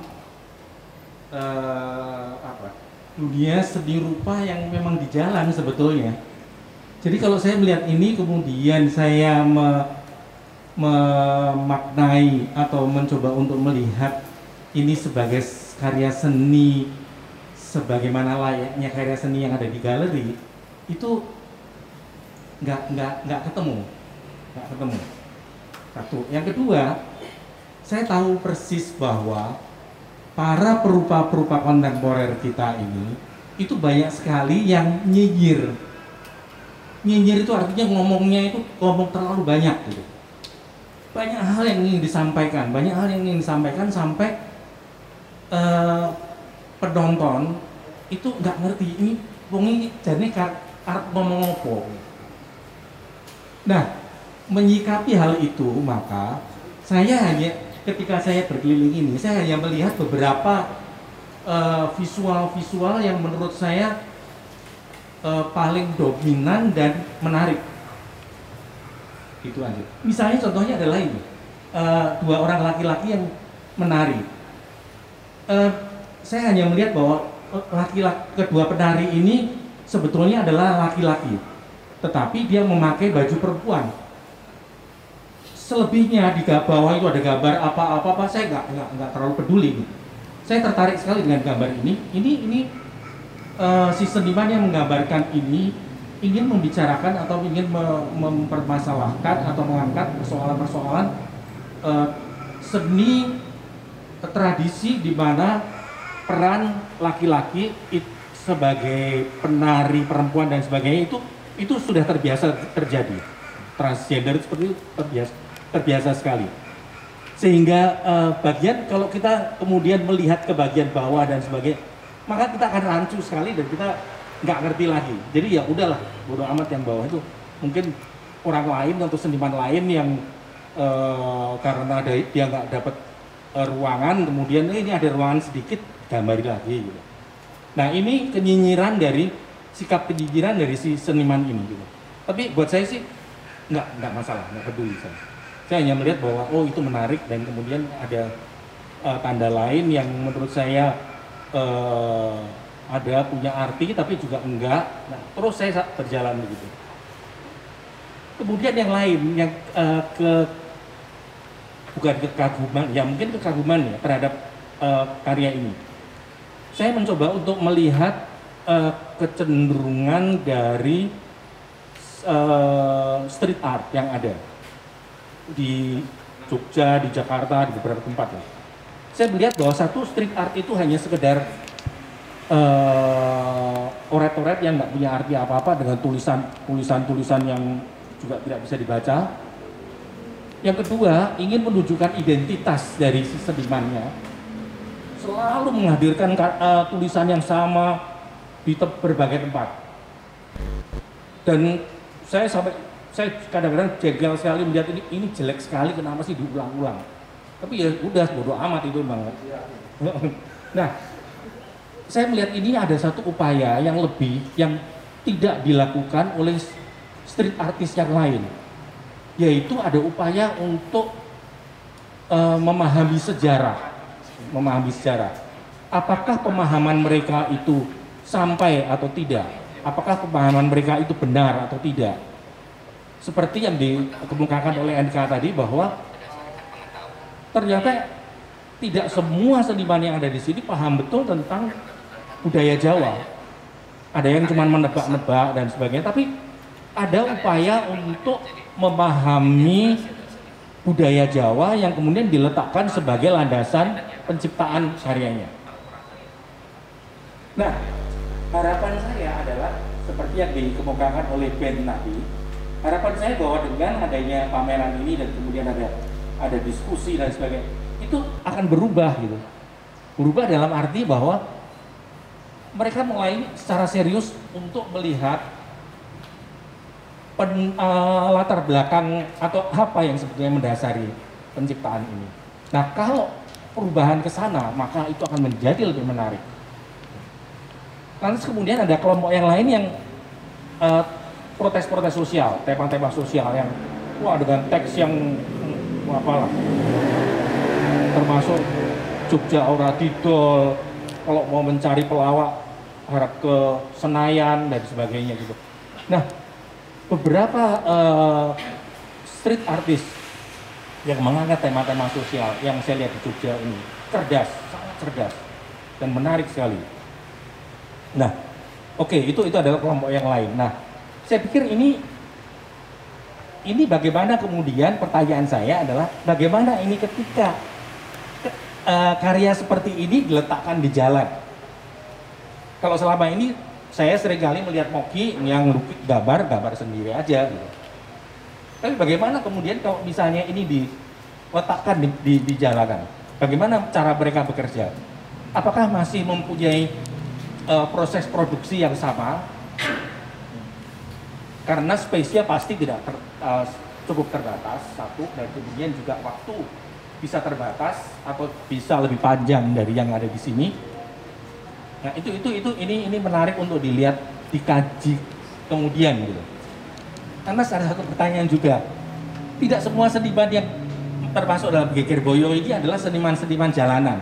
eh, apa? dunia seni rupa yang memang di jalan sebetulnya. Jadi kalau saya melihat ini kemudian saya me- memaknai atau mencoba untuk melihat ini sebagai karya seni sebagaimana layaknya karya seni yang ada di galeri itu nggak nggak nggak ketemu nggak ketemu. Satu. Yang kedua saya tahu persis bahwa para perupa-perupa kontemporer kita ini itu banyak sekali yang nyinyir. Nyinyir itu artinya ngomongnya itu ngomong terlalu banyak gitu. Banyak hal yang ingin disampaikan banyak hal yang ingin disampaikan sampai eh, penonton itu nggak ngerti ini wong ini jadi arep ngomong apa? Nah menyikapi hal itu maka saya hanya ketika saya berkeliling ini saya hanya melihat beberapa eh, visual-visual yang menurut saya eh, paling dominan dan menarik. Itu aja. Misalnya contohnya adalah ini eh, dua orang laki-laki yang menari. Eh, saya hanya melihat bahwa eh, laki-laki kedua penari ini sebetulnya adalah laki-laki tetapi dia memakai baju perempuan. Selebihnya di bawah itu ada gambar apa-apa apa saya nggak nggak nggak terlalu peduli saya tertarik sekali dengan gambar ini. Ini ini eh, si seniman yang menggambarkan ini ingin membicarakan atau ingin me- mempermasalahkan atau mengangkat persoalan-persoalan eh, seni tradisi di mana peran laki-laki sebagai penari perempuan dan sebagainya itu itu sudah terbiasa terjadi. Transgender seperti itu terbiasa terbiasa sekali. Sehingga eh, bagian kalau kita kemudian melihat ke bagian bawah dan sebagainya maka kita akan rancu sekali dan kita nggak ngerti lagi. Jadi ya udahlah bodo amat yang bawah itu. Mungkin orang lain atau seniman lain yang eh, karena ada dia nggak dapat eh, ruangan kemudian "Eh, ini ada ruangan sedikit gambari lagi gitu. Nah ini kenyinyiran dari sikap kenyinyiran dari si seniman ini gitu. Tapi buat saya sih nggak nggak masalah nggak peduli saya. Saya hanya melihat bahwa oh itu menarik dan kemudian ada eh, tanda lain yang menurut saya eh, ada punya arti tapi juga enggak. Nah, terus saya sa- berjalan begitu kemudian yang lain yang eh, ke bukan kekaguman ya mungkin kekaguman ya terhadap eh, karya ini saya mencoba untuk melihat eh, kecenderungan dari eh, street art yang ada di Jogja, di Jakarta, di beberapa tempat ya. Saya melihat bahwa satu street art itu hanya sekedar eh, oret-oret yang nggak punya arti apa-apa dengan tulisan tulisan-tulisan yang juga tidak bisa dibaca. Yang kedua, ingin menunjukkan identitas dari si senimannya. Selalu menghadirkan ka- eh, tulisan yang sama di te- berbagai tempat. Dan saya sampai saya kadang-kadang jengkel sekali melihat ini ini jelek sekali kenapa sih diulang-ulang. Tapi ya udah bodo amat itu banget. Nah, saya melihat ini ada satu upaya yang lebih yang tidak dilakukan oleh street artist yang lain yaitu ada upaya untuk eh, memahami sejarah memahami sejarah. Apakah pemahaman mereka itu sampai atau tidak? Apakah pemahaman mereka itu benar atau tidak? Seperti yang dikemukakan oleh NK tadi bahwa ternyata tidak semua seniman yang ada di sini paham betul tentang budaya Jawa. Ada yang cuma menebak-nebak dan sebagainya, tapi ada upaya untuk memahami budaya Jawa yang kemudian diletakkan sebagai landasan penciptaan karyanya. Nah, harapan saya adalah seperti yang dikemukakan oleh Ben tadi, harapan saya bahwa dengan adanya pameran ini dan kemudian ada ada diskusi dan sebagainya, itu akan berubah gitu. Berubah dalam arti bahwa mereka mulai secara serius untuk melihat pen, uh, latar belakang atau apa yang sebetulnya mendasari penciptaan ini. Nah, kalau perubahan ke sana, maka itu akan menjadi lebih menarik. Lantas kemudian ada kelompok yang lain yang uh, protes-protes sosial, tema-tema sosial yang wah dengan teks yang hmm, apalah termasuk Jogja Aura Didol kalau mau mencari pelawak harap ke Senayan dan sebagainya gitu. Nah, beberapa uh, street artist yang mengangkat tema-tema sosial yang saya lihat di Jogja ini cerdas, sangat cerdas dan menarik sekali. Nah, oke okay, itu itu adalah kelompok yang lain. Nah, saya pikir ini ini bagaimana kemudian pertanyaan saya adalah bagaimana ini ketika uh, karya seperti ini diletakkan di jalan. Kalau selama ini saya sering kali melihat Moki yang lukis gambar gambar sendiri aja. Gitu. Tapi bagaimana kemudian kalau misalnya ini diletakkan di, di, di jalanan? Bagaimana cara mereka bekerja? Apakah masih mempunyai uh, proses produksi yang sama? Karena space-nya pasti tidak ter, uh, cukup terbatas satu dan kemudian juga waktu bisa terbatas atau bisa lebih panjang dari yang ada di sini. Nah itu itu itu ini ini menarik untuk dilihat dikaji kemudian gitu. Karena salah satu pertanyaan juga tidak semua seniman yang termasuk dalam geger boyo ini adalah seniman-seniman jalanan.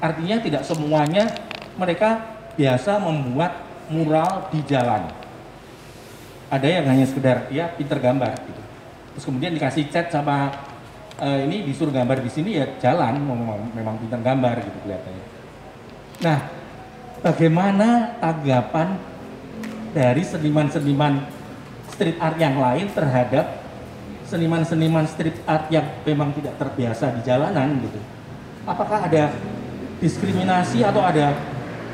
Artinya tidak semuanya mereka biasa membuat mural di jalan. Ada yang hanya sekedar ya pinter gambar gitu. Terus kemudian dikasih cat sama uh, ini disuruh gambar di sini ya jalan memang, memang bintang gambar gitu kelihatannya. Nah, bagaimana tanggapan dari seniman-seniman street art yang lain terhadap seniman-seniman street art yang memang tidak terbiasa di jalanan gitu? Apakah ada diskriminasi atau ada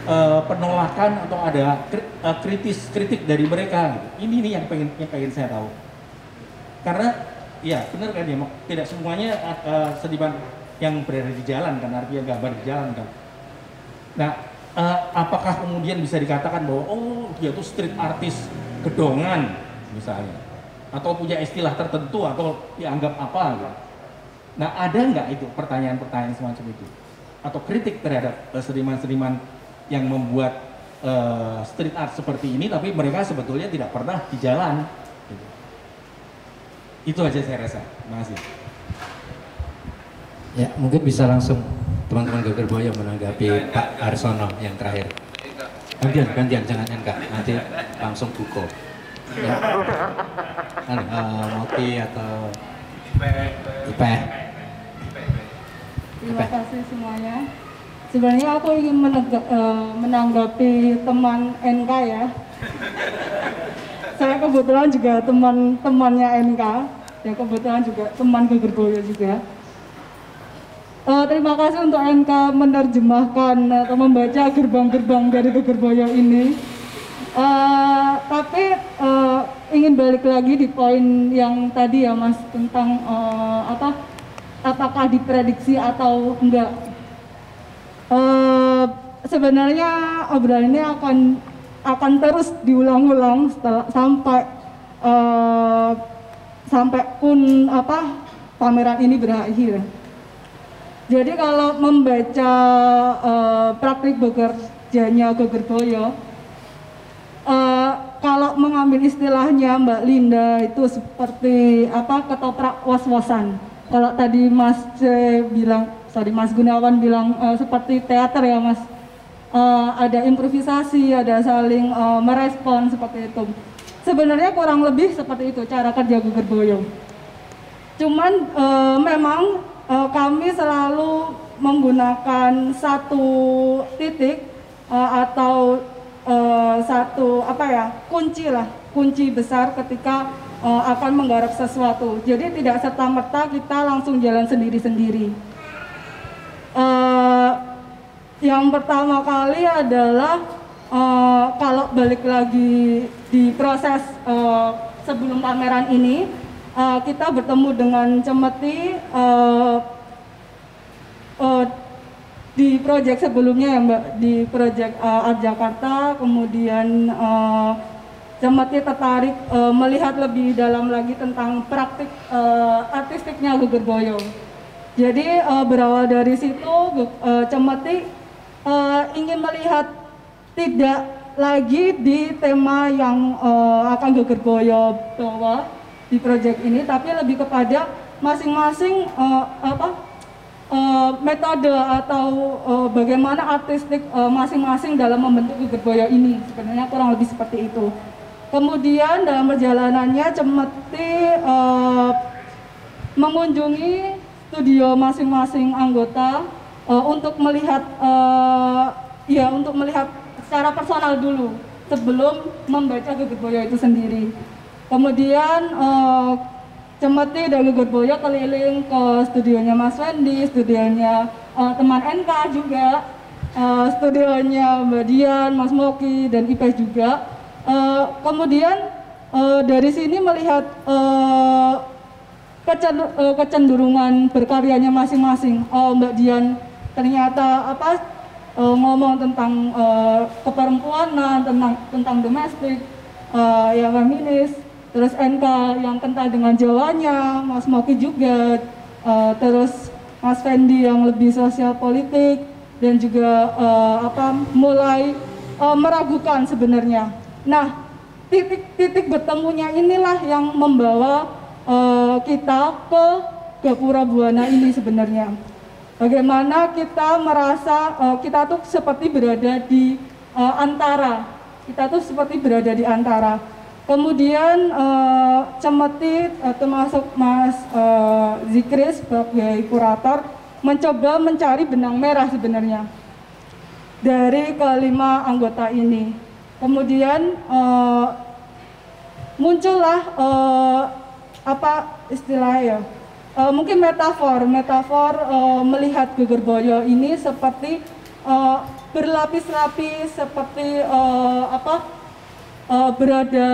uh, penolakan atau ada uh, kritis kritik dari mereka? Gitu? Ini nih yang pengen yang pengen saya tahu. Karena Iya, benar kan ya, tidak semuanya uh, seniman yang berada di jalan kan, artinya gambar di jalan kan. Nah, uh, apakah kemudian bisa dikatakan bahwa oh dia itu street artist gedongan misalnya, atau punya istilah tertentu atau dianggap apa gitu. Nah, ada nggak itu pertanyaan-pertanyaan semacam itu? Atau kritik terhadap seniman-seniman yang membuat uh, street art seperti ini, tapi mereka sebetulnya tidak pernah di jalan itu aja saya rasa. Terima kasih. Ya, mungkin bisa langsung teman-teman Geger Boyo menanggapi Pak Arsono yang terakhir. Gantian, gantian, jangan enggak. Nanti langsung buko. Kan, uh, Moki atau Ipe. Terima kasih semuanya. Sebenarnya aku ingin uh, menanggapi teman NK ya saya kebetulan juga teman-temannya NK, ya kebetulan juga teman Gegerboyo juga. Uh, terima kasih untuk NK menerjemahkan atau membaca gerbang-gerbang dari Gegerboyo ini. Uh, tapi uh, ingin balik lagi di poin yang tadi ya Mas tentang uh, apa apakah diprediksi atau enggak. Uh, sebenarnya obrolan ini akan akan terus diulang-ulang sampai uh, sampai pun apa pameran ini berakhir. Jadi kalau membaca uh, praktik bekerjanya Gegerboyo, uh, kalau mengambil istilahnya Mbak Linda itu seperti apa ketoprak was-wasan. Kalau tadi Mas C bilang, sorry Mas Gunawan bilang uh, seperti teater ya Mas uh, ada improvisasi, ada saling uh, merespon seperti itu. Sebenarnya kurang lebih seperti itu cara kerja gugur boyong. Cuman uh, memang uh, kami selalu menggunakan satu titik uh, atau uh, satu apa ya kunci lah kunci besar ketika uh, akan menggarap sesuatu. Jadi tidak serta merta kita langsung jalan sendiri-sendiri. Uh, yang pertama kali adalah eh, kalau balik lagi di proses eh, sebelum pameran ini eh, kita bertemu dengan Cemeti eh, eh, di proyek sebelumnya ya Mbak di proyek eh, Art Jakarta kemudian eh, Cemeti tertarik eh, melihat lebih dalam lagi tentang praktik eh, artistiknya Gugur Boyo. Jadi eh, berawal dari situ eh, Cemeti eh, ingin melihat tidak lagi di tema yang eh, akan Gugur Boyo bawa di proyek ini, tapi lebih kepada masing-masing eh, apa eh, metode atau eh, bagaimana artistik eh, masing-masing dalam membentuk Gugur Boyo ini sebenarnya kurang lebih seperti itu. Kemudian dalam perjalanannya Cemeti eh, mengunjungi studio masing-masing anggota eh, untuk melihat eh, ya untuk melihat secara personal dulu sebelum membaca Gugur Boyo itu sendiri. Kemudian eh, Cemeti Gugur Boyo keliling ke studionya Mas Wendy, studionya eh, teman NK juga, eh, studionya Mbak Dian, Mas Moki dan Ipes juga. Eh, kemudian eh, dari sini melihat eh, kecen- eh, kecenderungan berkaryanya masing-masing. Oh, Mbak Dian ternyata apa eh, ngomong tentang eh, keperempuanan, tentang tentang domestik, eh, yang feminis. Terus NK yang kental dengan Jawanya, Mas Moki juga, eh, terus Mas Fendi yang lebih sosial politik dan juga eh, apa mulai eh, meragukan sebenarnya. Nah, titik-titik bertemunya inilah yang membawa eh, kita ke Gapura Buana ini sebenarnya. Bagaimana kita merasa eh, kita tuh seperti berada di eh, antara, kita tuh seperti berada di antara. Kemudian eh, Cemeti eh, termasuk Mas eh, Zikris sebagai kurator mencoba mencari benang merah sebenarnya dari kelima anggota ini. Kemudian eh, muncullah eh, apa istilahnya ya? Eh, mungkin metafor, metafor eh, melihat Boyo ini seperti eh, berlapis-lapis, seperti eh, apa eh, berada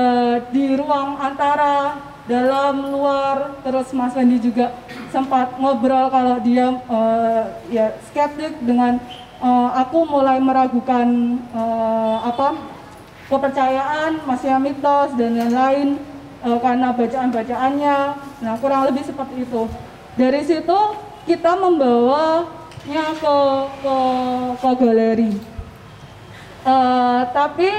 di ruang antara dalam luar. Terus Mas Wendy juga sempat ngobrol kalau dia eh, ya skeptik dengan eh, aku mulai meragukan eh, apa kepercayaan, masih mitos dan lain-lain eh, karena bacaan-bacaannya. Nah, kurang lebih seperti itu. Dari situ kita membawanya ke ke, ke galeri. Eh, tapi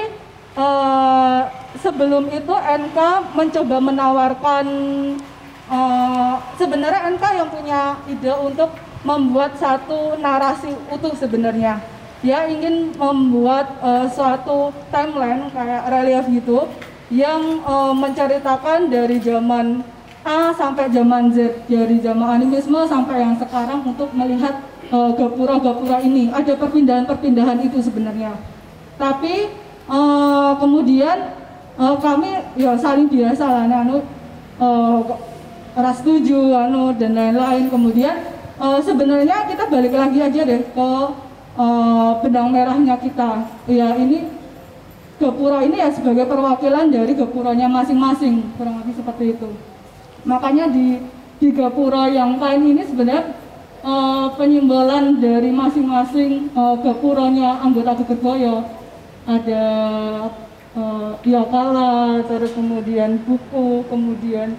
eh, sebelum itu NK mencoba menawarkan eh, sebenarnya NK yang punya ide untuk membuat satu narasi utuh sebenarnya. Dia ingin membuat eh, suatu timeline kayak relief gitu yang eh, menceritakan dari zaman A sampai zaman Z dari zaman animisme sampai yang sekarang untuk melihat eh, gapura-gapura ini. Ada perpindahan-perpindahan itu sebenarnya. Tapi eh, kemudian eh, kami ya saling biasa lah anu eh, ras setuju anu dan lain-lain. Kemudian eh, sebenarnya kita balik lagi aja deh ke eh, benang merahnya kita. Ya ini gapura ini ya sebagai perwakilan dari gapuranya masing-masing kurang lebih seperti itu. Makanya di di gapura yang lain ini sebenarnya eh, penyimbolan dari masing-masing eh, gapuranya anggota Gegerboyo ada eh, Yakala, terus kemudian buku, kemudian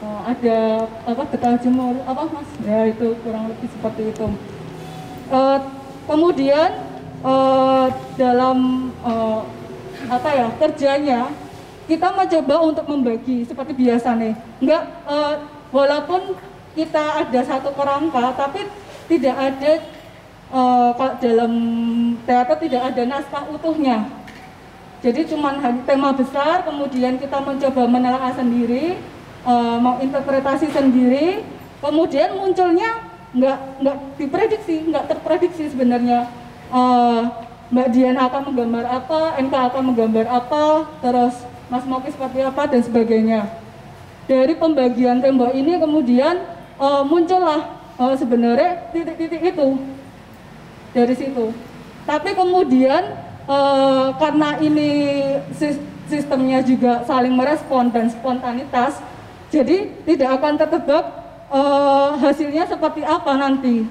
eh, ada apa getah jemur apa mas? Ya itu kurang lebih seperti itu. Eh, kemudian eh, dalam eh, apa ya kerjanya kita mencoba untuk membagi seperti biasa nih. Enggak eh, walaupun kita ada satu kerangka tapi tidak ada eh, kalau dalam teater tidak ada naskah utuhnya. Jadi cuman tema besar kemudian kita mencoba menelaah sendiri eh, menginterpretasi sendiri. Kemudian munculnya nggak nggak diprediksi nggak terprediksi sebenarnya. Eh, Mbak Dian akan menggambar apa, NK akan menggambar apa, terus Mas Moki seperti apa dan sebagainya. Dari pembagian tembok ini kemudian eh, muncullah eh, sebenarnya titik-titik itu dari situ. Tapi kemudian eh, karena ini sis- sistemnya juga saling merespon dan spontanitas, jadi tidak akan tertebak eh, hasilnya seperti apa nanti.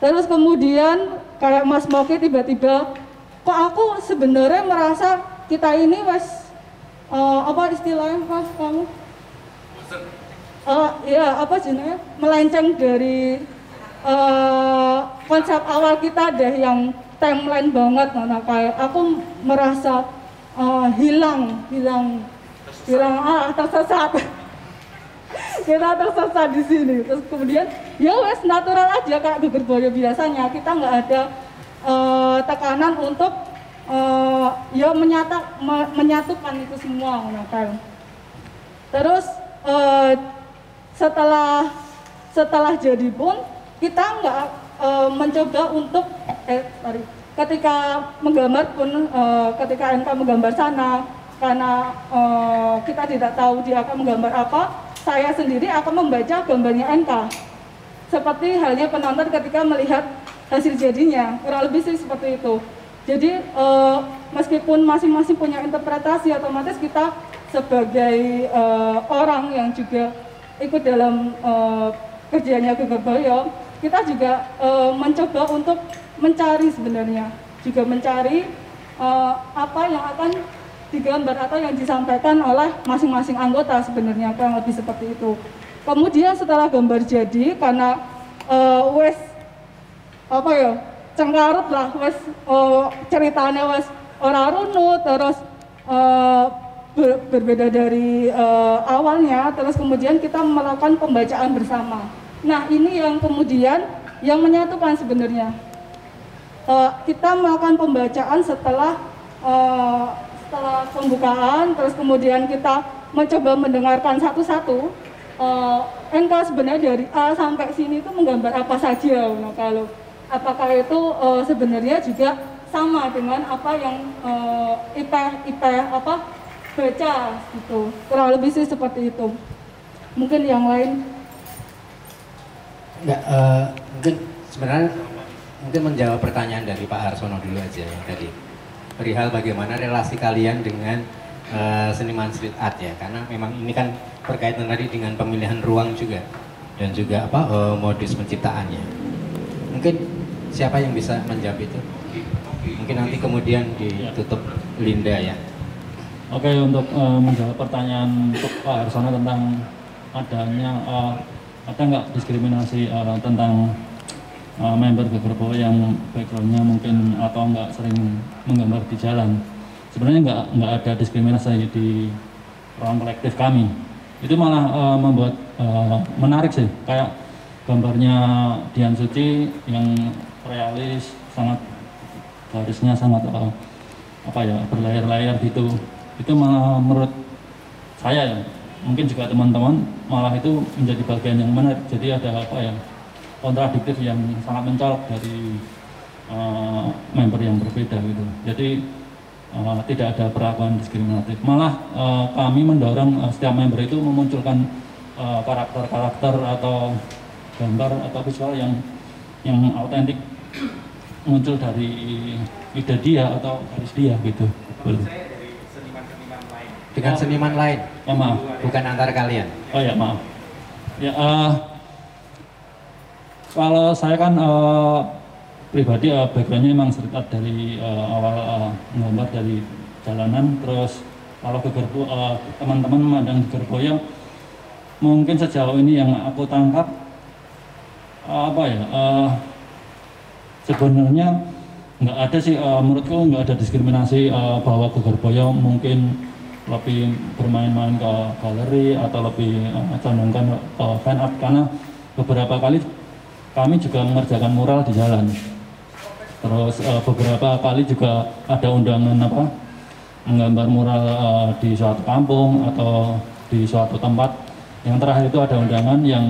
Terus kemudian kayak Mas Moki tiba-tiba, kok aku sebenarnya merasa kita ini wes eh, apa istilahnya Mas kamu? Eh, ya apa jenisnya melenceng dari eh, konsep awal kita deh yang timeline banget nah, kayak aku merasa eh, hilang hilang hilang. Ah tersesat. Kita tersesat di sini. Terus kemudian ya wes natural aja kayak boyo biasanya. Kita nggak ada eh, tekanan untuk eh, ya menyata me- menyatukan itu semua nah, kan. terus eh, setelah setelah jadi pun kita nggak eh, mencoba untuk eh sorry ketika menggambar pun eh, ketika NK menggambar sana karena eh, kita tidak tahu dia akan menggambar apa saya sendiri akan membaca gambarnya NK seperti halnya penonton ketika melihat hasil jadinya kurang lebih sih seperti itu. Jadi eh, meskipun masing-masing punya interpretasi otomatis kita sebagai eh, orang yang juga ikut dalam eh, kerjanya Geger Boyo kita juga eh, mencoba untuk mencari sebenarnya. Juga mencari eh, apa yang akan digambar atau yang disampaikan oleh masing-masing anggota sebenarnya kurang lebih seperti itu. Kemudian setelah gambar jadi karena eh, wes apa ya cengkarut lah wes eh, ceritanya wes orang runut terus eh, ber- berbeda dari eh, awalnya terus kemudian kita melakukan pembacaan bersama nah ini yang kemudian yang menyatukan sebenarnya. Eh, kita melakukan pembacaan setelah eh, setelah pembukaan terus kemudian kita mencoba mendengarkan satu-satu. Eh, NK sebenarnya dari A sampai sini itu menggambar apa saja nah, kalau apakah itu eh, sebenarnya juga sama dengan apa yang eh, IP IP apa baca gitu. Kurang lebih sih seperti itu. Mungkin yang lain Enggak, eh, mungkin sebenarnya mungkin menjawab pertanyaan dari Pak Harsono dulu aja yang tadi. Perihal bagaimana relasi kalian dengan eh, seniman street art ya. Karena memang ini kan berkaitan tadi dengan pemilihan ruang juga. Dan juga apa eh, modus penciptaannya mungkin siapa yang bisa menjawab itu? Mungkin nanti kemudian ditutup Linda ya. Oke untuk eh, menjawab pertanyaan untuk Pak Harsono tentang adanya eh, ada nggak diskriminasi eh, tentang eh, member Gegerbo yang backgroundnya mungkin atau nggak sering menggambar di jalan? Sebenarnya nggak nggak ada diskriminasi di ruang kolektif kami. Itu malah eh, membuat eh, menarik sih. Kayak gambarnya Dian Suci yang realis sangat garisnya sangat eh, apa ya berlayar-layar gitu. Itu malah menurut saya ya mungkin juga teman-teman malah itu menjadi bagian yang menarik. Jadi ada apa ya kontradiktif yang sangat mencolok dari eh, member yang berbeda gitu. Jadi eh, tidak ada perlakuan diskriminatif. Malah eh, kami mendorong eh, setiap member itu memunculkan karakter-karakter atau gambar atau visual yang yang autentik muncul dari ide dia atau garis dia gitu dengan seniman lain Oh, maaf. bukan antar kalian Oh ya maaf. Ya eh, kalau saya kan eh, pribadi eh, backgroundnya memang art dari eh, awal eh, menggambar dari jalanan terus kalau ke Gerbo eh, teman-teman memandang Gerboyo mungkin sejauh ini yang aku tangkap eh, apa ya eh, sebenarnya nggak ada sih eh, menurutku nggak ada diskriminasi eh, bahwa Gegerboyo mungkin lebih bermain-main ke galeri atau lebih eh, condongkan ke fan art karena beberapa kali kami juga mengerjakan mural di jalan. Terus eh, beberapa kali juga ada undangan apa menggambar mural eh, di suatu kampung atau di suatu tempat. Yang terakhir itu ada undangan yang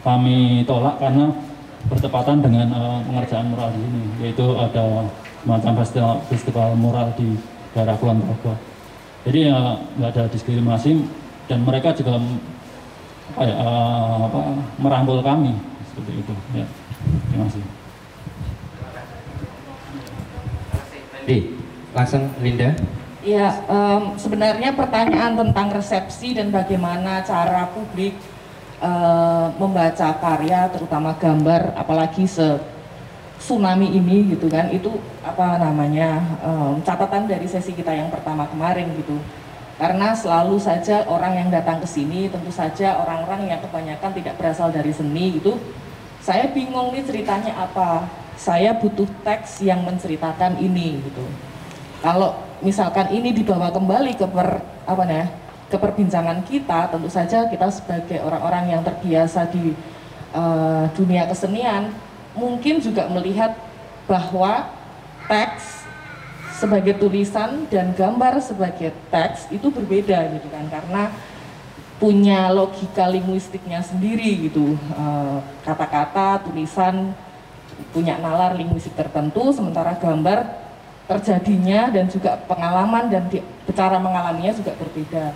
kami tolak karena bertepatan dengan eh, pengerjaan mural di sini yaitu ada semacam festival, festival mural di daerah Kulon Progo jadi ya nggak ada diskriminasi dan mereka juga apa ya eh, apa, merangkul kami seperti itu ya terima kasih Cemeti. Langsung Linda. Ya, em, sebenarnya pertanyaan tentang resepsi dan bagaimana cara publik eh, membaca karya, terutama gambar, apalagi se tsunami ini gitu kan, itu apa namanya em, catatan dari sesi kita yang pertama kemarin gitu. Karena selalu saja orang yang datang ke sini, tentu saja orang-orang yang kebanyakan tidak berasal dari seni gitu, saya bingung nih ceritanya apa. Saya butuh teks yang menceritakan ini gitu kalau misalkan ini dibawa kembali ke per apa ya ke perbincangan kita tentu saja kita sebagai orang-orang yang terbiasa di eh, dunia kesenian mungkin juga melihat bahwa teks sebagai tulisan dan gambar sebagai teks itu berbeda gitu kan karena punya logika linguistiknya sendiri gitu Eh, kata-kata tulisan punya nalar linguistik tertentu sementara gambar terjadinya dan juga pengalaman dan di, cara mengalaminya juga berbeda.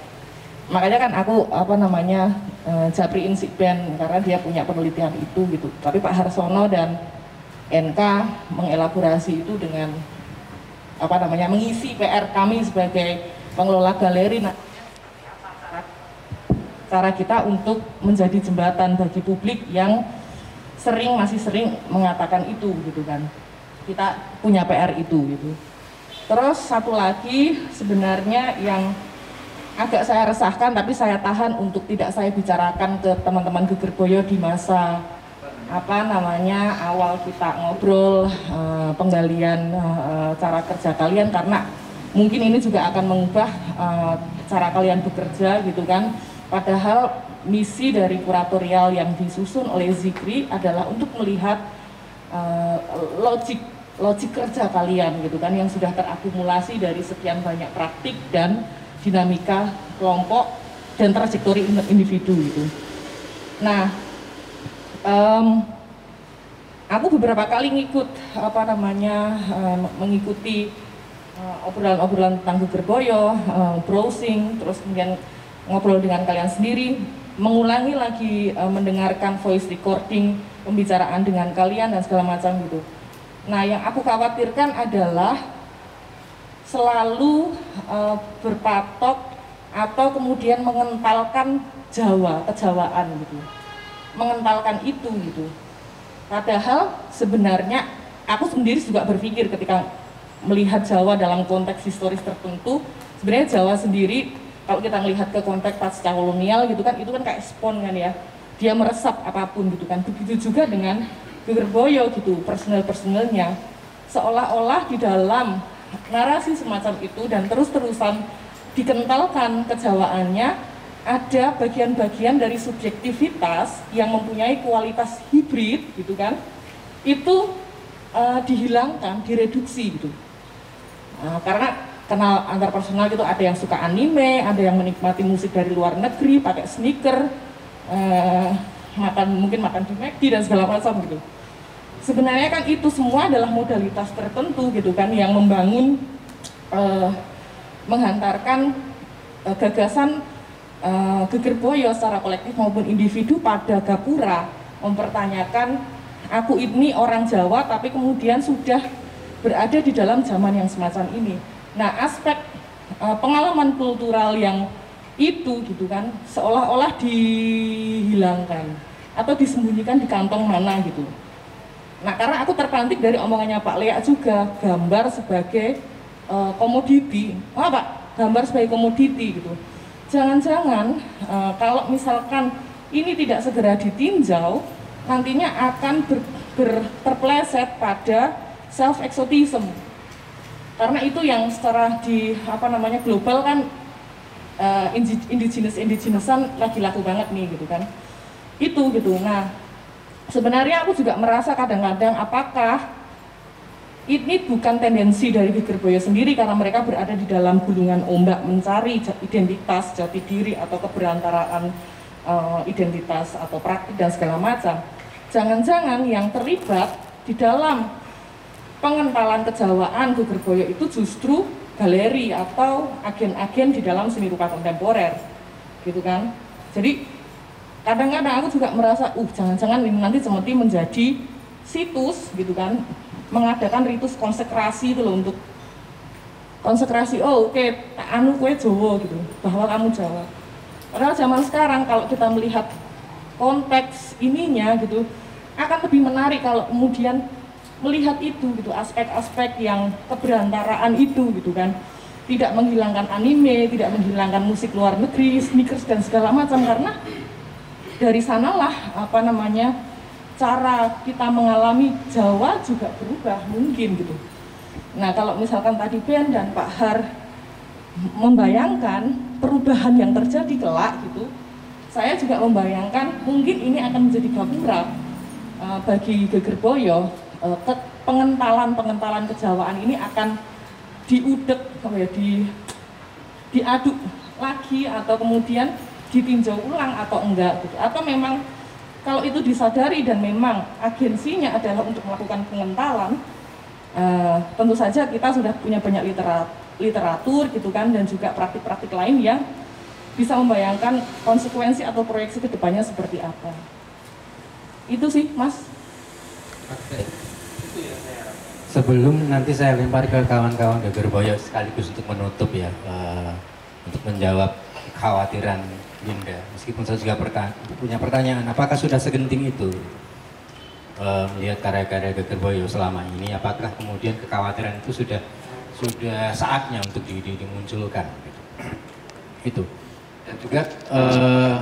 Makanya kan aku apa namanya eh, Japri Insikben karena dia punya penelitian itu gitu. Tapi Pak Harsono dan NK mengelaborasi itu dengan apa namanya mengisi PR kami sebagai pengelola galeri. Nah, cara kita untuk menjadi jembatan bagi publik yang sering masih sering mengatakan itu gitu kan kita punya PR itu gitu. Terus satu lagi sebenarnya yang agak saya resahkan tapi saya tahan untuk tidak saya bicarakan ke teman-teman Geger Boyo di masa apa namanya awal kita ngobrol eh, penggalian eh, cara kerja kalian. Karena mungkin ini juga akan mengubah eh, cara kalian bekerja gitu kan. Padahal misi dari kuratorial yang disusun oleh Zikri adalah untuk melihat eh, logik logik kerja kalian gitu kan yang sudah terakumulasi dari sekian banyak praktik dan dinamika kelompok dan trajektori individu gitu. Nah, em, aku beberapa kali ngikut apa namanya em, mengikuti eh, obrolan-obrolan tentang Geger Boyo, eh, browsing, terus kemudian ngobrol dengan kalian sendiri, mengulangi lagi eh, mendengarkan voice recording pembicaraan dengan kalian dan segala macam gitu. Nah, yang aku khawatirkan adalah selalu eh, berpatok atau kemudian mengentalkan Jawa, kejawaan gitu. Mengentalkan itu gitu. Padahal sebenarnya aku sendiri juga berpikir ketika melihat Jawa dalam konteks historis tertentu, sebenarnya Jawa sendiri kalau kita melihat ke konteks pasca kolonial gitu kan, itu kan kayak spon kan ya. Dia meresap apa pun gitu kan. Begitu juga dengan Boyo gitu, personel-personelnya. Seolah-olah di dalam narasi semacam itu dan terus-terusan dikentalkan kejawaannya ada bagian-bagian dari subjektivitas yang mempunyai kualitas hibrid gitu kan? Itu eh, dihilangkan direduksi gitu. Nah, karena kenal antar personal gitu ada yang suka anime ada yang menikmati musik dari luar negeri pakai sneaker eh, makan mungkin makan di McD dan segala macam gitu sebenarnya kan itu semua adalah modalitas tertentu gitu kan yang membangun eh, menghantarkan eh, gagasan eh, Geger Boyo secara kolektif maupun individu pada Gapura mempertanyakan aku ini orang Jawa tapi kemudian sudah berada di dalam zaman yang semacam ini. Nah aspek eh, pengalaman kultural yang itu gitu kan seolah-olah dihilangkan atau disembunyikan di kantong mana gitu. Nah karena aku terpantik dari omongannya Pak Lea juga gambar sebagai eh, komoditi. Oh Pak, gambar sebagai komoditi gitu. Jangan-jangan eh, kalau misalkan ini tidak segera ditinjau, nantinya akan ber, ber- terpleset pada self exotism. Karena itu yang secara di apa namanya global kan uh, indigenous indigenousan lagi laku banget nih gitu kan. Itu gitu. Nah, sebenarnya aku juga merasa kadang-kadang apakah ini bukan tendensi dari Geger Boyo sendiri karena mereka berada di dalam gulungan ombak mencari identitas, jati diri atau keberantaraan eh, identitas atau praktik dan segala macam. Jangan-jangan yang terlibat di dalam pengentalan kejawaan Geger Boyo itu justru galeri atau agen-agen di dalam seni rupa kontemporer gitu kan. Jadi kadang-kadang aku juga merasa, uh jangan-jangan ini nanti Cemeti menjadi situs gitu kan, mengadakan ritus konsekrasi itu loh untuk konsekrasi oh oke tak anu kue Jawa gitu. Bahwa kamu Jawa. Padahal zaman sekarang kalau kita melihat konteks ininya gitu akan lebih menarik kalau kemudian melihat itu gitu aspek-aspek yang keberantaraan itu gitu kan. Tidak menghilangkan anime, tidak menghilangkan musik luar negeri, sneakers dan segala macam karena dari sanalah apa namanya cara kita mengalami Jawa juga berubah mungkin gitu. Nah kalau misalkan tadi Ben dan Pak Har membayangkan perubahan yang terjadi kelak gitu, saya juga membayangkan mungkin ini akan menjadi gapura uh, bagi Geger Boyo uh, pengentalan-pengentalan kejawaan ini akan diudek apa ya di diaduk lagi atau kemudian ditinjau ulang atau enggak gitu. Atau memang kalau itu disadari dan memang agensinya adalah untuk melakukan pengentalan uh, tentu saja kita sudah punya banyak literat, literatur gitu kan dan juga praktik-praktik lain yang bisa membayangkan konsekuensi atau proyeksi ke depannya seperti apa. Itu sih mas. Sebelum nanti saya lempar ke kawan-kawan Geger Boyo sekaligus untuk menutup ya, uh, untuk menjawab kekhawatiran Linda. Meskipun saya juga punya pertanyaan, apakah sudah segenting itu uh, melihat karya-karya Geger Boyo selama ini? Apakah kemudian kekhawatiran itu sudah sudah saatnya untuk di, di, dimunculkan? Itu. Dan juga uh,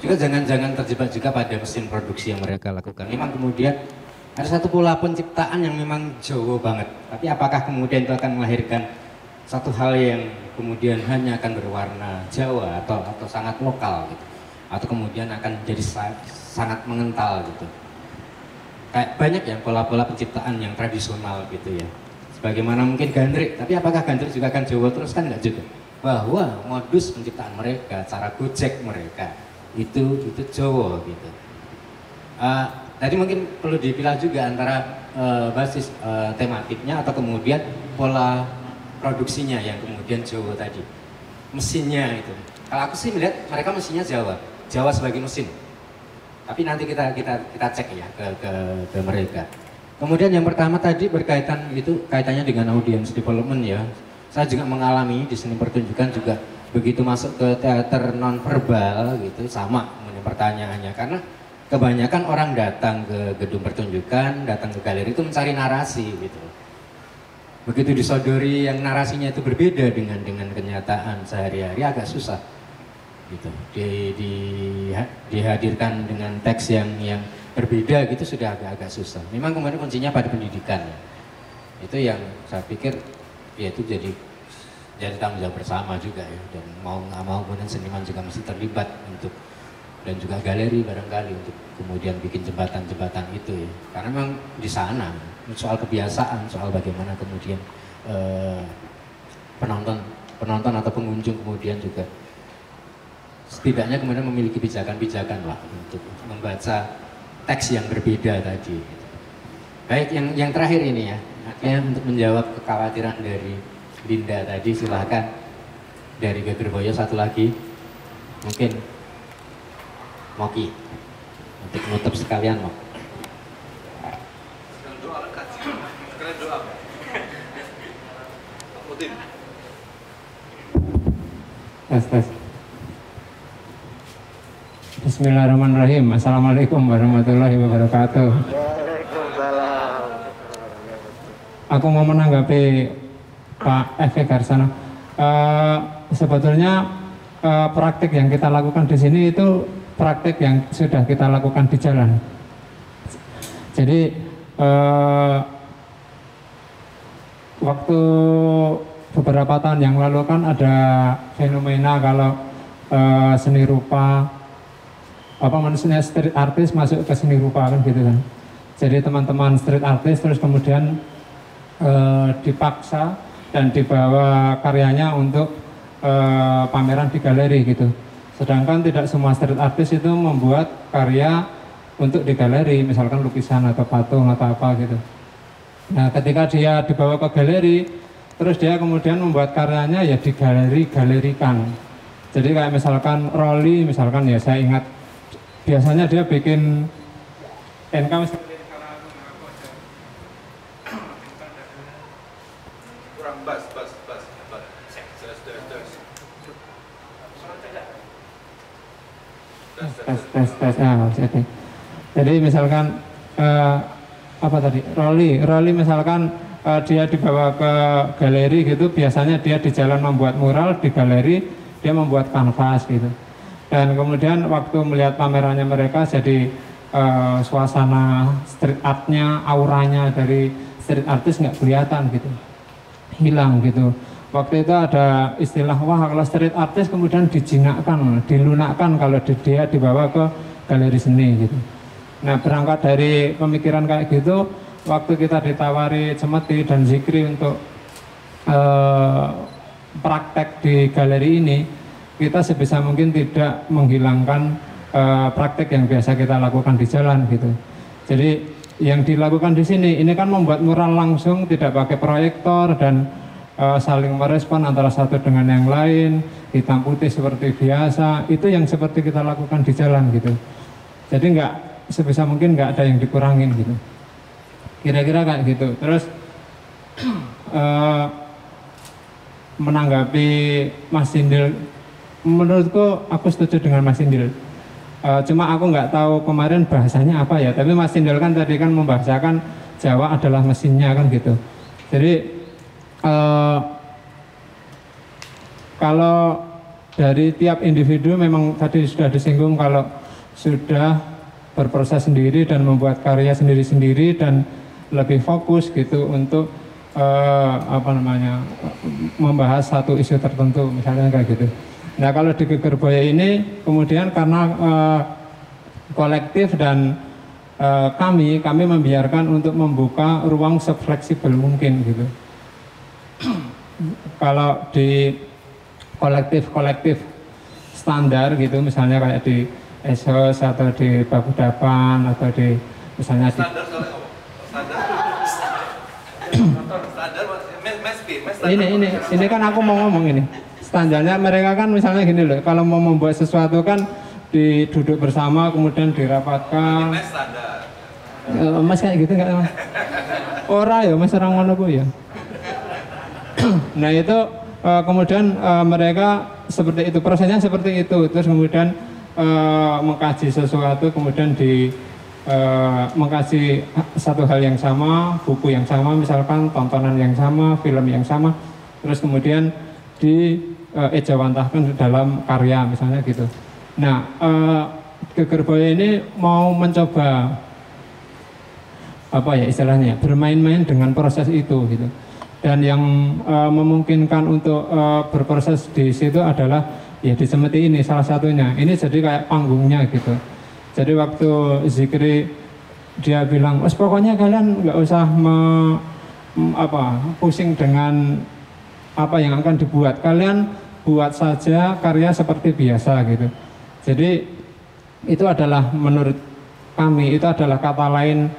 juga jangan-jangan terjebak juga pada mesin produksi yang mereka lakukan. Memang kemudian ada satu pola penciptaan yang memang Jawa banget. Tapi apakah kemudian itu akan melahirkan satu hal yang kemudian hanya akan berwarna Jawa atau atau sangat lokal gitu. Atau kemudian akan jadi sangat mengental gitu. Kayak banyak ya pola-pola penciptaan yang tradisional gitu ya. Sebagaimana mungkin gandrik, tapi apakah gandrik juga akan Jawa terus kan enggak juga. Bahwa modus penciptaan mereka, cara gojek mereka itu itu Jawa gitu. Uh, Tadi mungkin perlu dipilah juga antara uh, basis uh, tematiknya atau kemudian pola produksinya yang kemudian Jawa tadi. Mesinnya itu. Kalau aku sih melihat mereka mesinnya Jawa, Jawa sebagai mesin. Tapi nanti kita kita kita cek ya ke ke, ke mereka. Kemudian yang pertama tadi berkaitan itu kaitannya dengan audience development ya. Saya juga mengalami di seni pertunjukan juga begitu masuk ke teater non verbal gitu sama pertanyaannya karena kebanyakan orang datang ke gedung pertunjukan, datang ke galeri itu mencari narasi gitu. Begitu disodori yang narasinya itu berbeda dengan dengan kenyataan sehari-hari agak susah gitu. Di, di, dihadirkan dengan teks yang yang berbeda gitu sudah agak-agak susah. Memang kemudian kuncinya pada pendidikan. Itu yang saya pikir ya itu jadi jadi tanggung jawab bersama juga ya dan mau nggak mau kemudian seniman juga mesti terlibat untuk dan juga galeri barangkali untuk kemudian bikin jembatan-jembatan itu ya karena memang di sana soal kebiasaan soal bagaimana kemudian eh, penonton penonton atau pengunjung kemudian juga setidaknya kemudian memiliki pijakan-pijakan lah untuk membaca teks yang berbeda tadi. Baik yang yang terakhir ini ya artinya untuk menjawab kekhawatiran dari Linda tadi silahkan. Dari Geger Boyo satu lagi. Mungkin Moki untuk menutup sekalian Mok. Tes, tes. Bismillahirrahmanirrahim. Assalamualaikum warahmatullahi wabarakatuh. Aku mau menanggapi Pak F. Garsana. Uh, sebetulnya uh, praktik yang kita lakukan di sini itu praktik yang sudah kita lakukan di jalan. Jadi eh, waktu beberapa tahun yang lalu kan ada fenomena kalau eh, seni rupa apa maksudnya street artist masuk ke seni rupa kan gitu kan. Jadi teman-teman street artist terus kemudian eh, dipaksa dan dibawa karyanya untuk eh, pameran di galeri gitu. Sedangkan tidak semua street artist itu membuat karya untuk di galeri, misalkan lukisan atau patung atau apa gitu. Nah, ketika dia dibawa ke galeri, terus dia kemudian membuat karyanya ya di galeri-galerikan. Jadi kayak misalkan Rolly, misalkan ya saya ingat biasanya dia bikin NK kurang bas bas bas tes tes tes ah jadi misalkan eh, apa tadi? Rolly Rolly misalkan eh, dia dibawa ke galeri gitu. Biasanya dia di jalan membuat mural di galeri dia membuat kanvas gitu. Dan kemudian waktu melihat pamerannya mereka jadi eh, suasana street artnya auranya dari street artis nggak kelihatan gitu. Hilang gitu. Waktu itu ada istilah wah kalau street artist kemudian dijinakkan, dilunakkan kalau di- dia dibawa ke galeri seni gitu. Nah berangkat dari pemikiran kayak gitu, waktu kita ditawari Cemeti dan Zikri untuk eh, praktek di galeri ini, kita sebisa mungkin tidak menghilangkan eh, praktek yang biasa kita lakukan di jalan gitu. Jadi yang dilakukan di sini ini kan membuat mural langsung tidak pakai proyektor dan eh, saling merespon antara satu dengan yang lain hitam putih seperti biasa itu yang seperti kita lakukan di jalan gitu jadi nggak sebisa mungkin nggak ada yang dikurangin gitu kira-kira kayak gitu. Terus eh, menanggapi Mas Indil menurutku aku setuju dengan Mas Indil Eh, cuma aku nggak tahu kemarin bahasanya apa ya. Tapi Mas Indil kan tadi kan membahasakan Jawa adalah mesinnya kan gitu. Jadi eh, kalau dari tiap individu memang tadi sudah disinggung kalau sudah berproses sendiri dan membuat karya sendiri-sendiri dan lebih fokus gitu untuk eh, apa namanya membahas satu isu tertentu misalnya kayak gitu. Nah kalau di Gegerboya ini kemudian karena eh, kolektif dan eh, kami kami membiarkan untuk membuka ruang sefleksibel mungkin gitu. kalau di kolektif-kolektif standar gitu misalnya kayak di ESOS atau di Babudapan atau di misalnya di ini ini ini kan aku mau ngomong ini. Standarnya mereka kan misalnya gini loh kalau mau membuat sesuatu kan diduduk bersama kemudian dirapatkan. Eh, mas kayak gitu nggak mas? Ora ya mas orang ngono ya. Nah itu eh, kemudian eh, mereka seperti itu prosesnya seperti itu. Terus kemudian mengkaji sesuatu kemudian di eh, mengkaji satu hal yang sama buku yang sama misalkan tontonan yang sama film yang sama. Terus kemudian di eh, ejawantahkan dalam karya misalnya gitu. Nah eh, Gegerboya ini mau mencoba apa ya istilahnya bermain-main dengan proses itu gitu. Dan yang eh, memungkinkan untuk eh, berproses di situ adalah ya di Semeti ini salah satunya. Ini jadi kayak panggungnya gitu jadi waktu Zikri dia bilang wes pokoknya kalian nggak usah me- apa pusing dengan apa yang akan dibuat. Kalian buat saja karya seperti biasa gitu. Jadi itu adalah menurut kami itu adalah kata lain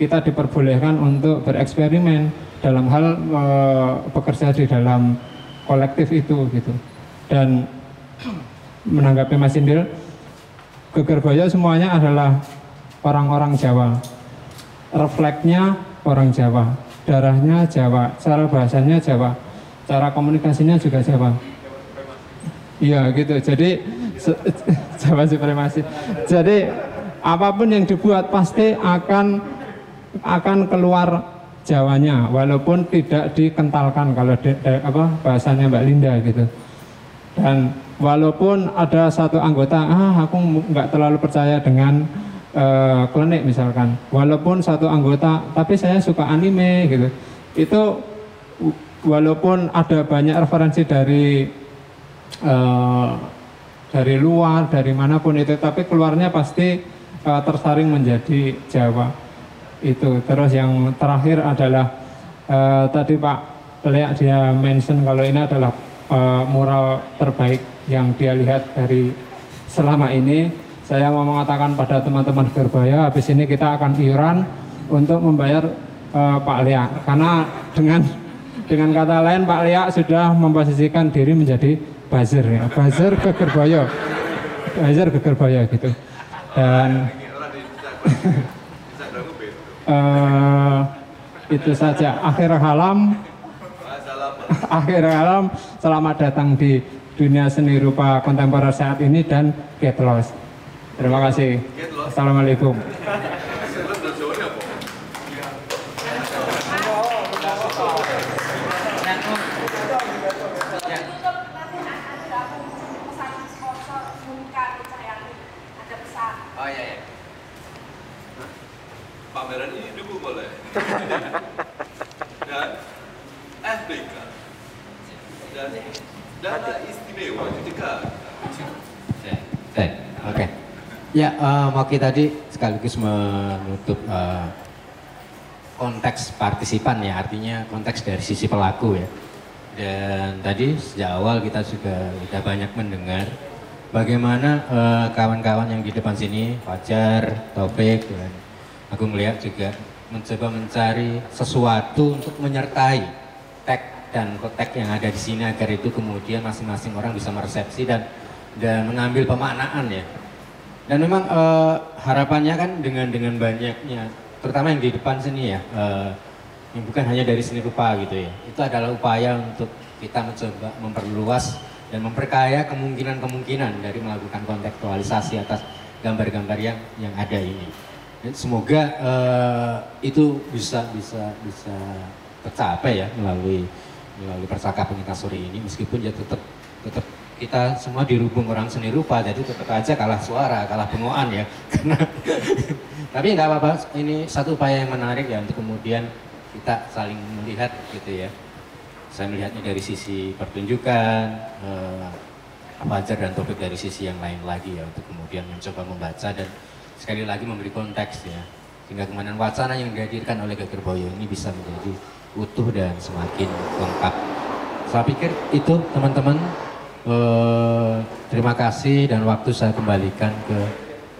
kita diperbolehkan untuk bereksperimen dalam hal eh, bekerja di dalam kolektif itu gitu. Dan menanggapi Mas Indil Gegerboyo semuanya adalah orang-orang Jawa. Refleksnya orang Jawa. Darahnya Jawa. Cara bahasanya Jawa. Cara komunikasinya juga Jawa. Iya gitu. Jadi Jawa supremasi. Jadi apa pun yang dibuat pasti akan akan keluar Jawanya walaupun tidak dikentalkan kalau di, eh, apa bahasanya Mbak Linda gitu. Dan walaupun ada satu anggota ah aku nggak terlalu percaya dengan eh, klinik misalkan. Walaupun satu anggota tapi saya suka anime gitu. Itu walaupun ada banyak referensi dari eh, dari luar dari mana pun itu tapi keluarnya pasti eh, tersaring menjadi Jawa. Itu. Terus yang terakhir adalah eh, tadi Pak Leak dia mention kalau ini adalah eh, mural terbaik yang dia lihat dari selama ini saya mau mengatakan pada teman-teman Gerbaya habis ini kita akan iuran untuk membayar eh, Pak Leak. Karena dengan dengan kata lain Pak Leak sudah memposisikan diri menjadi buzzer ya. Buzzer ke Gerbaya. Buzzer ke Gerbaya gitu. Dan eh, itu saja. Akhir halam akhir kalam selamat datang di dunia seni rupa kontemporer saat ini dan get lost. Terima kasih. Assalamualaikum. Oh iya ya. Pameran ini didukung oleh dan FBK dan dana istimewa juga. Baik, oke. Ya, eh, Moki tadi sekaligus menutup eh, konteks partisipan ya, artinya konteks dari sisi pelaku ya. Dan tadi sejak awal kita juga sudah banyak mendengar bagaimana eh, kawan-kawan yang di depan sini, Fajar, Taufik, dan aku melihat juga mencoba mencari sesuatu untuk menyertai tag dan kotek yang ada di sini agar itu kemudian masing-masing orang bisa meresepsi dan dan mengambil pemaknaan ya. Dan memang eh, harapannya kan dengan dengan banyaknya, terutama yang di depan sini ya, eh, yang bukan hanya dari seni rupa gitu ya. Itu adalah upaya untuk kita mencoba memperluas dan memperkaya kemungkinan-kemungkinan dari melakukan kontekstualisasi atas gambar-gambar yang yang ada ini. Dan semoga eh, itu bisa bisa bisa tercapai ya melalui melalui percakapan kita sore ini meskipun ya tetap tetap kita semua dirubung orang seni rupa jadi tetap aja kalah suara kalah bengoan ya. Tapi nggak apa-apa ini satu upaya yang menarik ya untuk kemudian kita saling melihat gitu ya. Saya melihatnya dari sisi pertunjukan eh, Fajar dan Topik dari sisi yang lain lagi ya untuk kemudian mencoba membaca dan sekali lagi memberi konteks ya. Sehingga kemudian wacana yang dihadirkan oleh Geger Boyo ini bisa menjadi utuh dan semakin lengkap. Saya pikir itu teman-teman eh, terima kasih dan waktu saya kembalikan ke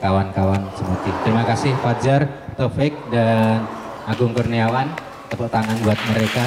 kawan-kawan semuti. Terima kasih Fajar, Taufik dan Agung Kurniawan. Tepuk tangan buat mereka.